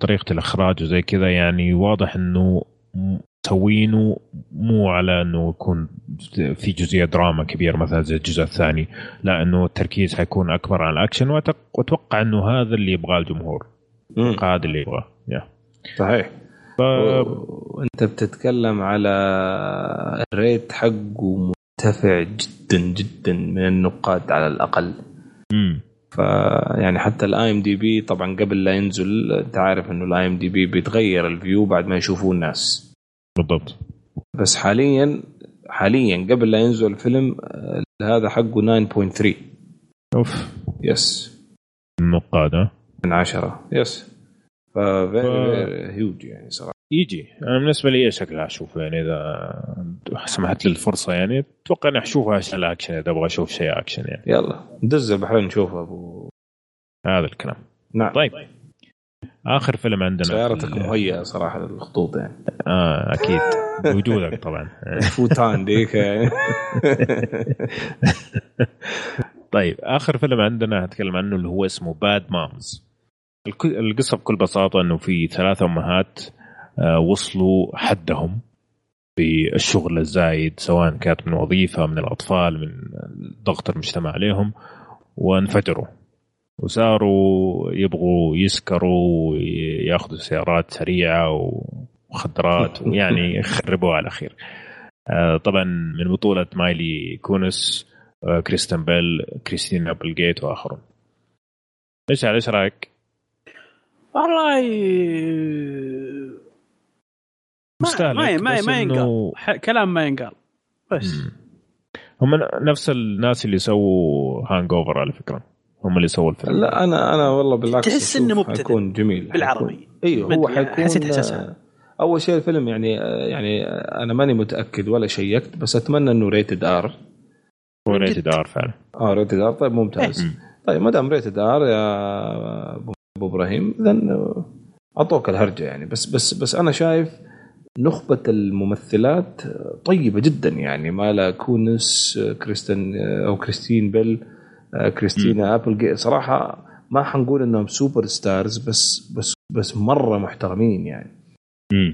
طريقة الإخراج وزي كذا يعني واضح إنه مسوينه مو على إنه يكون في جزئية دراما كبيرة مثلا زي الجزء الثاني لا إنه التركيز حيكون أكبر على الأكشن وأتق- وأتوقع إنه هذا اللي يبغاه الجمهور هذا اللي يبغاه yeah. صحيح ف... وأنت بتتكلم على ال rate حقه مرتفع جدا جدا من النقاد على الأقل مم. فيعني حتى ال IMDb طبعا قبل لا ينزل أنت عارف إنه ال IMDb بيتغير ال view بعد ما يشوفوه الناس. بالضبط. بس حاليا حاليا قبل لا ينزل الفيلم آه، هذا حقه 9.3 أوف. يس النقاد ها؟ من عشرة. يس ف هيوج يعني صراحة. يجي. أنا بالنسبة لي شكلها اشوفه يعني إذا سمحت لي الفرصة يعني أتوقع إني أشوفها عشان الاكشن إذا أبغى أشوف شيء اكشن يعني. يلا ندز البحرين نشوفه أبو. هذا الكلام. نعم. طيب. آخر فيلم عندنا سيارتك في- مهيئة صراحة للخطوط يعني. آه أكيد. بوجودك طبعا. فوتان ديك يعني. طيب آخر فيلم عندنا هتكلم عنه اللي هو اسمه باد مامز القصة بكل بساطة إنه في ثلاث أمهات وصلوا حدهم بالشغل الزايد سواء كانت من وظيفة من الأطفال من ضغط المجتمع عليهم وانفجروا. وصاروا يبغوا يسكروا وياخذوا سيارات سريعة ومخدرات ويعني يخربوا على خير آه، طبعا من بطولة ميلا كونس آه، كريستن بيل كريستينا ابلجيت وآخرون. إيش إيش رأيك؟ والله مستهلك، ما ما, ما ينقال ح- كلام ما ينقال بس مم. هم نفس الناس اللي سووا Hangover على فكرة هم اللي سووا الفيلم لا أنا أنا والله بالعكس تحس إنه مبتذل. حيكون جميل بالعربي. حيكون- أيوه هو حيكون حسيت إحساسها. أول شيء الفيلم يعني يعني أنا ماني متأكد ولا شيكت بس أتمنى إنه rated R هو rated R فعلا آه rated R طيب ممتاز مم. طيب ما دام rated R يا أبو أبو إبراهيم اذا اعطوك الهرجة يعني بس بس بس أنا شايف نخبة الممثلات طيبة جدا يعني ميلا كونس كريستن أو كريستين بيل كريستينا أبل صراحة ما حنقول إنهم superstars بس بس بس مرة محترمين يعني.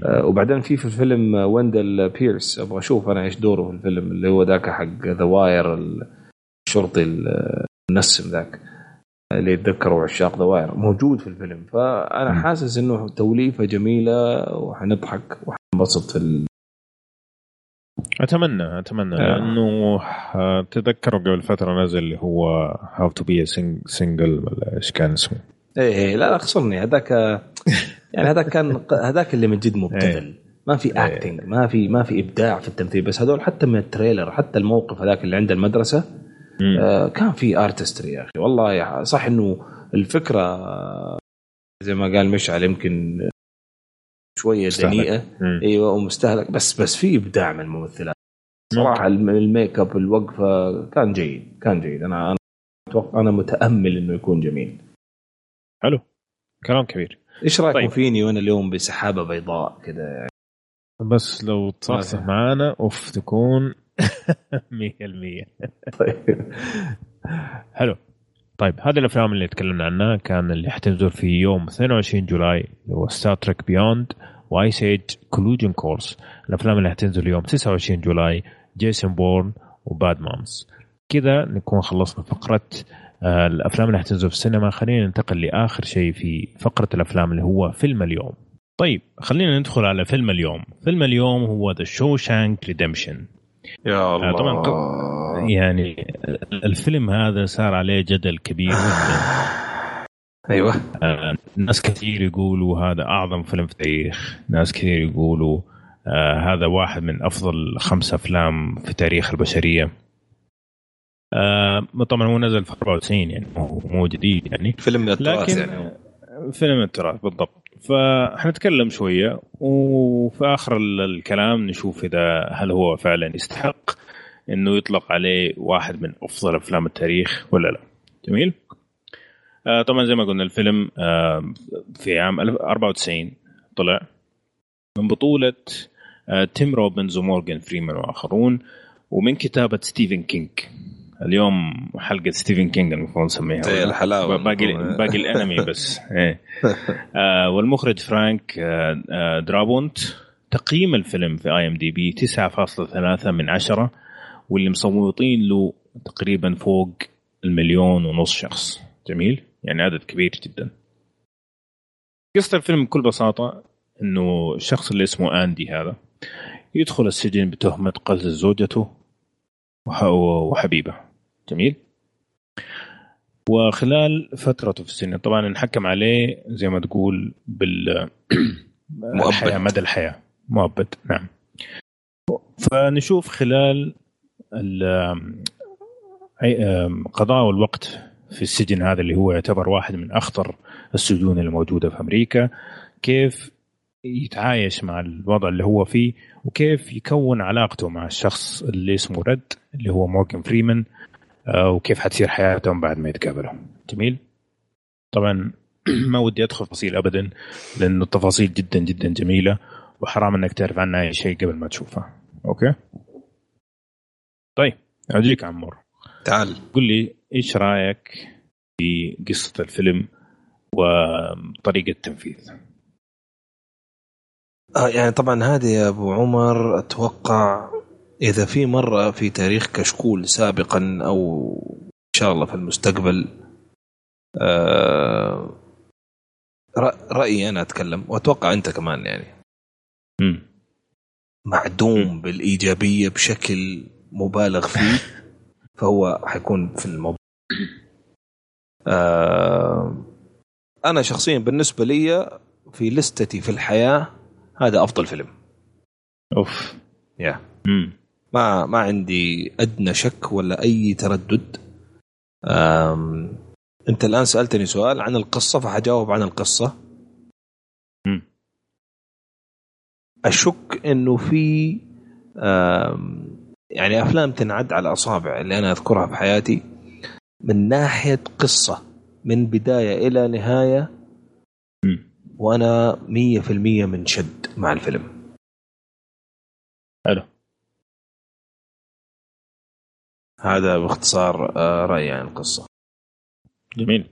آه، وبعدين في في الفيلم آه، ويندل بيرس أبغى أشوف أنا إيش دوره في الفيلم اللي هو ذاك حق The Wire الشرطي المنسم ذاك اللي يتذكروا عشاق ذا واير موجود في الفيلم فأنا مم. حاسس إنه توليفة جميلة وحنضحك وحنبسط في ال... أتمنى أتمنى. آه. لأنه تذكروا قبل فترة نزل اللي هو How to Be Single ولا إيش كان اسمه؟ إيه إيه، لا لا خسرني. هذاك يعني هذاك كان هذاك اللي من جد مبتذل. ما في إيه. acting ما في ما في إبداع في التمثيل. بس هذول حتى من ال trailer حتى الموقف هذاك اللي عند المدرسة مم. آه، كان في artistry يا أخي. والله صح إنه الفكرة زي ما قال مشعل يمكن شوية مستهلك. دنيئه مم. أيوه ومستهلك. بس بس في إبداع من الممثلات. صراحة الم- الميك أب الوقفة كان جيد كان جيد. أنا أنا أتوقع أنا متأمل إنه يكون جميل. حلو. كلام كبير. إيش رايكم طيب. فيني وأنا اليوم بسحابة بيضاء كذا يعني بس لو تصحصح مثلا. معانا أوف تكون 100% طيب. حلو. طيب هذه الأفلام اللي تكلمنا عنها كان اللي حتنزل في يوم 22 جولاي اللي هو ستار تريك بيوند وايس ايج كولوجن كورس الأفلام اللي حتنزل يوم 29 جولاي Jason Bourne و Bad Moms كذا نكون خلصنا فقرة آه، الأفلام اللي حتنزل في السينما. خلينا ننتقل لآخر شيء في فقرة الأفلام اللي هو فيلم اليوم. طيب خلينا ندخل على فيلم اليوم. فيلم اليوم هو The Shawshank Redemption يا الله. طبعاً يعني الفيلم هذا صار عليه جدل كبير جدا. أيوه. آه، ناس كثير يقولوا هذا أعظم فيلم في التاريخ ناس كثير يقولوا آه هذا واحد من أفضل خمس أفلام في تاريخ البشرية. آه طبعا هو نزل في 94 يعني مو جديد يعني. فيلم من التراث لكن يعني. فيلم التراث بالضبط. فحنتكلم شوية وفي آخر ال- الكلام نشوف إذا هل هو فعلا يستحق إنه يطلق عليه واحد من أفضل أفلام التاريخ ولا لا. جميل؟ آه طبعا زي ما قلنا الفيلم آه في عام 94 طلع من بطولة آه تيم روبنز ومورغان فريمان وآخرون ومن كتابة ستيفن كينج. اليوم حلقة ستيفن كينج المفروض نسميها. زي الحلاوة. باقي باقي الانمي بس. إيه. آه والمخرج فرانك آه آه درابونت. تقييم الفيلم في IMDb 9.3 من عشرة واللي مصوتين له تقريبا فوق المليون ونص شخص. جميل؟ يعني عدد كبير جدا. قصة الفيلم بكل بساطة إنه الشخص اللي اسمه اندي هذا يدخل السجن بتهمة قتل زوجته. وحبيبة. جميل. وخلال فترته في السجن طبعا انحكم عليه زي ما تقول بال الحياة مدى الحياة. مؤبد نعم. فنشوف خلال قضاء الوقت في السجن هذا اللي هو يعتبر واحد من أخطر السجون الموجودة في أمريكا كيف يتعايش مع الوضع اللي هو فيه وكيف يكون علاقته مع الشخص اللي اسمه رد اللي هو مورغان فريمان آه، وكيف حتصير حياتهم بعد ما يتقابلوا. جميل؟ طبعا ما ودي أدخل تفاصيل ابدا لأنه التفاصيل جدا جدا جميلة وحرام إنك تعرف عنها أي شيء قبل ما تشوفها. أوكي؟ طيب أجيك عمور. تعال. قل لي إيش رأيك في قصة الفيلم وطريقة التنفيذ؟ آه يعني طبعا هذه يا أبو عمر أتوقع إذا في مرة في تاريخ كشكول سابقا أو إن شاء الله في المستقبل آه رأيي أنا أتكلم وأتوقع أنت كمان يعني. مم. معدوم بالإيجابية بشكل مبالغ فيه فهو حيكون في الموضوع. آه أنا شخصيا بالنسبة لي في لستتي في الحياة هذا أفضل فيلم أوف يا مم. ما ما عندي أدنى شك ولا أي تردد أم أنت الآن سألتني سؤال عن القصة فحجاوب عن القصة مم. أشك إنه في أم، يعني أفلام تنعد على الاصابع اللي أنا أذكرها في حياتي من ناحية قصة من بداية إلى نهاية. وأنا 100% منشد مع الفيلم. حلو. هذا باختصار آه، رأيي عن القصة. جميل.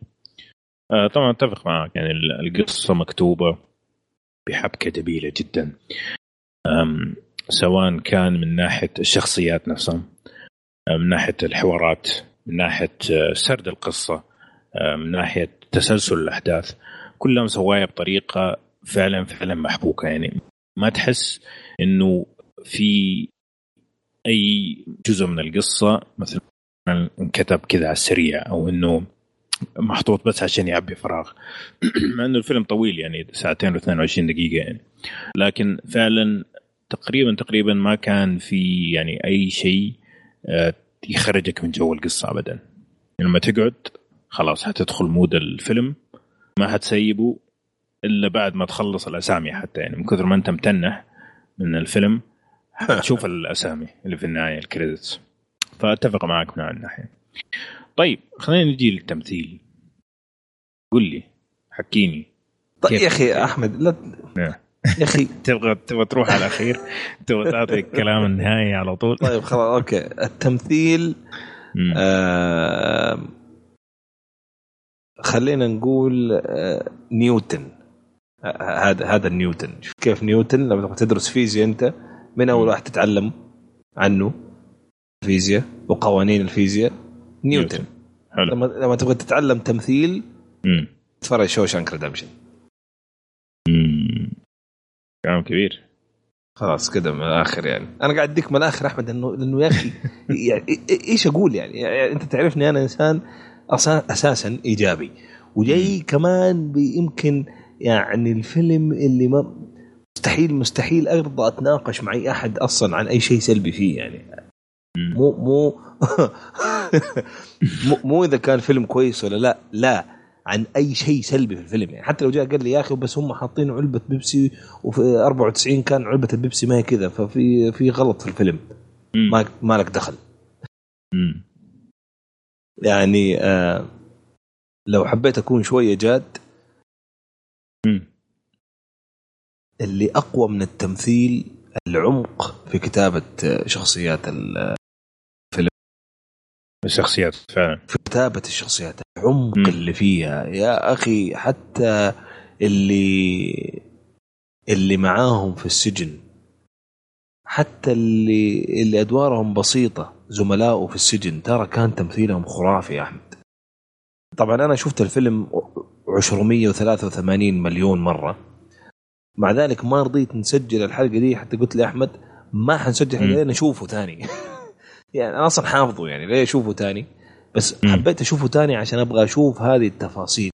آه طبعا أتفق معك يعني ال- القصة مكتوبة بحبكة جميله جدا. سواء كان من ناحية الشخصيات نفسهم من ناحية الحوارات من ناحية آه، سرد القصة من ناحية تسلسل الأحداث. كلها مسوايه بطريقة فعلا فعلا محبوكة يعني. ما تحس إنه في أي جزء من القصة مثلا انكتب كذا على السريع أو إنه محطوط بس عشان يعبي فراغ؟ مع إنه الفيلم طويل يعني ساعتين و22 دقيقة يعني. لكن فعلا تقريبا تقريبا ما كان في يعني أي شيء آه، يخرجك من جو القصة ابدا. يعني لما تقعد خلاص حتدخل مود الفيلم. ما حتسيبه إلا بعد ما تخلص الأسامي حتى يعني من كثر ما أنت متنح من الفيلم حتشوف الأسامي اللي في النهاية ال credits. فأتفق معك من الناحية. طيب خلينا نجي للتمثيل. قل لي حكيني. طيب يا أخي أحمد لا نعم. يا أخي تبغى تبغى تروح على الأخير؟ تبغى تعطي الكلام النهائي على طول؟ طيب خلاص okay. التمثيل آه خلينا نقول آه نيوتن. آه هذا هذا نيوتن. شوف كيف نيوتن لما تبغى تدرس فيزياء أنت من أول واحد تتعلم عنه؟ الفيزياء وقوانين الفيزياء نيوتن. حلو. لما لما تبغى تتعلم تمثيل تفرج Shawshank Redemption كلام كبير. خلاص كذا من الآخر يعني. أنا قاعد أديك من الآخر أحمد إنه لأنه يا أخي يعني إيش أقول يعني, يعني أنت تعرفني أنا إنسان أساسا إيجابي. وجاي كمان يمكن يعني الفيلم اللي ما مستحيل مستحيل أرضى أتناقش مع أي أحد أصلا عن أي شيء سلبي فيه يعني. مو مو مو إذا كان فيلم كويس ولا لا لا عن أي شيء سلبي في الفيلم يعني. حتى لو جاء قال لي يا أخي بس هم حاطين علبة بيبسي وفي 94 كان علبة البيبسي ما هي كذا ففي في غلط في الفيلم. ما ما لك دخل. يعني آه لو حبيت أكون شوية جاد اللي أقوى من التمثيل العمق في كتابة شخصيات الشخصيات فعلا. في كتابة الشخصيات العمق م. اللي فيها. يا أخي حتى اللي اللي معاهم في السجن حتى اللي اللي أدوارهم بسيطة. زملائه في السجن. ترى كان تمثيلهم خرافي يا أحمد. طبعا أنا شفت الفيلم 283 مليون مرة. مع ذلك ما رضيت نسجل الحلقة دي حتى قلت لي أحمد ما حنسجل حلقة نشوفه ثاني. يعني أنا أصلا حافظه يعني ليه أشوفه تاني بس. حبيت أشوفه تاني عشان أبغى أشوف هذه التفاصيل.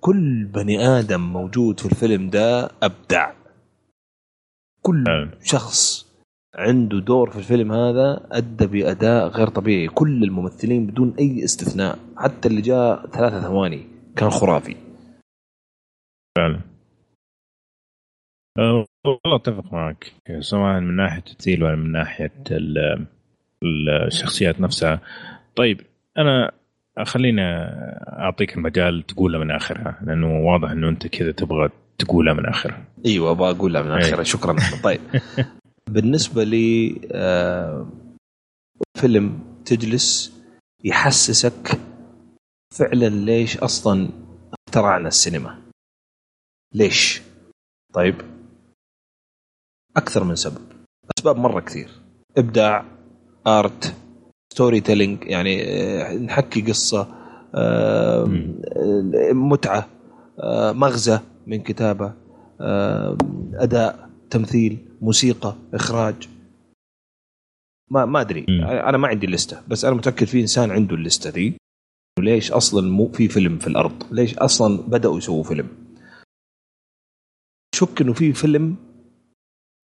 كل بني آدم موجود في الفيلم ده أبدع. كل شخص عنده دور في الفيلم هذا أدى بأداء غير طبيعي. كل الممثلين بدون أي استثناء حتى اللي جاء ثلاثة ثواني كان خرافي. فعلا. أه، والله أتفق معك. سواء من ناحية التمثيل ولا من ناحية الشخصيات نفسها. طيب أنا خلينا أعطيك المجال تقولها من آخرها لأنه واضح إنه أنت كذا تبغى تقولها من آخرها. أيوه أبغى أقولها من آخرها. شكرا. طيب. بالنسبة لي آه فيلم تجلس يحسسك فعلا ليش أصلا اخترعنا السينما. ليش؟ طيب أكثر من سبب. أسباب مرة كثير. إبداع art storytelling يعني آه، نحكي قصة آه، متعة مغزى من كتابة أداء تمثيل. موسيقى إخراج. ما ما أدري. أنا ما عندي ال list بس أنا متأكد في إنسان عنده ال list دي ليش أصلا مو في فيلم في الأرض؟ ليش أصلا بدأوا يسووا فيلم؟ شك إنه في فيلم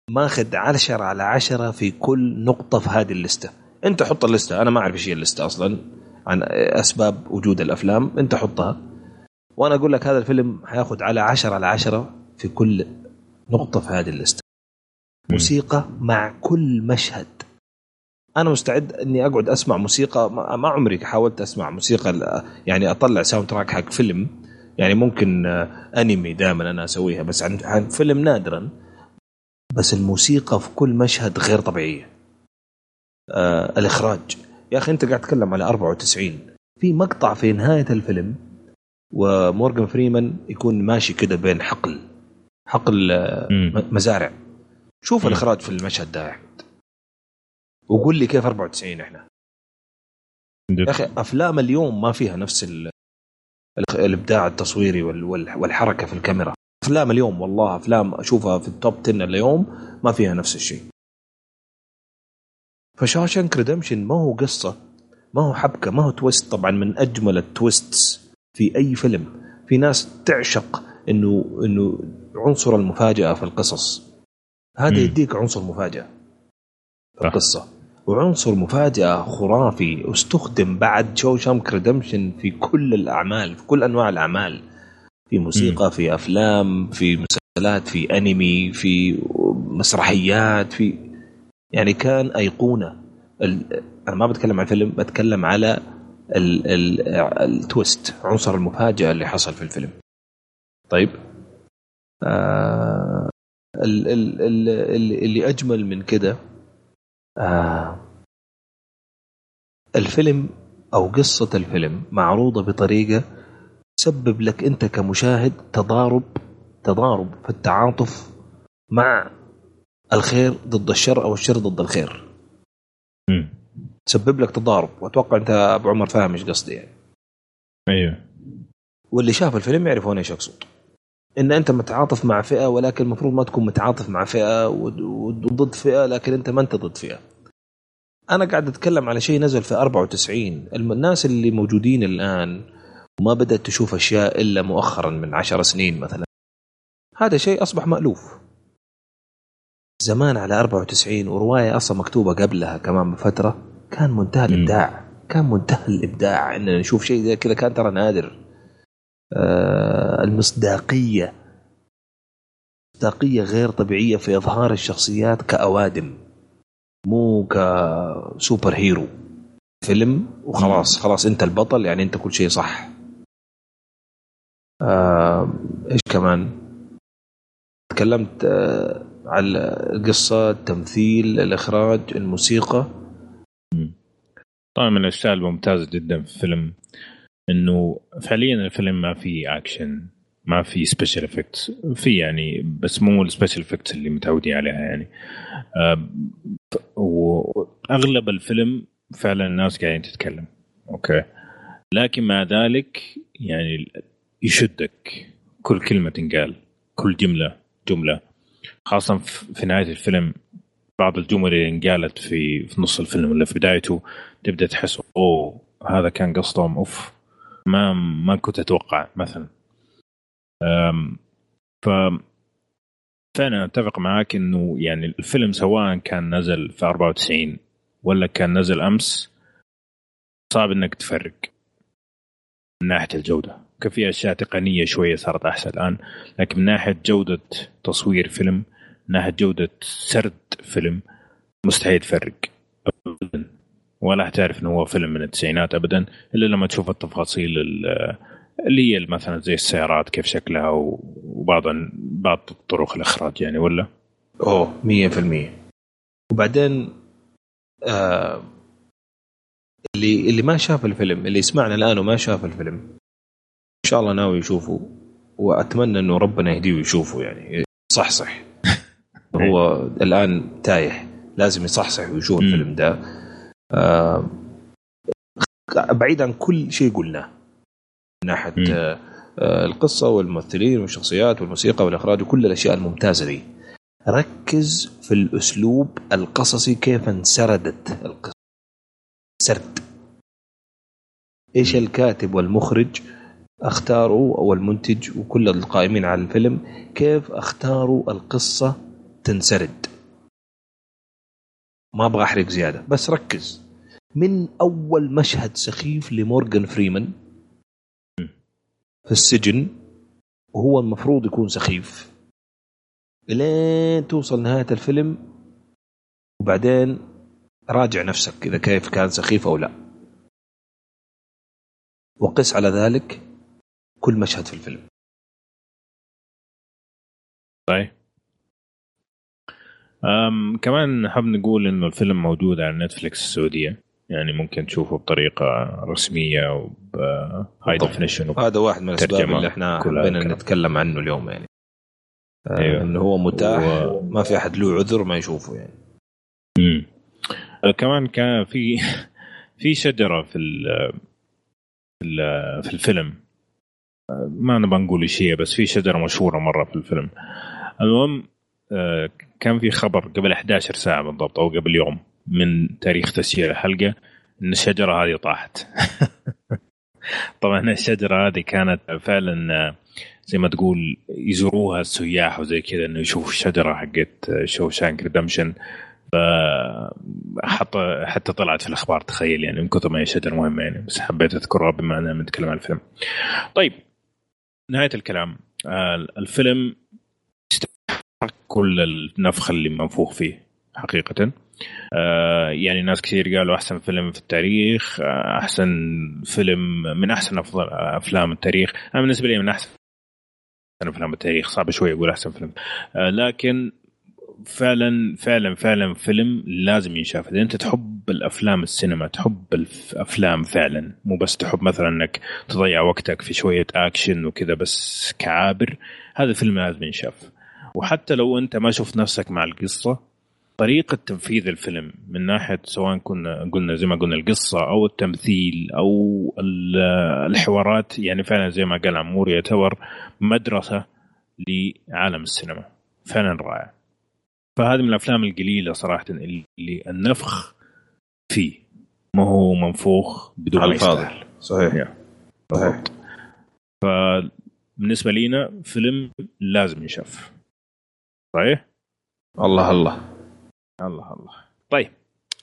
ماخذ 10 على 10 في كل نقطة في هذه ال list أنت حط ال list أنا ما أعرف إيش هي ال list أصلا عن أسباب وجود الأفلام. أنت حطها. وأنا أقول لك هذا الفيلم حياخذ على 10 على 10 في كل نقطة في هذه ال list موسيقى مع كل مشهد. أنا مستعد إني أقعد أسمع موسيقى ما عمري حاولت أسمع موسيقى يعني أطلع soundtrack حق فيلم. يعني ممكن انمي دائما أنا أسويها بس عن فيلم نادرا. بس الموسيقى في كل مشهد غير طبيعية. آه الإخراج. يا أخي أنت قاعد تتكلم على 94 في مقطع في نهاية الفيلم ومورغان فريمان يكون ماشي كده بين حقل حقل. م- مزارع. شوف مم. الإخراج في المشهد ده. يا احمد وقول لي كيف 94 إحنا. يا أخي أفلام اليوم ما فيها نفس ال... ال- الإبداع التصويري وال... وال... والحركة في الكاميرا. أفلام اليوم والله أفلام أشوفها في ال top 10 اليوم ما فيها نفس الشيء. ف Shawshank Redemption ما هو قصة ما هو حبكة ما هو twist طبعا من أجمل ال twists في أي فيلم. في ناس تعشق إنه إنه عنصر المفاجأة في القصص. هذا مم. يديك عنصر مفاجأة. في. القصة. وعنصر مفاجأة خرافي واستخدم بعد Shawshank Redemption في كل الأعمال في كل أنواع الأعمال. في موسيقى في أفلام في مسلسلات في أنمي في مسرحيات في يعني كان أيقونة. ال... أنا ما بتكلم عن فيلم بتكلم على ال... ال... ال twist عنصر المفاجأة اللي حصل في الفيلم. طيب. آه... ال... ال... ال... ال- اللي أجمل من كده آه... الفيلم أو قصة الفيلم معروضة بطريقة تسبب لك أنت كمشاهد تضارب تضارب في التعاطف مع الخير ضد الشر أو الشر ضد الخير. مم. تسبب لك تضارب. وأتوقع أنت أبو عمر فاهم إيش قصدي يعني. أيوه. واللي شاف الفيلم يعرفون إيش أقصد. إن أنت متعاطف مع فئة ولكن المفروض ما تكون متعاطف مع فئة وضد فئة لكن أنت ما أنت ضد فئة. أنا قاعد أتكلم على شيء نزل في 94 الم- الناس اللي موجودين الآن وما بدأت تشوف أشياء إلا مؤخرا من عشر سنين مثلا. هذا شيء أصبح مألوف. زمان على 94 ورواية أصلا مكتوبة قبلها كمان بفترة كان منتهى. الإبداع. كان منتهى الإبداع إننا نشوف شيء زي كذا كان ترى نادر. المصداقية. مصداقية غير طبيعية في إظهار الشخصيات كأوادم مو كسوبر هيرو. فيلم وخلاص خلاص انت البطل يعني انت كل شيء صح. آه، إيش كمان؟ تكلمت آه، على القصة التمثيل الإخراج الموسيقى. طبعا من الأشياء الممتازة جدا في الفيلم. إنه فعليا الفيلم ما فيه اكشن ما في special effects في يعني بس مو ال special effects اللي متعودين عليها يعني. ف- واغلب الفيلم فعلا الناس قاعدين تتكلم. okay. لكن مع ذلك يعني يشدك كل كلمة تنقال كل جملة جملة. خاصه في في نهاية الفيلم بعض الجمل اللي انقالت في في نص الفيلم ولا في بدايته تبدأ تحس أوه هذا كان قصدهم أوف. ما ما كنت أتوقع مثلا. ف فأنا أتفق معاك إنه يعني الفيلم سواء كان نزل في 94 ولا كان نزل أمس صعب إنك تفرق من ناحية الجودة. كان في أشياء تقنية شوية صارت أحسن الآن لكن من ناحية جودة تصوير فيلم من ناحية جودة سرد فيلم مستحيل تفرق. ولا حتعرف إنه هو فيلم من التسعينات ابدا إلا لما تشوف التفاصيل ال- اللي هي مثلا زي السيارات كيف شكلها وبعض بعض طرق الإخراج يعني ولا؟ أوه 100% وبعدين آه اللي اللي ما شاف الفيلم اللي يسمعنا الآن وما شاف الفيلم إن شاء الله ناوي يشوفه وأتمنى إنه ربنا يهديه ويشوفه يعني صحصح هو الآن تايه لازم يصحصح ويشوف. الفيلم ده. بعيد عن كل شيء قلناه. من ناحية. آه آه، القصة والممثلين والشخصيات والموسيقى والإخراج وكل الأشياء الممتازة دي. ركز في الأسلوب القصصي كيف انسردت القصة. سرد. إيش الكاتب والمخرج اختاروا أو المنتج وكل القائمين على الفيلم كيف اختاروا القصة تنسرد؟ ما أبغى أحرق زيادة. بس ركز. من أول مشهد سخيف لمورغان فريمان في السجن وهو المفروض يكون سخيف. لين توصل نهاية الفيلم وبعدين راجع نفسك إذا كيف كان سخيف أو لا. وقس على ذلك كل مشهد في الفيلم. طيب. كمان نحب نقول إنه الفيلم موجود على نتفليكس السعودية يعني ممكن تشوفه بطريقة رسمية وبهاي بالضبط. ديفينيشن هذا واحد من الأسباب اللي إحنا حبينا. نتكلم عنه اليوم يعني آه، أيوة. إنه هو متاح و... ما في أحد له عذر ما يشوفه يعني امم كمان كان في في شجرة في في الفيلم ما نبغى نقول إيش هي بس في شجرة مشهورة مرة في الفيلم المهم آه، كان في خبر قبل 11 ساعة بالضبط أو قبل يوم من تاريخ تسجيل الحلقة إن الشجرة هذه طاحت. طبعا الشجرة هذه كانت فعلا آه، زي ما تقول يزوروها السياح وزي كذا إنه يشوفوا الشجرة حقت شو شانك ريدمشن. حتى حتى طلعت في الأخبار تخيل يعني من كثر ما هي شجرة مهمة يعني. بس حبيت أذكرها بما أننا بنتكلم عن الفيلم. طيب نهاية الكلام. آه، الفيلم يستحق كل النفخ اللي منفوخ فيه حقيقة. آه، يعني ناس كثير قالوا أحسن فيلم في التاريخ آه، أحسن فيلم من أحسن أفضل أفلام التاريخ. أنا بالنسبة لي من أحسن أفلام التاريخ صعب شوي أقول أحسن فيلم. لكن فعلا فعلا فعلا فيلم لازم ينشاف. إذا أنت تحب الأفلام السينما تحب الأفلام فعلا مو بس تحب مثلا إنك تضيع وقتك في شوية أكشن وكذا بس كعابر هذا الفيلم لازم ينشاف. وحتى لو أنت ما شفت نفسك مع القصة طريقة تنفيذ الفيلم من ناحية سواء كنا قلنا زي ما قلنا القصة أو التمثيل أو الحوارات يعني فعلا زي ما قال عمور يعتبر مدرسة لعالم السينما. فعلا رائع. فهذه من الأفلام القليلة صراحة اللي النفخ فيه. ما هو منفوخ بدون ما يستاهل صحيح. صحيح. فبالنسبة لينا فيلم لازم ينشاف. صحيح؟ الله الله. الله الله. طيب.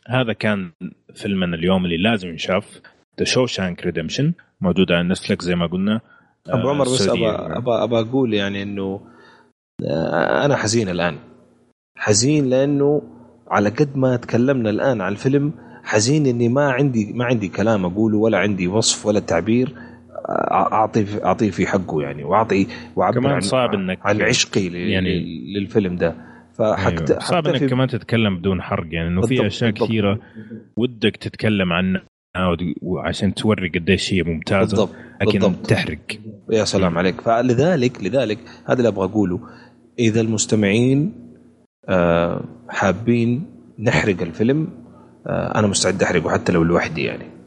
هذا كان فيلمنا اليوم اللي لازم ينشاف ذا Shawshank Redemption موجود على نتفلكس زي ما قلنا. أبو عمر بس ابى ابى ابى أقول يعني إنه آه، أنا حزين الآن. حزين لأنه على قد ما تكلمنا الآن عن الفيلم حزين إني ما عندي ما عندي كلام أقوله ولا عندي وصف ولا تعبير. أعطي اعطيه في حقه يعني واعطي وأعبر كمان صعب إنك عن عشقي يعني للفيلم ده. فحكت أيوه. صعب إنك كمان تتكلم بدون حرق يعني إنه في أشياء كثيرة ودك تتكلم عنها وعشان توري قديش هي ممتازة بالضبط لكن بالضبط. تحرق. يا سلام عليك. فلذلك لذلك هذا اللي أبغى أقوله. إذا المستمعين آه، حابين نحرق الفيلم آه، أنا مستعد أحرقه حتى لو لوحدي يعني.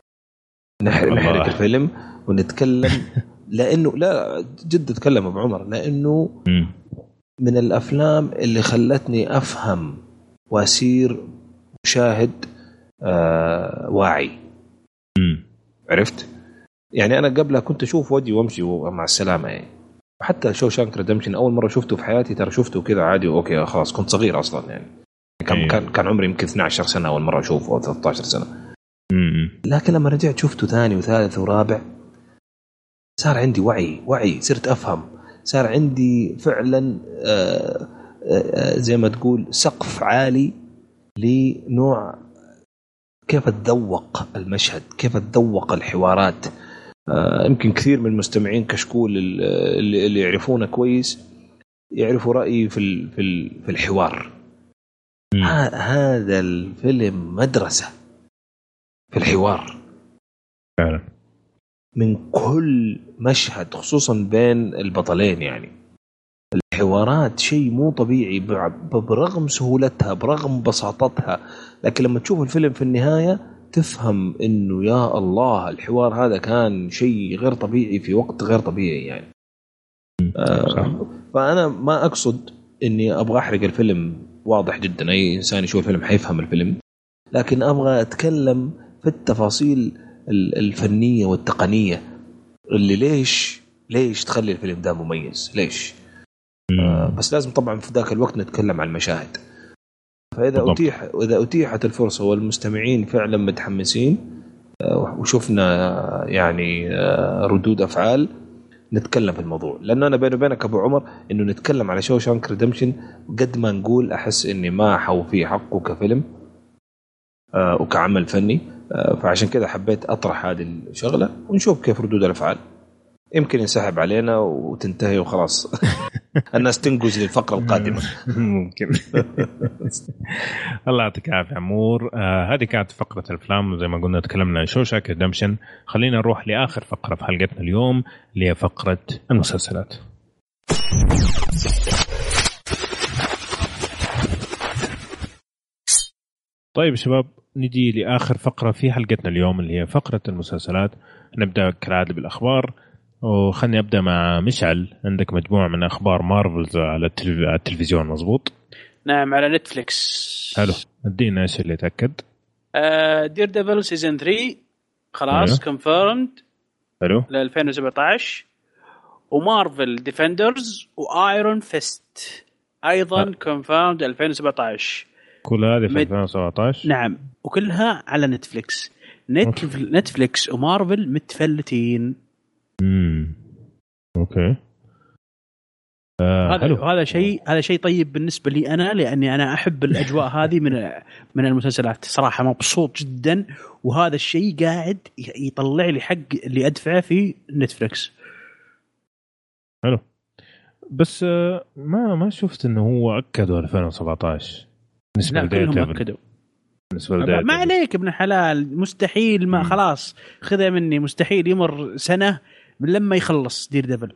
نحرق نحرق الفيلم ونتكلم. لأنه لا جد أتكلم أبو عمر لأنه من الأفلام اللي خلتني أفهم وأسير مشاهد آه واعي. عرفت؟ يعني أنا قبلها كنت أشوف وجهي وأمشي مع السلامة يعني. حتى Shawshank ريدمشن أول مرة شفته في حياتي ترى شفته كذا عادي okay خلاص كنت صغير أصلا يعني. كان أيوه. كان كان عمري يمكن 12 سنة أول مرة أشوفه أو 13 سنة. لكن لما رجعت شفته ثاني وثالث ورابع صار عندي وعي وعي صرت أفهم. صار عندي فعلا آآ آآ زي ما تقول سقف عالي لنوع كيف اتذوق المشهد كيف اتذوق الحوارات. آه، يمكن كثير من المستمعين كشكول اللي, اللي يعرفونا كويس يعرفوا رأيي في في الحوار. هذا الفيلم مدرسة. في الحوار. فعلا. من كل مشهد خصوصا بين البطلين يعني الحوارات شيء مو طبيعي برغم سهولتها برغم بساطتها. لكن لما تشوف الفيلم في النهاية تفهم إنه يا الله الحوار هذا كان شيء غير طبيعي في وقت غير طبيعي يعني. آه فأنا ما أقصد إني أبغى أحرق الفيلم واضح جدا. أي إنسان يشوف الفيلم حيفهم الفيلم. لكن أبغى أتكلم في التفاصيل الفنية والتقنية. اللي ليش ليش تخلي الفيلم ده مميز؟ ليش؟ آه بس لازم طبعا في ذاك الوقت نتكلم عن المشاهد. فإذا بالضبط. اتيح واذا أتيحت الفرصة والمستمعين فعلا متحمسين آه، وشفنا يعني آه، ردود أفعال نتكلم في الموضوع. لأنه أنا بيني وبينك أبو عمر إنه نتكلم على شو شانك ريدمشن قد ما نقول أحس إني ما حوفي حقه كفيلم آه، وكعمل فني. آه، فعشان كذا حبيت أطرح هذه الشغلة ونشوف كيف ردود الأفعال. يمكن ينسحب علينا وتنتهي وخلاص. الناس تنقز للفقرة القادمة. ممكن. الله يعطيك العافية عمور. آه، هذه كانت فقرة الأفلام. زي ما قلنا تكلمنا عن شوشاك ريدمشن. خلينا نروح لآخر فقرة في حلقتنا اليوم اللي هي فقرة المسلسلات. طيب شباب نجي لآخر فقرة في حلقتنا اليوم اللي هي فقرة المسلسلات. نبدأ كالعادة بالأخبار. وخلني أبدأ مع مشعل. عندك مجموعة من أخبار Marvel's على التلف- على التلفزيون مزبوط نعم على نتفلكس حلو. ادينا إيش اللي تاكد Daredevil season 3 خلاص أيوه. confirmed حلو. ل 2017 و Marvel Defenders و Iron Fist أيضا. confirmed 2017 كل هذه في مد- 2017 نعم. وكلها على نتفلكس نت... نتفلكس ومارفل متفلتين. امم okay. آه هذا حلو. هذا شيء هذا شيء طيب بالنسبة لي أنا لأني أنا أحب الأجواء هذه من من المسلسلات. صراحة مبسوط جدا وهذا الشيء قاعد يطلع لي حق اللي أدفعه في نتفلكس حلو. بس آه ما ما شفت إنه هو أكدوا 2017 بالنسبة لا كلهم أكدوا. بالنسبة ما عليك ابن حلال مستحيل ما. خلاص خذها مني مستحيل يمر سنة من لما يخلص دير ديفل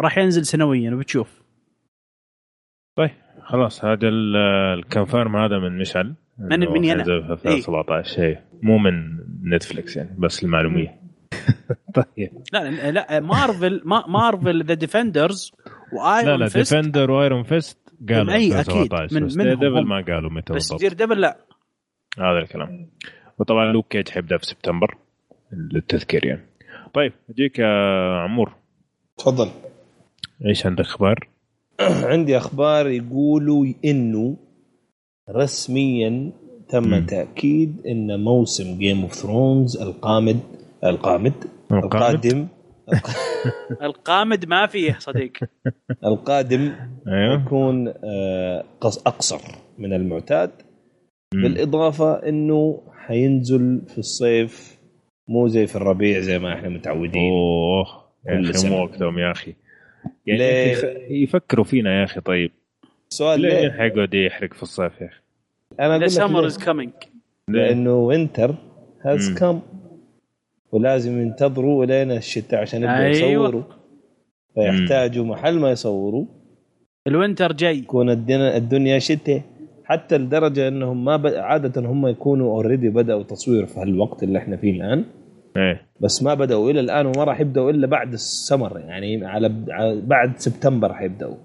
راح ينزل سنويا وبتشوف. طيب خلاص هذا ال- الكونفيرم هذا من مشعل من- مني. حينزل في 2017 شيء مو من نتفلكس يعني بس المعلومية. طيب. لا لا, لا مارفل ما مارفل ذا ديفندرز لا وايرون لا فيست Defender و Iron Fist قالوا أكيد. 2017 من- منهم Devil. ما قالوا متى بس Daredevil لا. هذا الكلام. وطبعا Luke Cage حيبدا في سبتمبر للتذكير يعني. طيب أجيك يا عمور. تفضل. إيش عندك أخبار؟ عندي أخبار يقولوا إنه رسميا تم مم. تأكيد إن موسم Game of Thrones القامد القامد؟ القادم القامد ما فيه صديق. القادم أيوه. يكون آه، قص- أقصر من المعتاد. بالإضافة إنه حينزل في الصيف مو زي في الربيع زي ما إحنا متعودين. أوه يا كل أخي. مو وقتهم يا أخي. يعني ليه؟ يفكروا فينا يا أخي طيب. سؤال ليه ليه؟ حيقعد يحرق في الصيف يا أخي؟ أنا ذا أقول سمر؟ از كامينج لأنه winter has. come ولازم ينتظروا لين الشتاء عشان يبدأوا أيوة. يصوروا. فيحتاجوا محل ما يصوروا. ال winter جاي. يكون الدنيا, الدنيا شتاء. حتى لدرجة إنهم ما ب... عادة هم يكونوا already بدأوا تصوير في هالوقت اللي إحنا فيه الآن. إيه. بس ما بدأوا إلى الآن وما راح يبدأوا إلا بعد السمر يعني على بعد سبتمبر حيبداوا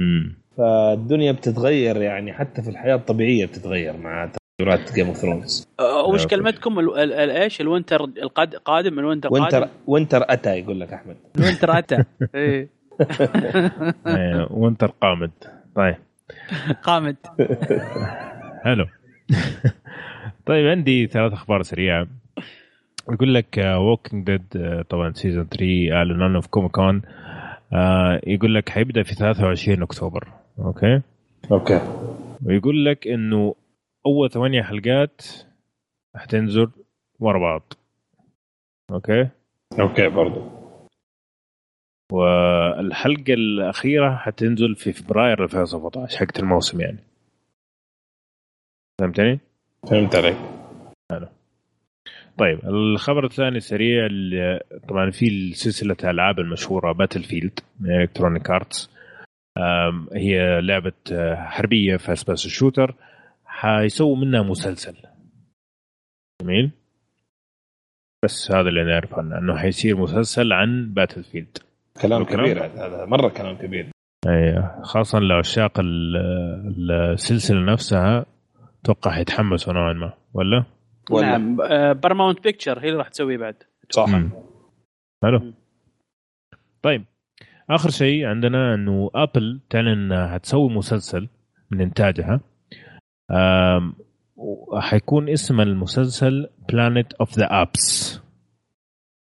امم فالدنيا بتتغير يعني حتى في الحياة الطبيعية بتتغير مع تغيرات Game of Thrones وش. كلمتكم؟ ال- ال- ال- إيش؟ ال winter القاد- قادم ال winter winter قادم؟ winter أتى يقول لك أحمد. ال winter أتى. إيه. إيه winter قامد طيب. قامد حلو. طيب عندي ثلاث أخبار سريعة. يقول لك Walking Dead طبعا season 3 اعلنوا عنه في Comic Con آه، يقول لك حيبدأ في 23 أكتوبر. okay؟ okay. ويقول لك إنه أول ثمانية حلقات حتنزل ورا بعض. okay؟ okay برضو. والحلقة الأخيرة حتنزل في فبراير 2017 حقت الموسم يعني. فهمتني؟ فهمت عليك طيب الخبر الثاني سريع اللي- طبعا في سلسلة الالعاب المشهورة Battlefield من Electronic Arts هي لعبة حربية first person shooter حيسووا منها مسلسل. جميل؟ بس هذا اللي نعرف عنه إنه حيصير مسلسل عن Battlefield كلام؟ كبير هذا مرة كلام كبير أيوه خاصة لعشاق ال- السلسلة نفسها أتوقع حيتحمسوا نوعا ما ولا؟ ولا نعم Paramount Picture هي اللي راح تسويه بعد صح. حلو. طيب آخر شيء عندنا إنه Apple تعلن انها حتسوي مسلسل من إنتاجها آم، وحيكون اسم المسلسل Planet of the Apps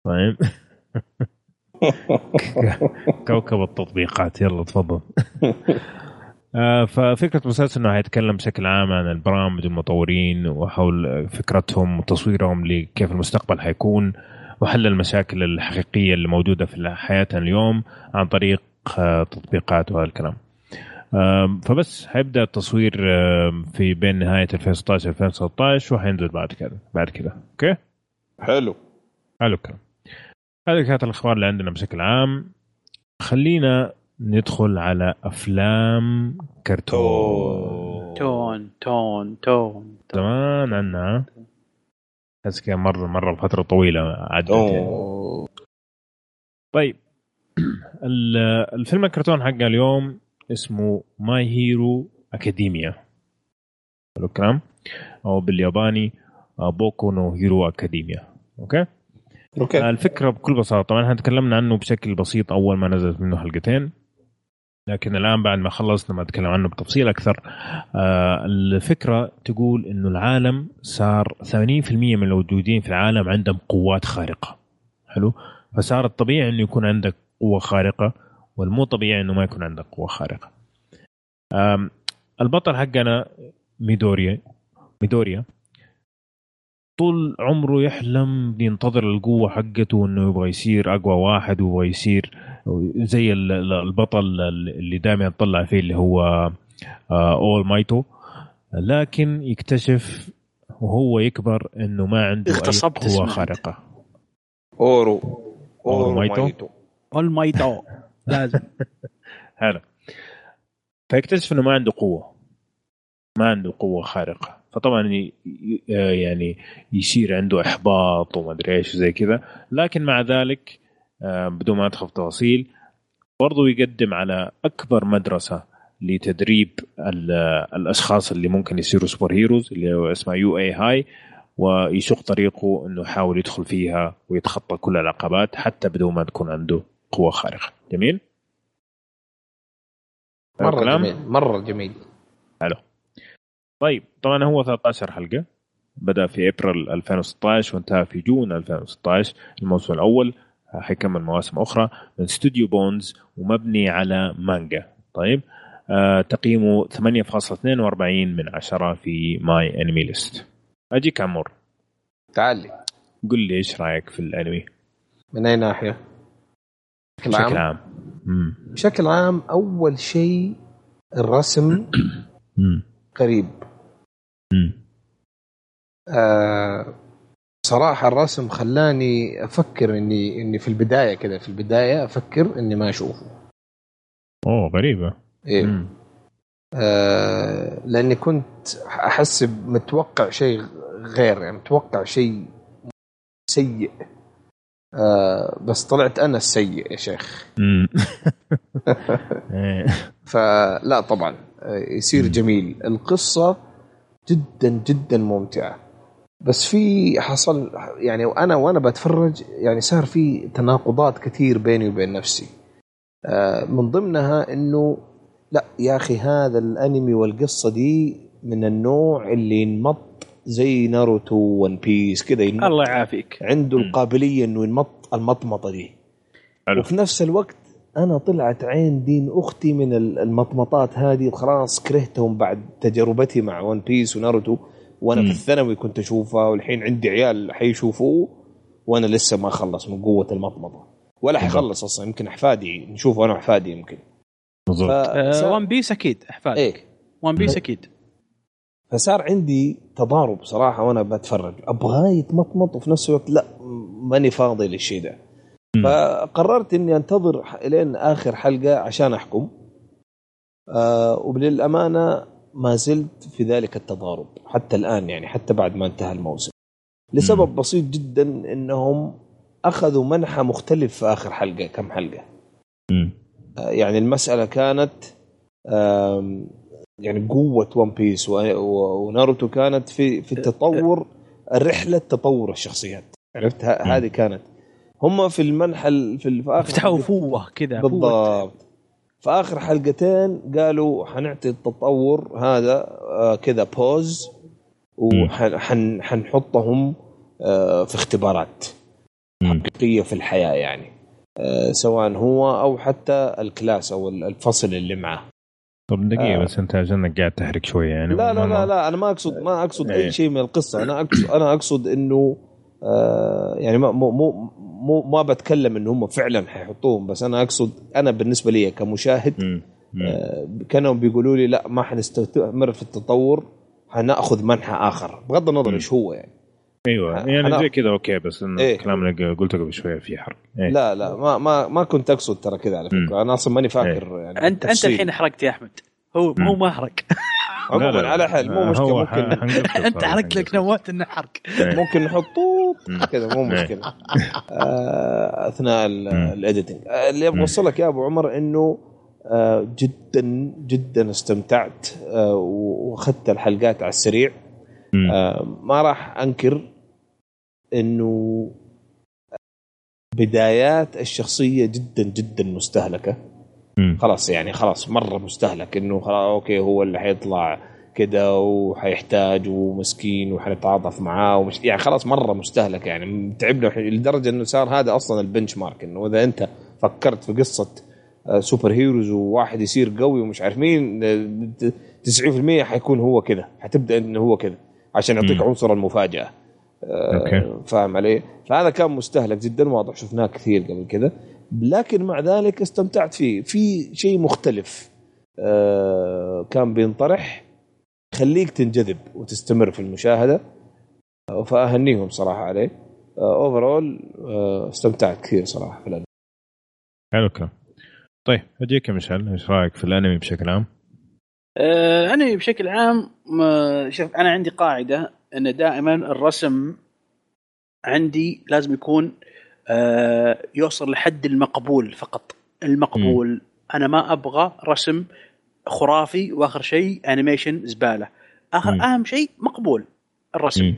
طيب كوكب التطبيقات. يلا تفضل. آه، ففكرة المسلسل إنه حيتكلم بشكل عام عن البرامج المطورين وحول فكرتهم وتصويرهم لكيف المستقبل حيكون وحل المشاكل الحقيقية اللي موجودة في حياتنا اليوم عن طريق آه، تطبيقات وهذا الكلام فبس حيبدا التصوير في بين نهاية 2016 2016 وحينزل بعد كذا. بعد كذا. أوكي؟ حلو. حلو الكلام. هذه كانت الأخبار اللي عندنا بشكل عام. خلينا ندخل على أفلام كرتون. تون تون تون. زمان عنا؟ بس كان مرة مرة فترة طويلة عدت يعني. طيب. ال- الفيلم الكرتون حق اليوم اسمه My Hero Academia حلو الكلام. أو بالياباني آه، Boku no Hero Academia. okay؟ okay. الفكرة بكل بساطة طبعا إحنا تكلمنا عنه بشكل بسيط أول ما نزلت منه حلقتين لكن الآن بعد ما خلصنا ما اتكلم عنه بتفصيل أكثر. آه الفكرة تقول إنه العالم صار 80% من الموجودين في العالم عندهم قوات خارقة. حلو؟ فصار الطبيعي إنه يكون عندك قوة خارقة والمو طبيعي إنه ما يكون عندك قوة خارقة. البطل حقنا ميدوريا. ميدوريا. طول عمره يحلم ينتظر القوة حقته إنه يبغى يصير أقوى واحد ويبغى يصير زي ال- ال- البطل اللي دائما يطلع فيه اللي هو All Mighto لكن يكتشف وهو يكبر إنه ما عنده أي اسمه خارقة. All All Mighto؟ Mighto. All Mighto لازم. هذا. فيكتشف إنه ما عنده قوة. ما عنده قوة خارقة. فطبعا ي- يعني يصير عنده إحباط وما أدري إيش زي كذا. لكن مع ذلك آه، بدون ما أدخل في تفاصيل برضو يقدم على أكبر مدرسة لتدريب ال- الأشخاص اللي ممكن يصيروا super heroes اللي هو اسمها U.A. High ويشق طريقه إنه يحاول يدخل فيها ويتخطى كل العقبات حتى بدون ما تكون عنده قوة خارقة. جميل؟ مرة؟ جميل مرة جميل. طيب طبعا هو 13 حلقة. بدأ في أبريل 2016 وانتهى في June 2016 الموسم الأول. حيكمل مواسم أخرى من استوديو Bones ومبني على مانجا. طيب آه تقييمه 8.42 من 10 في MyAnimeList اجيك عمور تعال لي. قل لي إيش رأيك في الأنمي؟ من أي ناحية؟ بشكل عام. عام. بشكل عام أول شيء الرسم. قريب. آه صراحة الرسم خلاني أفكر إني إني في البداية كذا في البداية أفكر إني ما أشوفه أوه غريبة إيه مم. آه لأني كنت أحس متوقع شيء غير يعني متوقع شيء سيء آه بس طلعت أنا السيء يا شيخ. إيه. فلا طبعا آه، يصير. جميل القصة جدا جدا ممتعة. بس في حصل يعني وأنا وأنا بتفرج يعني صار في تناقضات كثير بيني وبين نفسي. آه، من ضمنها إنه لا يا أخي هذا الأنمي والقصة دي من النوع اللي ينمط زي ناروتو ون بيس كذا الله يعافيك. عنده. القابلية إنه ينمط المطمطة دي. حلو. وفي نفس الوقت أنا طلعت عين دين أختي من ال- المطمطات هذه خلاص كرهتهم بعد تجربتي مع One Piece وناروتو. وأنا مم. في الثانوي كنت اشوفها والحين عندي عيال حيشوفوه وأنا لسه ما خلص من قوة المطمطة. ولا حيخلص أصلا يمكن أحفادي نشوفه أنا واحفادي يمكن. بالضبط. آه One Piece أكيد احفاد إيه. One Piece أكيد. فصار عندي تضارب صراحة وأنا بتفرج. ابغاه يتمطمط وفي نفس الوقت لا ماني فاضي للشيء ده. فقررت إني أنتظر لين آخر حلقة عشان أحكم. آه وللامانه ما زلت في ذلك التضارب حتى الآن يعني حتى بعد ما انتهى الموسم. لسبب. بسيط جدا إنهم أخذوا منحى مختلف في آخر حلقة كم حلقة. آه يعني المسألة كانت آم، يعني قوة ون بيس وناروتو كانت في في التطور رحلة تطور الشخصيات. عرفت. هذه كانت. هم في المنحى ال- في آخر فتحوا قوة كذا. بالضبط في آخر حلقتين قالوا حنعطي التطور هذا آه، كذا boost وحنحطهم في اختبارات. حقيقية في الحياة يعني آه، سواء هو أو حتى ال class أو الفصل اللي معه طب دقيقة آه. بس أنت عشانك قاعد تحرق شوية يعني لا لا لا لا أنا ما اقصد ما أقصد إيه. اي شيء من القصة أنا اقصد أنا أقصد إنه آه يعني ما مو مو مو ما بتكلم انه هم فعلا حيحطوهم بس أنا أقصد أنا بالنسبة لي كمشاهد مم. مم. آه كانوا بيقولوا لي لا ما حنستمر في التطور حنأخذ منحى آخر بغض النظر. إيش هو يعني أيوه يعني زي كذا أوكي بس إنه إيه. الكلام اللي قلته قبل شوية في حرق إيه. لا لا ما ما ما كنت أقصد ترى كذا على مم. فكرة أنا أصلا ماني فاكر يعني أنت أنت. الحين حرقت يا أحمد هو مم. هو ما حرق عموما على حل مو مشكلة ممكن أنت حركت لك نوات انه حرق إيه. ممكن نحط كذا مو إيه. مشكلة. آه، أثناء الايديتنج اللي أبغى اوصلك يا أبو عمر إنه آه، جدا جدا استمتعت آه، وأخذت الحلقات على السريع. ما راح أنكر إنه بدايات الشخصية جدا جدا مستهلكة. خلاص يعني خلاص مرة مستهلك إنه خلاص okay هو اللي حيطلع كده وحيحتاج ومسكين وحنتعاطف معاه ومش يعني خلاص مرة مستهلك يعني. تعبنا لدرجة إنه صار هذا أصلا ال benchmark إنه إذا أنت فكرت في قصة super heroes وواحد يصير قوي ومش عارف مين 90% حيكون هو كذا حتبدأ إنه هو كذا عشان يعطيك عنصر المفاجأة. Okay. فاهم علي؟ فهذا كان مستهلك جدا واضح شفناه كثير قبل كذا لكن مع ذلك استمتعت فيه. في شيء مختلف آه، كان بينطرح يخليك تنجذب وتستمر في المشاهدة فأهنيهم صراحة عليه. overall آه، استمتعت كثير صراحة في الأنمي. حلو الكلام. طيب اجيك يا مشعل إيش رأيك في الأنمي بشكل عام؟ آه انمي بشكل عام شوف أنا عندي قاعدة إن دائما الرسم عندي لازم يكون آه يوصل لحد المقبول فقط. المقبول. م. أنا ما أبغى رسم خرافي وآخر شيء animation زبالة. آخر م. أهم شيء مقبول الرسم. م.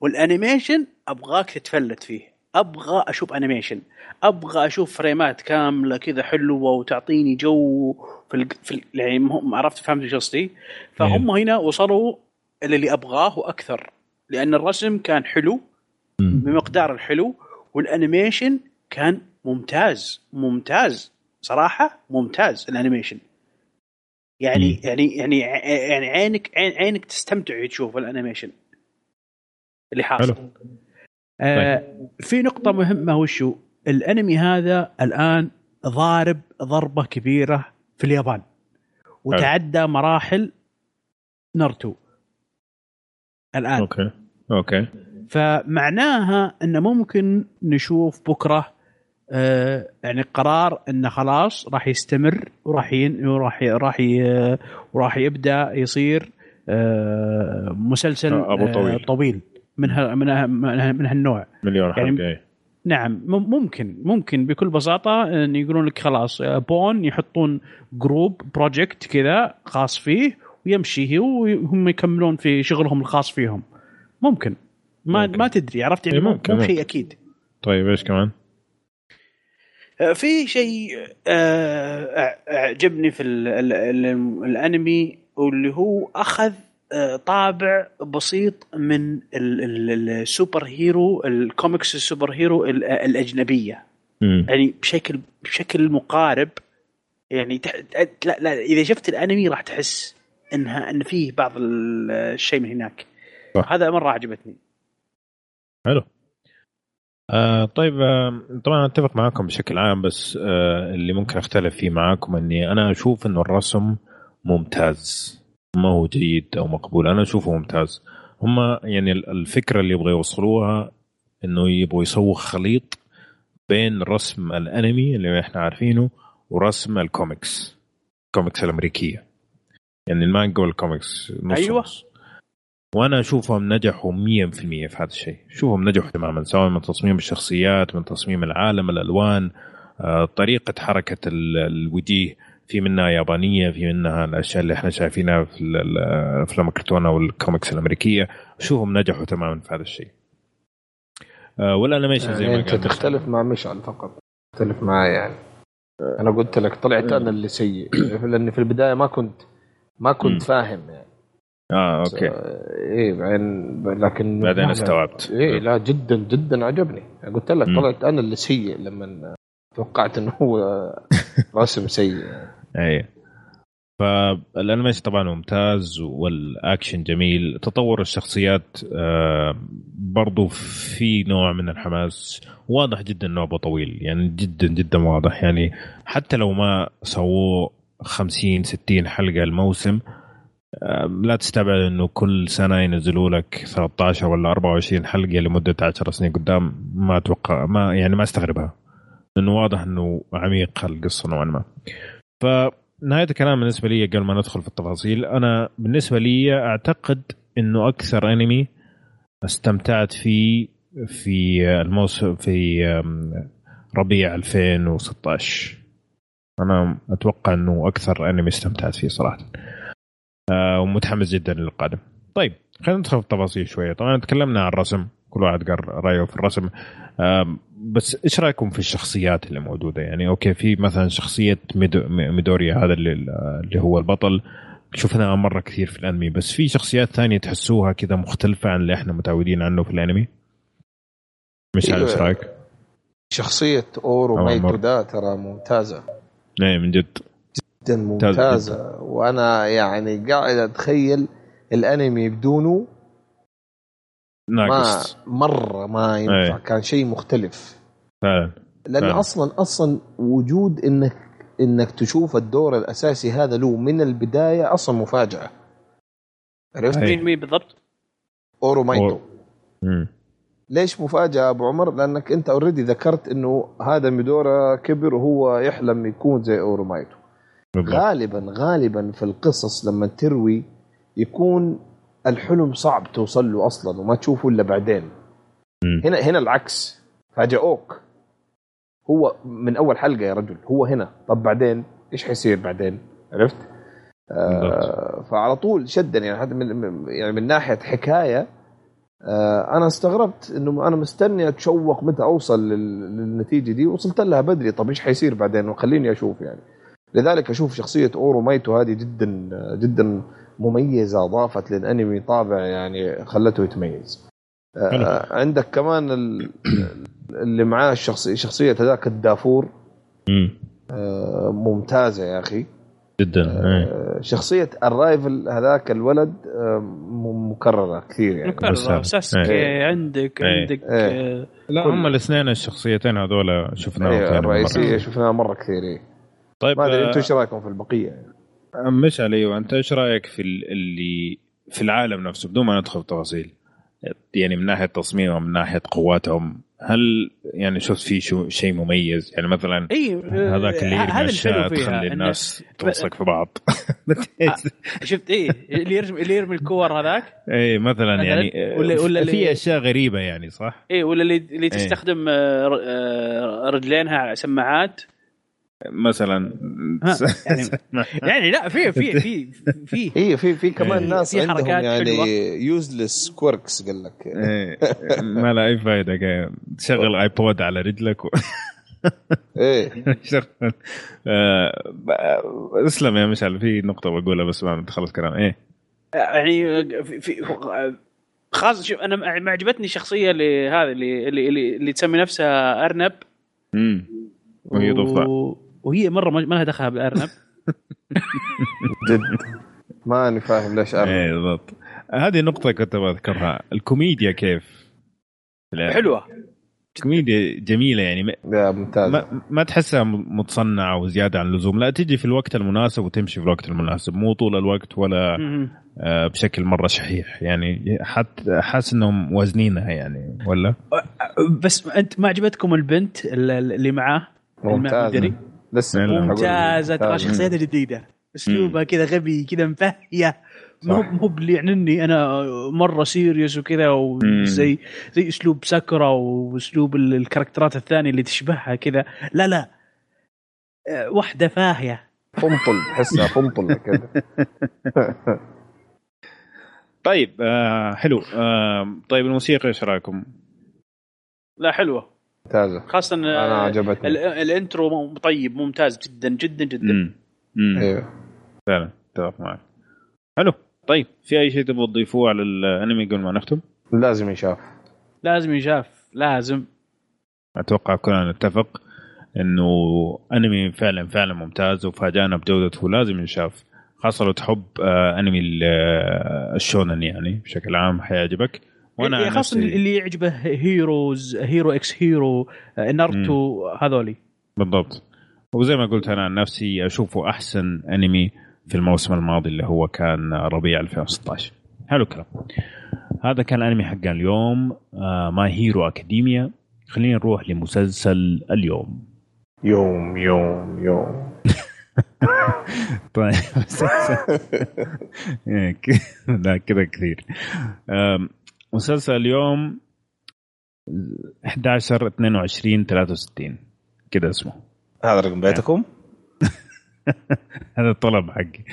وال animation أبغاك تتفلت فيه. أبغى أشوف animation أبغى أشوف فريمات كاملة كذا حلوة وتعطيني جو في ال... في ال... يعني عرفت فهمت قصدي؟ فهم هنا وصلوا اللي أبغاه وأكثر. لأن الرسم كان حلو بمقدار الحلو. وال animation كان ممتاز ممتاز. صراحة ممتاز ال animation. يعني م. يعني يعني يعني عينك عين عينك تستمتع تشوف ال animation. اللي حاصل. آه طيب. في نقطة مهمة وشو؟ الانمي هذا الآن ضارب ضربة كبيرة في اليابان. وتعدى مراحل نارتو الآن. أوكي. أوكي. فمعناها انه ممكن نشوف بكرة آه يعني قرار انه خلاص راح يستمر وراح ين... وراح راح وراح يبدأ يصير آه مسلسل أبو طويل, آه طويل. من ها من ها من هالنوع. مليون يعني حلقة يعني نعم ممكن ممكن بكل بساطة إن يقولون لك خلاص بونز يحطون group project كذا خاص فيه ويمشي وهم يكملون في شغلهم الخاص فيهم. ممكن. ما ممكن. ما تدري عرفت يعني ممكن مو شيء أكيد طيب إيش كمان؟ آه، في شيء آه، أعجبني في الأنمي واللي هو أخذ آه، طابع بسيط من ال super hero ال comics ال super hero الأجنبية م. يعني بشكل بشكل مقارب يعني لا لا إذا شفت الأنمي راح تحس إنها إن فيه بعض الشيء من هناك صح. هذا مرة عجبتني حلو. آه طيب آه طبعا أتفق معاكم بشكل عام بس آه اللي ممكن أختلف فيه معاكم إني أنا أشوف إنه الرسم ممتاز ما هو جيد أو مقبول أنا أشوفه ممتاز. هم يعني الفكرة اللي يبغوا يوصلوها إنه يبغوا يسووا خليط بين رسم الأنمي اللي إحنا عارفينه ورسم ال comics ال comics الأمريكية. يعني المانجا والكوميكس نص أيوه. نص. وأنا أشوفهم نجحوا 100% في هذا الشيء. شوفهم نجحوا تماما سواء من تصميم الشخصيات من تصميم العالم الألوان آه، طريقة حركة الوجيه. في منها يابانية في منها الأشياء اللي إحنا شايفينها في الافلام الكرتون أو الكوميكس الأمريكية. اشوفهم نجحوا تماما في هذا الشيء. آه، وال animation زي يعني ما انت تختلف مع مشعل فقط. تختلف معي يعني. أنا قلت لك طلعت أنا اللي سيء. لأني في البداية ما كنت ما كنت فاهم يعني. آه okay. إيه بعدين لكن بعدين استوعبت. إيه لا جدا جدا عجبني. قلت لك طلعت أنا اللي سيء لما توقعت إنه هو رسم سيء. إيه. فال animation طبعا ممتاز والأكشن جميل. تطور الشخصيات آه، برضو في نوع من الحماس. واضح جدا إنه طويل يعني جدا جدا واضح. يعني حتى لو ما سووه 50 60 حلقة الموسم لا تستبعد إنه كل سنة ينزلوا لك 13 ولا 24 حلقة لمدة 10 سنين قدام ما أتوقع ما يعني ما أستغربها. لأنه واضح إنه عميق القصة نوعا ما. ف نهايه الكلام بالنسبة لي قبل ما ندخل في التفاصيل أنا بالنسبة لي أعتقد إنه أكثر أنمي استمتعت فيه في الموسم في ربيع 2016 أنا أتوقع إنه أكثر أنمي استمتعت فيه صراحة. ومتحمس جدا للقادم. طيب خلينا ندخل في التفاصيل شوية. طبعا تكلمنا عن الرسم كل واحد قال رأيه في الرسم. بس إيش رأيكم في الشخصيات اللي موجودة؟ يعني okay في مثلا شخصية ميدو ميدوريا هذا اللي, اللي هو البطل. شفناها مرة كثير في الأنمي بس في شخصيات ثانية تحسوها كذا مختلفة عن اللي إحنا متعودين عنه في الأنمي؟ مش عارف إيش رأيك؟ شخصية أورو مايت. ده ترى ممتازة. إيه من جد. جدا ممتازة ممتازة وأنا يعني قاعد أتخيل الأنمي بدونه ما ناقص مرة ما ينفع إيه. كان شيء مختلف فعلا لأن فعلا. أصلا أصلا وجود انك إنك تشوف الدور الأساسي هذا له من البداية أصلا مفاجأة عرفت؟ أي. مين مين بالضبط؟ أول مايت. ليش مفاجأة أبو عمر؟ لأنك أنت already ذكرت إنه هذا ميدورا كبر وهو يحلم يكون زي أول مايت بالضبط. غالبا غالبا في القصص لما تروي يكون الحلم صعب توصل له أصلا وما تشوفه إلا بعدين. مم. هنا هنا العكس. فاجئوك هو من أول حلقة يا رجل هو هنا. طب بعدين؟ إيش حيصير بعدين؟ عرفت؟ آه فعلى طول شدني. يعني حتى من يعني من ناحية حكاية آه أنا استغربت إنه أنا مستني أتشوق متى أوصل لل- للنتيجة دي. وصلت لها بدري. طب إيش حيصير بعدين؟ وخليني أشوف يعني. لذلك أشوف شخصية أول مايت هذه جدا جدا مميزة اضافت للأنمي طابع يعني خلته يتميز. آه عندك كمان ال- اللي معاه الشخصيه شخصية هذاك الدافور. آه ممتازة يا أخي جدا إيه. آه شخصية ال rival هذاك الولد آه مكررة كثير يعني بس هذا. مكرر ساسكي إيه. عندك إيه. عندك إيه. آه، لا هم الاثنين الشخصيتين هذول شفناهم الرئيسيه. شفناها مرة كثير إيه. طيب ما أدري أنتم آه، إيش رأيكم في البقية يعني. مش علي وأنت إيش رأيك في ال- اللي في العالم نفسه بدون ما ندخل في تفاصيل يعني من ناحية تصميمهم من ناحية قواتهم هل يعني شفت في شو شيء مميز يعني مثلا إي آه، هذاك اللي يرمي هذا اشياء تخلي الناس تلصق في بعض شفت إيه اللي يرمي اللي يرمي الكور هذاك إي مثلا مثلاً؟ يعني ولا- ولا في أشياء غريبة يعني صح؟ إيه ولا اللي اللي تستخدم آه، آه، رجلينها على سماعات مثلا يعني- يعني لا في في في في اي في في كمان. ناس في عندهم حركات يعني. useless quirks قال لك إيه، ما له أي فائده. تشغل iPod على رجلك و... إيه شغل آه، اسلم يا مشعل في نقطة بقولها بس ما تخلص كلام إيه يعني في, في خاصة شوف أنا ما عجبتني الشخصيه اللي هذه اللي اللي, اللي, اللي تسمي نفسها أرنب امم وهي ضفدع. وهي مرة ما ما لها دخل بالارنب جد. ماني فاهم ليش أرنب. إيه بالضبط. هذه نقطة كنت بذكرها الكوميديا كيف. حلوة. كوميديا جميلة يعني. ممتاز. ما, ما تحسها متصنعة وزيادة عن اللزوم. لا تجي في الوقت المناسب وتمشي في الوقت المناسب. مو طول الوقت ولا. آه، بشكل مرة شحيح. يعني حتى حاسس إنهم وازنينها يعني. ولا؟ بس أنت ما عجبتكم البنت اللي اللي معاه؟ ممتاز. المدري؟ لسه. ممتازة ترى. شخصيتها جديدة. اسلوبها كذا غبي كذا مفهية. مو. مو اللي يعنني أنا مرة سيريس وكذا وزي زي أسلوب ساكورا وأسلوب ال- الكاركترات الثانية اللي تشبهها كذا. لا لا. آه، واحدة فاهية. فنطل تحسها فنطل كذا. طيب آه حلو. آه طيب الموسيقى إيش رأيكم؟ لا حلوة. ممتازة. خاصة أنا آه، ال- عجبتني الانترو طيب ممتاز جدا جدا جدا. امم امم أيوه فعلا أتفق معك. حلو. طيب في أي شيء تبغى تضيفوه على الأنمي قبل ما نختم؟ لازم ينشاف لازم ينشاف لازم. أتوقع كلنا نتفق إنه أنمي فعلا فعلا ممتاز وفاجأنا بجودته لازم ينشاف خاصة لو تحب آه أنمي آه، الشونن يعني بشكل عام حيعجبك. وأنا إيه، خاصة نفسي- اللي يعجبه هيروز هيرو إكس هيرو ناروتو هذولي. بالضبط. وزي ما قلت أنا عن نفسي اشوفه أحسن أنمي في الموسم الماضي اللي هو كان ربيع 2016 حلو الكلام. هذا كان الأنمي حقنا اليوم آه ماي هيرو اكاديميا خلينا نروح لمسلسل اليوم. يوم يوم يوم. طيب لا كذا كثير. مسلسل اليوم 11 22 63 كذا اسمه. هذا رقم بيتكم؟ هذا الطلب حقي.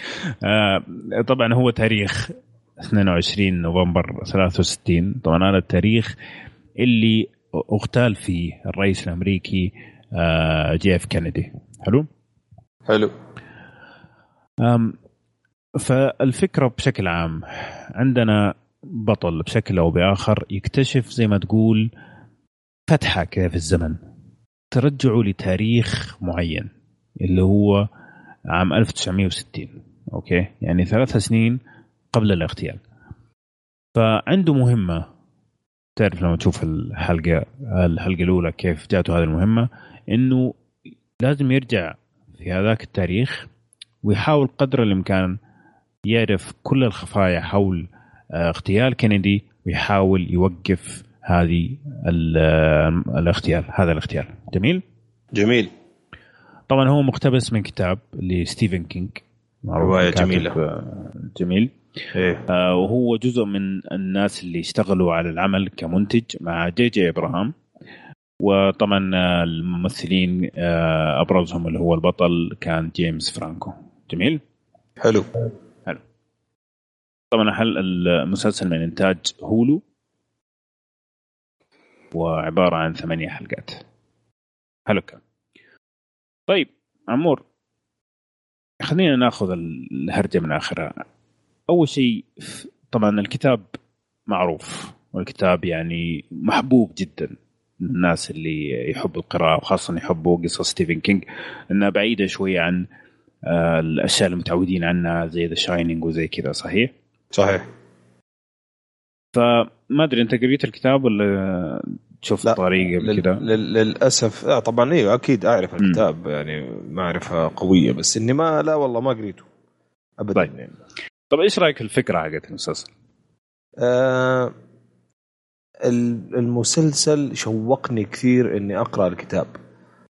آه طبعا هو تاريخ 22 نوفمبر 63 طبعا هذا التاريخ اللي اغتال فيه الرئيس الأمريكي آه جي إف كينيدي. حلو؟ حلو. فالفكرة بشكل عام عندنا بطل بشكل أو بآخر يكتشف زي ما تقول فتحة كذا في الزمن. ترجعه لتاريخ معين اللي هو عام 1960 أوكي؟ يعني ثلاث سنين قبل الاغتيال. فعنده مهمة. تعرف لما تشوف الحلقة الحلقة الأولى كيف جاته هذه المهمة؟ إنه لازم يرجع في هذاك التاريخ ويحاول قدر الإمكان يعرف كل الخفايا حول اغتيال كينيدي ويحاول يوقف هذه الاغتيال هذا الاغتيال. جميل؟ جميل. طبعا هو مقتبس من كتاب لستيفن كينج. رواية جميلة. آه، جميل. إيه. آه وهو جزء من الناس اللي اشتغلوا على العمل كمنتج مع جي جي إبراهام. وطبعا آه، الممثلين آه أبرزهم اللي هو البطل كان جيمس فرانكو. جميل؟ حلو. طبعا هل المسلسل من إنتاج هولو؟ وعبارة عن ثمانية حلقات. حلو كان طيب عمور خلينا ناخذ الهرجة من آخرها. أول شيء طبعا الكتاب معروف والكتاب يعني محبوب جدا الناس اللي يحبوا القراءة وخاصة يحبوا قصص ستيفن كينج إنها بعيدة شوية عن آه، الأشياء اللي متعودين عنها زي The Shining وزي كذا صحيح؟ صحيح فما أدري أنت قريت الكتاب ولا شفت طريقة لل... كذا؟ للأسف لا طبعا أيوه أكيد أعرف الكتاب م. يعني معرفة قوية بس إني ما لا والله ما قريته ابدا طيب. يعني. طب إيش رأيك في الفكرة حقت المسلسل؟ آه المسلسل شوقني كثير إني أقرأ الكتاب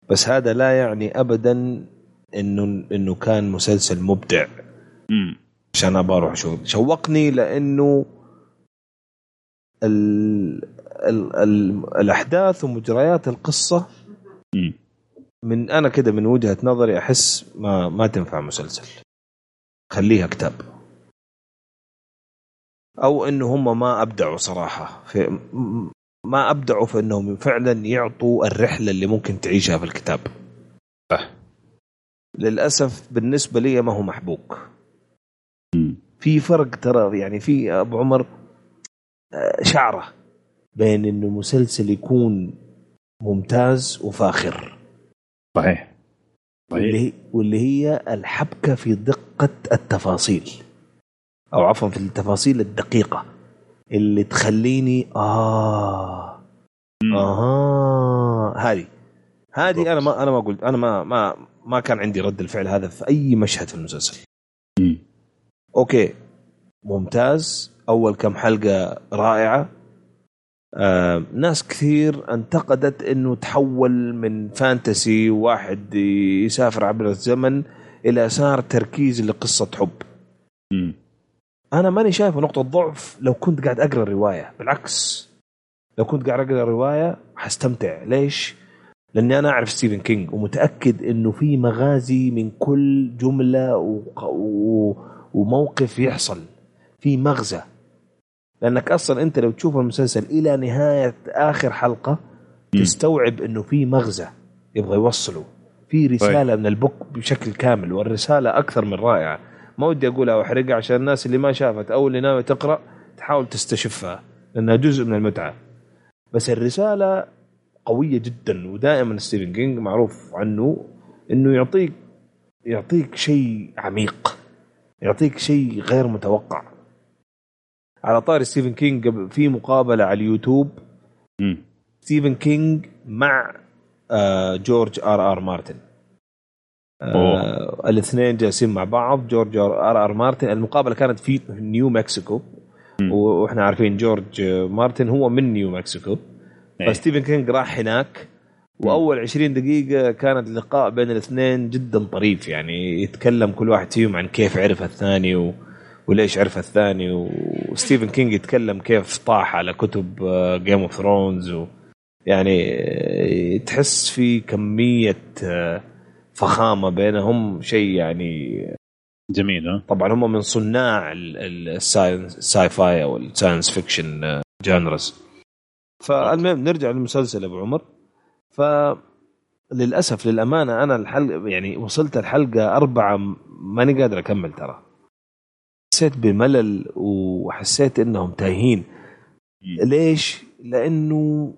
بس هذا لا يعني ابدا إنه إنه كان مسلسل مبدع امم عشان أبغى أروح أشوف شوقني لأنه ال ال ال الأحداث ومجريات القصة. من أنا كده من وجهة نظري أحس ما ما تنفع مسلسل. خليها كتاب. أو انه هم ما أبدعوا صراحة. في ما أبدعوا في إنهم فعلا يعطوا الرحلة اللي ممكن تعيشها في الكتاب. للأسف بالنسبة لي ما هو محبوك. في فرق ترى يعني في أبو عمر آه، شعره بين إنه مسلسل يكون ممتاز وفاخر. صحيح. واللي, واللي هي الحبكة في دقة التفاصيل. أو عفوا في التفاصيل الدقيقة. اللي تخليني آه. أها. هذه. هذه أنا ما أنا ما قلت أنا ما ما ما كان عندي رد الفعل هذا في أي مشهد في المسلسل. okay. ممتاز. أول كم حلقة رائعة. آه ناس كثير انتقدت إنه تحول من fantasy واحد يسافر عبر الزمن إلى صار تركيز لقصة حب. م. أنا ماني شايفه نقطة ضعف. لو كنت قاعد أقرأ الرواية بالعكس. لو كنت قاعد أقرأ الرواية حستمتع. ليش؟ لأني أنا أعرف ستيفن كينج ومتأكد إنه في مغازي من كل جملة و... و... وموقف يحصل في مغزى. لأنك أصلا أنت لو تشوف المسلسل إلى نهاية آخر حلقة تستوعب إنه في مغزى يبغى يوصله. في رسالة طيب. من ال book بشكل كامل والرسالة أكثر من رائعة. ما ودي اقولها واحرقها عشان الناس اللي ما شافت أو اللي ناوي تقرأ تحاول تستشفها لأنها جزء من المتعة. بس الرسالة قوية جدا ودائما ستيفن كينج معروف عنه إنه يعطيك يعطيك شيء عميق. يعطيك شيء غير متوقع. على طاري ستيفن كينج في مقابلة على اليوتيوب. م. ستيفن كينج مع آه جورج آر آر مارتن. آه الاثنين جالسين مع بعض جورج آر آر مارتن. المقابلة كانت في نيو مكسيكو. وإحنا عارفين جورج مارتن هو من نيو مكسيكو. أيه. فستيفن كينج راح هناك. وأول 20 دقيقة كانت لقاء بين الاثنين جدا طريف يعني يتكلم كل واحد فيهم عن كيف عرف الثاني و... وليش عرف الثاني وستيفن كينج يتكلم كيف طاح على كتب Game of Thrones و... يعني آه، تحس في كمية آه، فخامة بينهم شيء يعني جميل ها؟ طبعا هم من صناع ال sci-fi أو ال science fiction genres فالمهم نرجع للمسلسل أبو عمر ف للأسف للأمانة أنا الحلقة يعني وصلت الحلقة أربعة ماني قادر أكمل ترى. حسيت بملل وحسيت إنهم تايهين. ليش؟ لأنه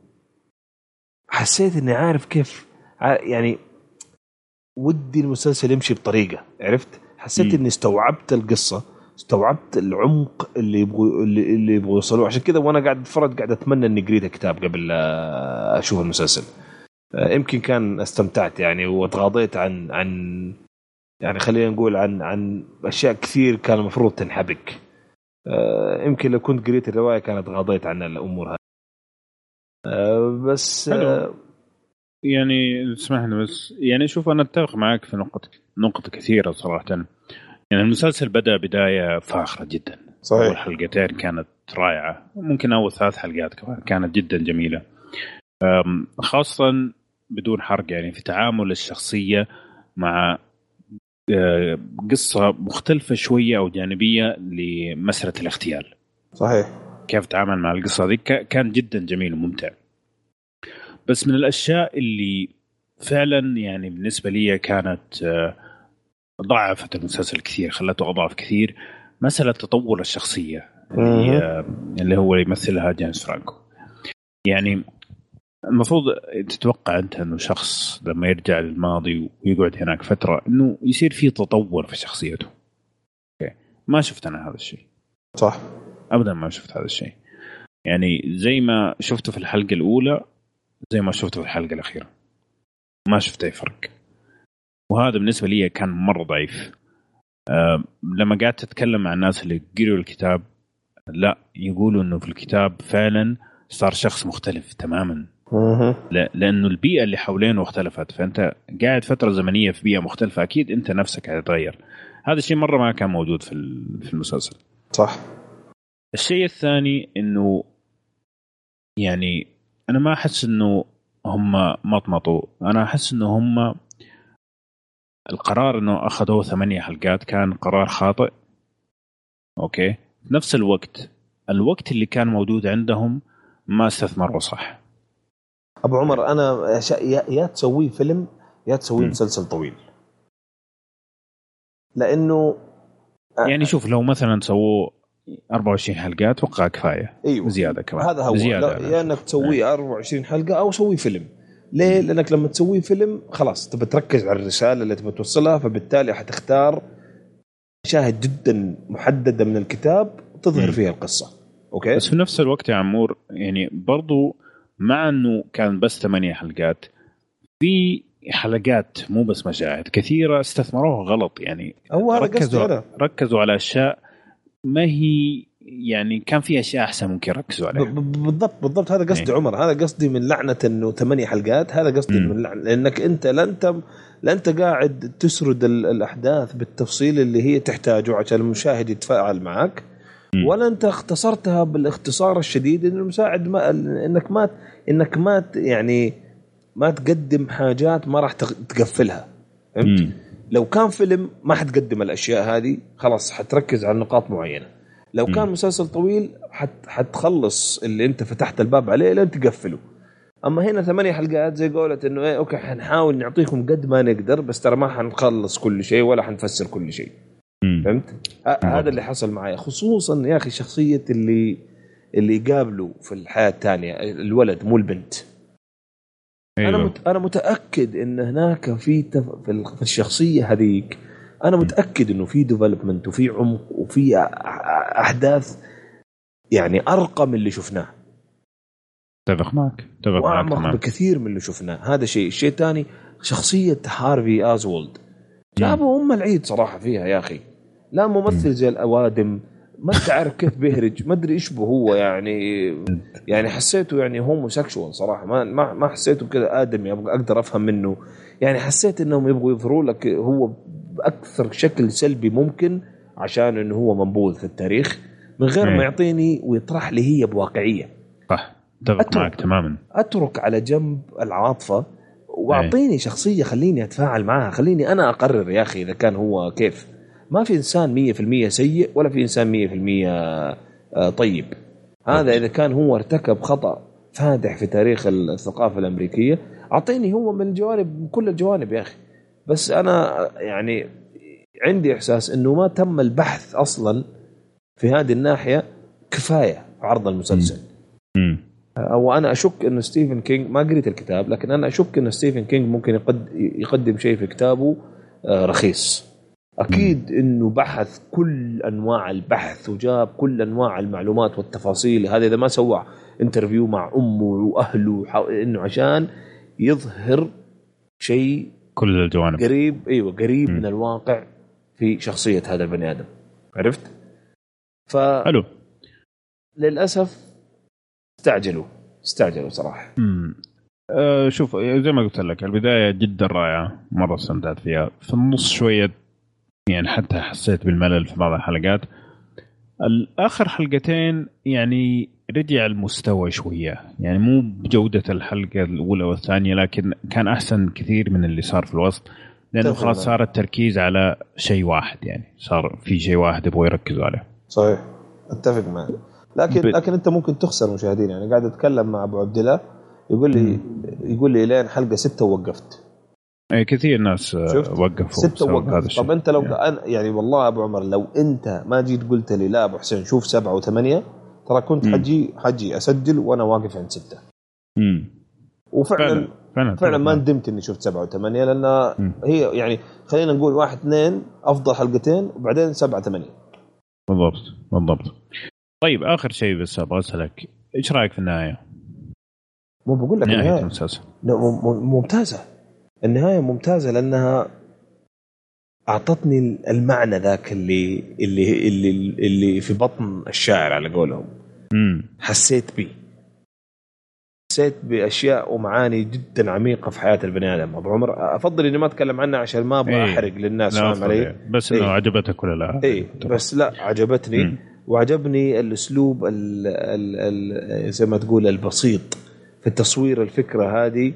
حسيت إني عارف كيف يعني ودي المسلسل يمشي بطريقة عرفت؟ حسيت إني استوعبت القصة استوعبت العمق اللي يبغوا اللي, يبغوا يوصلوه. عشان كذا وأنا قاعد أتفرج قاعد أتمنى إني قريت الكتاب قبل أشوف المسلسل. يمكن كان استمتعت يعني وتغاضيت عن عن يعني خلينا نقول عن عن أشياء كثير كان المفروض تنحبك. يمكن لو كنت قريت الرواية كانت غاضيت عن الأمور هذه. بس حلو. يعني اسمحني بس يعني شوف أنا أتفق معك في نقطة نقطة كثيرة صراحة. يعني المسلسل بدأ بداية فاخرة جدا. صحيح. أول حلقتين كانت رائعة. ممكن أول ثلاث حلقات كمان كانت جدا جميلة. خاصة بدون حرق يعني في تعامل الشخصية مع قصة مختلفة شوية أو جانبية لمسألة الاغتيال. صحيح. كيف تعامل مع القصة دي كان جدا جميل وممتع. بس من الأشياء اللي فعلا يعني بالنسبة لي كانت ضعفت المسلسل كثير خلته أضعف كثير مسألة تطور الشخصية اللي, اللي هو يمثلها جيمس فرانكو. يعني المفروض تتوقع أنت إنه شخص لما يرجع للماضي ويقعد هناك فترة إنه يصير في تطور في شخصيته. أوكي ما شفت أنا هذا الشيء. صح ابدا ما شفت هذا الشيء. يعني زي ما شفته في الحلقة الأولى زي ما شفته في الحلقة الأخيرة. ما شفت أي فرق. وهذا بالنسبة لي كان مرة ضعيف. أه لما قعدت أتكلم مع الناس اللي قروا الكتاب لا يقولوا إنه في الكتاب فعلا صار شخص مختلف تماما لأنه البيئة اللي حوالينه اختلفت فأنت قاعد فترة زمنية في بيئة مختلفة أكيد أنت نفسك حتتغير هذا الشيء مرة ما كان موجود في في المسلسل. صح. الشيء الثاني إنه يعني أنا ما أحس إنه هم مطمطوا. أنا أحس إنه هم القرار إنه اخذوا ثمانية حلقات كان قرار خاطئ. أوكي؟ نفس الوقت الوقت اللي كان موجود عندهم ما استثمروا صح. أبو عمر أنا يا, يا تسويه فيلم يا تسويه مسلسل طويل. لأنه يعني شوف لو مثلا سووه 24 حلقة أتوقع كفاية. أيوه. زيادة كمان. هذا هو. زيادة يا إنك تسويه 24 حلقة أو سوي فيلم. ليه؟ لأنك لما تسوي فيلم خلاص تبى تركز على الرسالة اللي تبى توصلها فبالتالي حتختار مشاهد جدا محددة من الكتاب تظهر فيها القصة. أوكي؟ بس في نفس الوقت يا عمور يعني برضو مع إنه كان بس ثمانية حلقات في حلقات مو بس مشاهد كثيرة استثمروها غلط يعني. هو ركزوا ركزوا على أشياء ما هي يعني كان في أشياء أحسن ممكن يركزوا عليها. بالضبط بالضبط. هذا قصدي إيه. عمر. هذا قصدي من لعنة إنه ثمانية حلقات هذا قصدي من لعنه لأنك أنت لا انت لا انت قاعد تسرد الأحداث بالتفصيل اللي هي تحتاجه عشان المشاهد يتفاعل معك. ولا انت اختصرتها بالاختصار الشديد انه المساعد ما انك ما انك ما يعني ما تقدم حاجات ما راح تقفلها. فهمت؟ لو كان فيلم ما حتقدم الأشياء هذه خلاص حتركز على نقاط معينة. لو كان مسلسل طويل حت حتخلص اللي انت فتحت الباب عليه لين تقفله. أما هنا ثمانية حلقات زي قولت إنه إيه أوكي حنحاول نعطيكم قد ما نقدر بس ترى ما حنخلص كل شيء ولا حنفسر كل شيء. فهمت؟ هذا اللي حصل معي خصوصا يا أخي شخصية اللي اللي يقابله في الحياة الثانية الولد مو البنت. أيوة. أنا مت... أنا متأكد إن هناك في تف... في الشخصية هذيك أنا متأكد إنه في ديفلوبمنت وفي عمق وفي أحداث يعني ارقى من اللي شفناه. اتفق معك اتفق معك بكثير من اللي شفناه. هذا شيء الشيء الثاني شخصية هارفي آزولد. جابوا أم العيد صراحة فيها يا أخي. لا ممثل زي الأوادم ما انت عارف كيف بيهرج ما أدري إيش به هو يعني. يعني حسيته يعني هوموسيكشوال صراحة ما ما ما حسيته كذا آدمي أقدر أفهم منه. يعني حسيت إنهم يبغوا يظهروا لك هو بأكثر شكل سلبي ممكن عشان إنه هو منبوذ في التاريخ من غير. ما يعطيني ويطرح لي هي بواقعية. صح أتفق. معك تماما. أترك على جنب العاطفة وأعطيني شخصية خليني أتفاعل معها خليني أنا أقرر يا أخي إذا كان هو كيف. ما في إنسان 100% سيء ولا في إنسان 100% آه، طيب. هذا إذا كان هو ارتكب خطأ فادح في تاريخ الثقافة الأمريكية. أعطيني هو من الجوانب من كل الجوانب يا أخي. بس أنا يعني عندي إحساس إنه ما تم البحث أصلا في هذه الناحية كفاية في عرض المسلسل. أو أنا أشك انه ستيفن كينج ما قريت الكتاب لكن أنا أشك انه ستيفن كينج ممكن يقد يقدم شيء في كتابه آه، رخيص. أكيد إنه بحث كل أنواع البحث وجاب كل أنواع المعلومات والتفاصيل هذا إذا ما سوى interview مع أمه وأهله إنه عشان يظهر شيء كل الجوانب قريب إيوه قريب مم. من الواقع في شخصية هذا البني آدم عرفت؟ حلو فللاسف استعجلوا استعجلوا صراحة مم. أه شوف زي ما قلت لك البداية جدا رائعة مرة استمتعت فيها في النص شوية يعني حتى حسيت بالملل في بعض الحلقات. الآخر حلقتين يعني رجع المستوى شوية. يعني مو بجودة الحلقة الأولى والثانية لكن كان أحسن كثير من اللي صار في الوسط. لأنه خلاص. صار التركيز على شيء واحد يعني صار في شيء واحد يبغوا يركزوا عليه. صحيح. أتفق معك. لكن ب- لكن أنت ممكن تخسر مشاهدين. يعني قاعد أتكلم مع أبو عبد الله يقول لي يقول لي لين حلقة ستة ووقفت. أي كثير ناس آه،؟ وقفوا ستة الشيء طب أنت لو يعني. يعني والله أبو عمر لو أنت ما جيت قلت لي لا أبو حسين شوف سبعة وثمانية ترى كنت. حجي حجي أسجل وأنا واقف عند ستة مم. وفعلا فعلا فعلا فعلا ما. ندمت إني شفت سبعة وثمانية لأن. هي يعني خلينا نقول واحد اثنين أفضل حلقتين وبعدين سبعة ثمانية بالضبط بالضبط طيب آخر شيء بس أبغى أسألك إيش رأيك في النهاية؟ مو بقول لك نهاية المسلسل لا، مم- مم- ممتازة النهاية ممتازة لأنها أعطتني المعنى ذاك اللي اللي اللي اللي في بطن الشاعر على قولهم امم حسيت به حسيت بأشياء ومعاني جدا عميقة في حياة البني آدم أبو عمر أفضل إني ما أتكلم عنها عشان ما أبغى إيه. أحرق للناس فاهم علي؟ بس انه إيه. عجبتك ولا لا؟ إيه بس لا عجبتني مم. وعجبني الأسلوب ال ال ال زي ما تقول البسيط في تصوير الفكرة هذه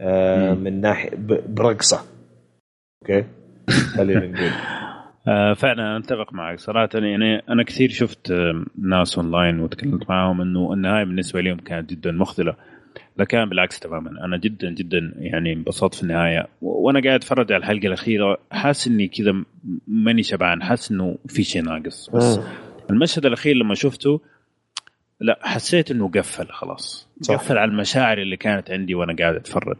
آه. من ناحية ب- برقصة. أوكي؟ خلينا نقول. آه فعلا أتفق معك. صراحة يعني أنا كثير شفت آه، ناس اونلاين وتكلمت معاهم إنه النهاية بالنسبة لهم كانت جدا مخذلة. لكن بالعكس تماما. أنا جدا جدا يعني انبسطت في النهاية. وأنا قاعد أتفرج على الحلقة الأخيرة حاسس إني كذا ماني شبعان. حاسس إنه في شيء ناقص. بس. المشهد الأخير لما شفته لا حسيت إنه قفل خلاص. صح. قفل على المشاعر اللي كانت عندي وأنا قاعد أتفرج.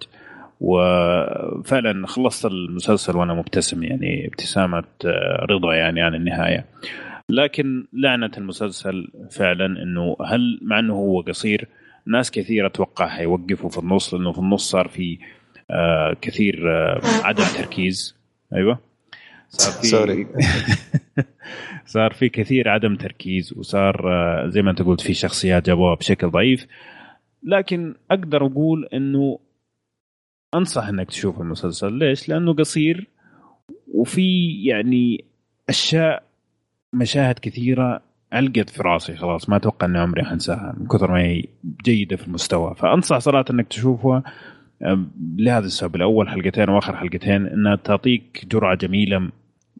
وفعلا خلصت المسلسل وأنا مبتسم يعني ابتسامة آه، رضا يعني عن النهاية. لكن لعنة المسلسل فعلا إنه هل مع إنه هو قصير ناس كثير أتوقع حيوقفوا في النص لأنه في النص صار في آه كثير آه عدم تركيز. أيوه. صار في سوري. صار في كثير عدم تركيز وصار آه، زي ما انت قلت في شخصيات جابوها بشكل ضعيف. لكن أقدر أقول إنه أنصح إنك تشوف المسلسل. ليش؟ لأنه قصير وفي يعني أشياء مشاهد كثيرة علقت في راسي خلاص ما أتوقع إني عمري حنساها من كثر ما هي جيدة في المستوى. فأنصح صراحة إنك تشوفها أم، لهذا السبب. الأول حلقتين وآخر حلقتين إنها تعطيك جرعة جميلة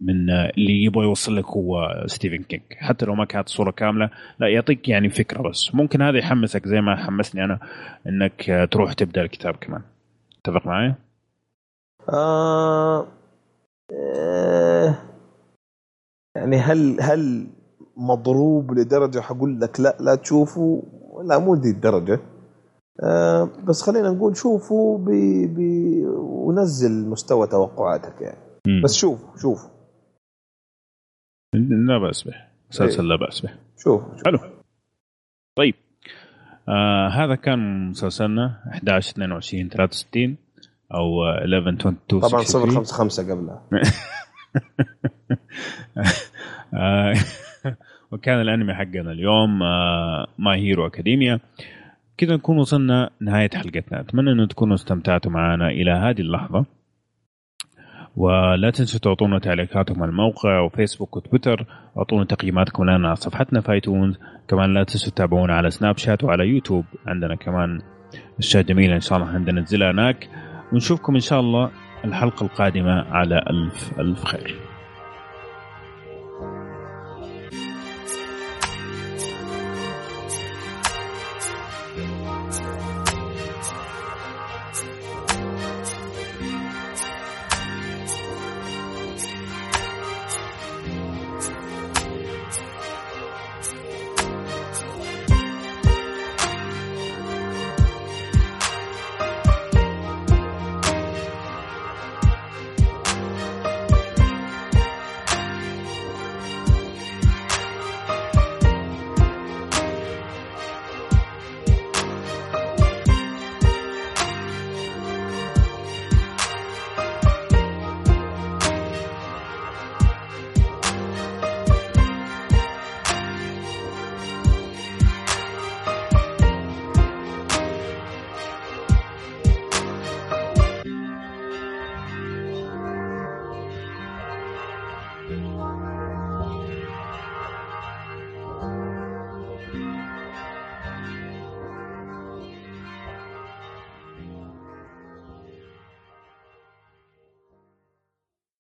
من آه، اللي يبغى يوصل لك هو ستيفن كينج. حتى لو ما كانت صورة كاملة لا يعطيك يعني فكرة بس. ممكن هذا يحمسك زي ما حمسني أنا إنك آه، تروح تبدأ الكتاب كمان. اتفق معي؟ آه آه، يعني هل هل مضروب لدرجة حقول لك لا لا تشوفوا لا مو ذي الدرجة. آه بس خلينا نقول شوفوا ب ب ونزل مستوى توقعاتك يعني. مم. بس شوف شوف. لا بأس به. مسلسل لا بأس به. شوف, شوف. حلو. طيب. آه هذا كان مسلسلنا 11 22 63 أو آه، 11 22 طبعا 63. 055 قبلها. آه، وكان الأنمي حقنا اليوم My Hero Academia كذا نكون وصلنا نهاية حلقتنا. أتمنى أنه تكونوا استمتعتوا معنا إلى هذه اللحظة. ولا تنسوا تعطونا تعليقاتكم على الموقع وفيسبوك وتويتر. واعطونا تقييماتكم لنا على صفحتنا في آيتونز. كمان لا تنسوا تتابعونا على سناب شات وعلى يوتيوب. عندنا كمان اشياء جميله إن شاء الله هننزلها هناك ونشوفكم إن شاء الله الحلقة القادمة على ألف ألف خير.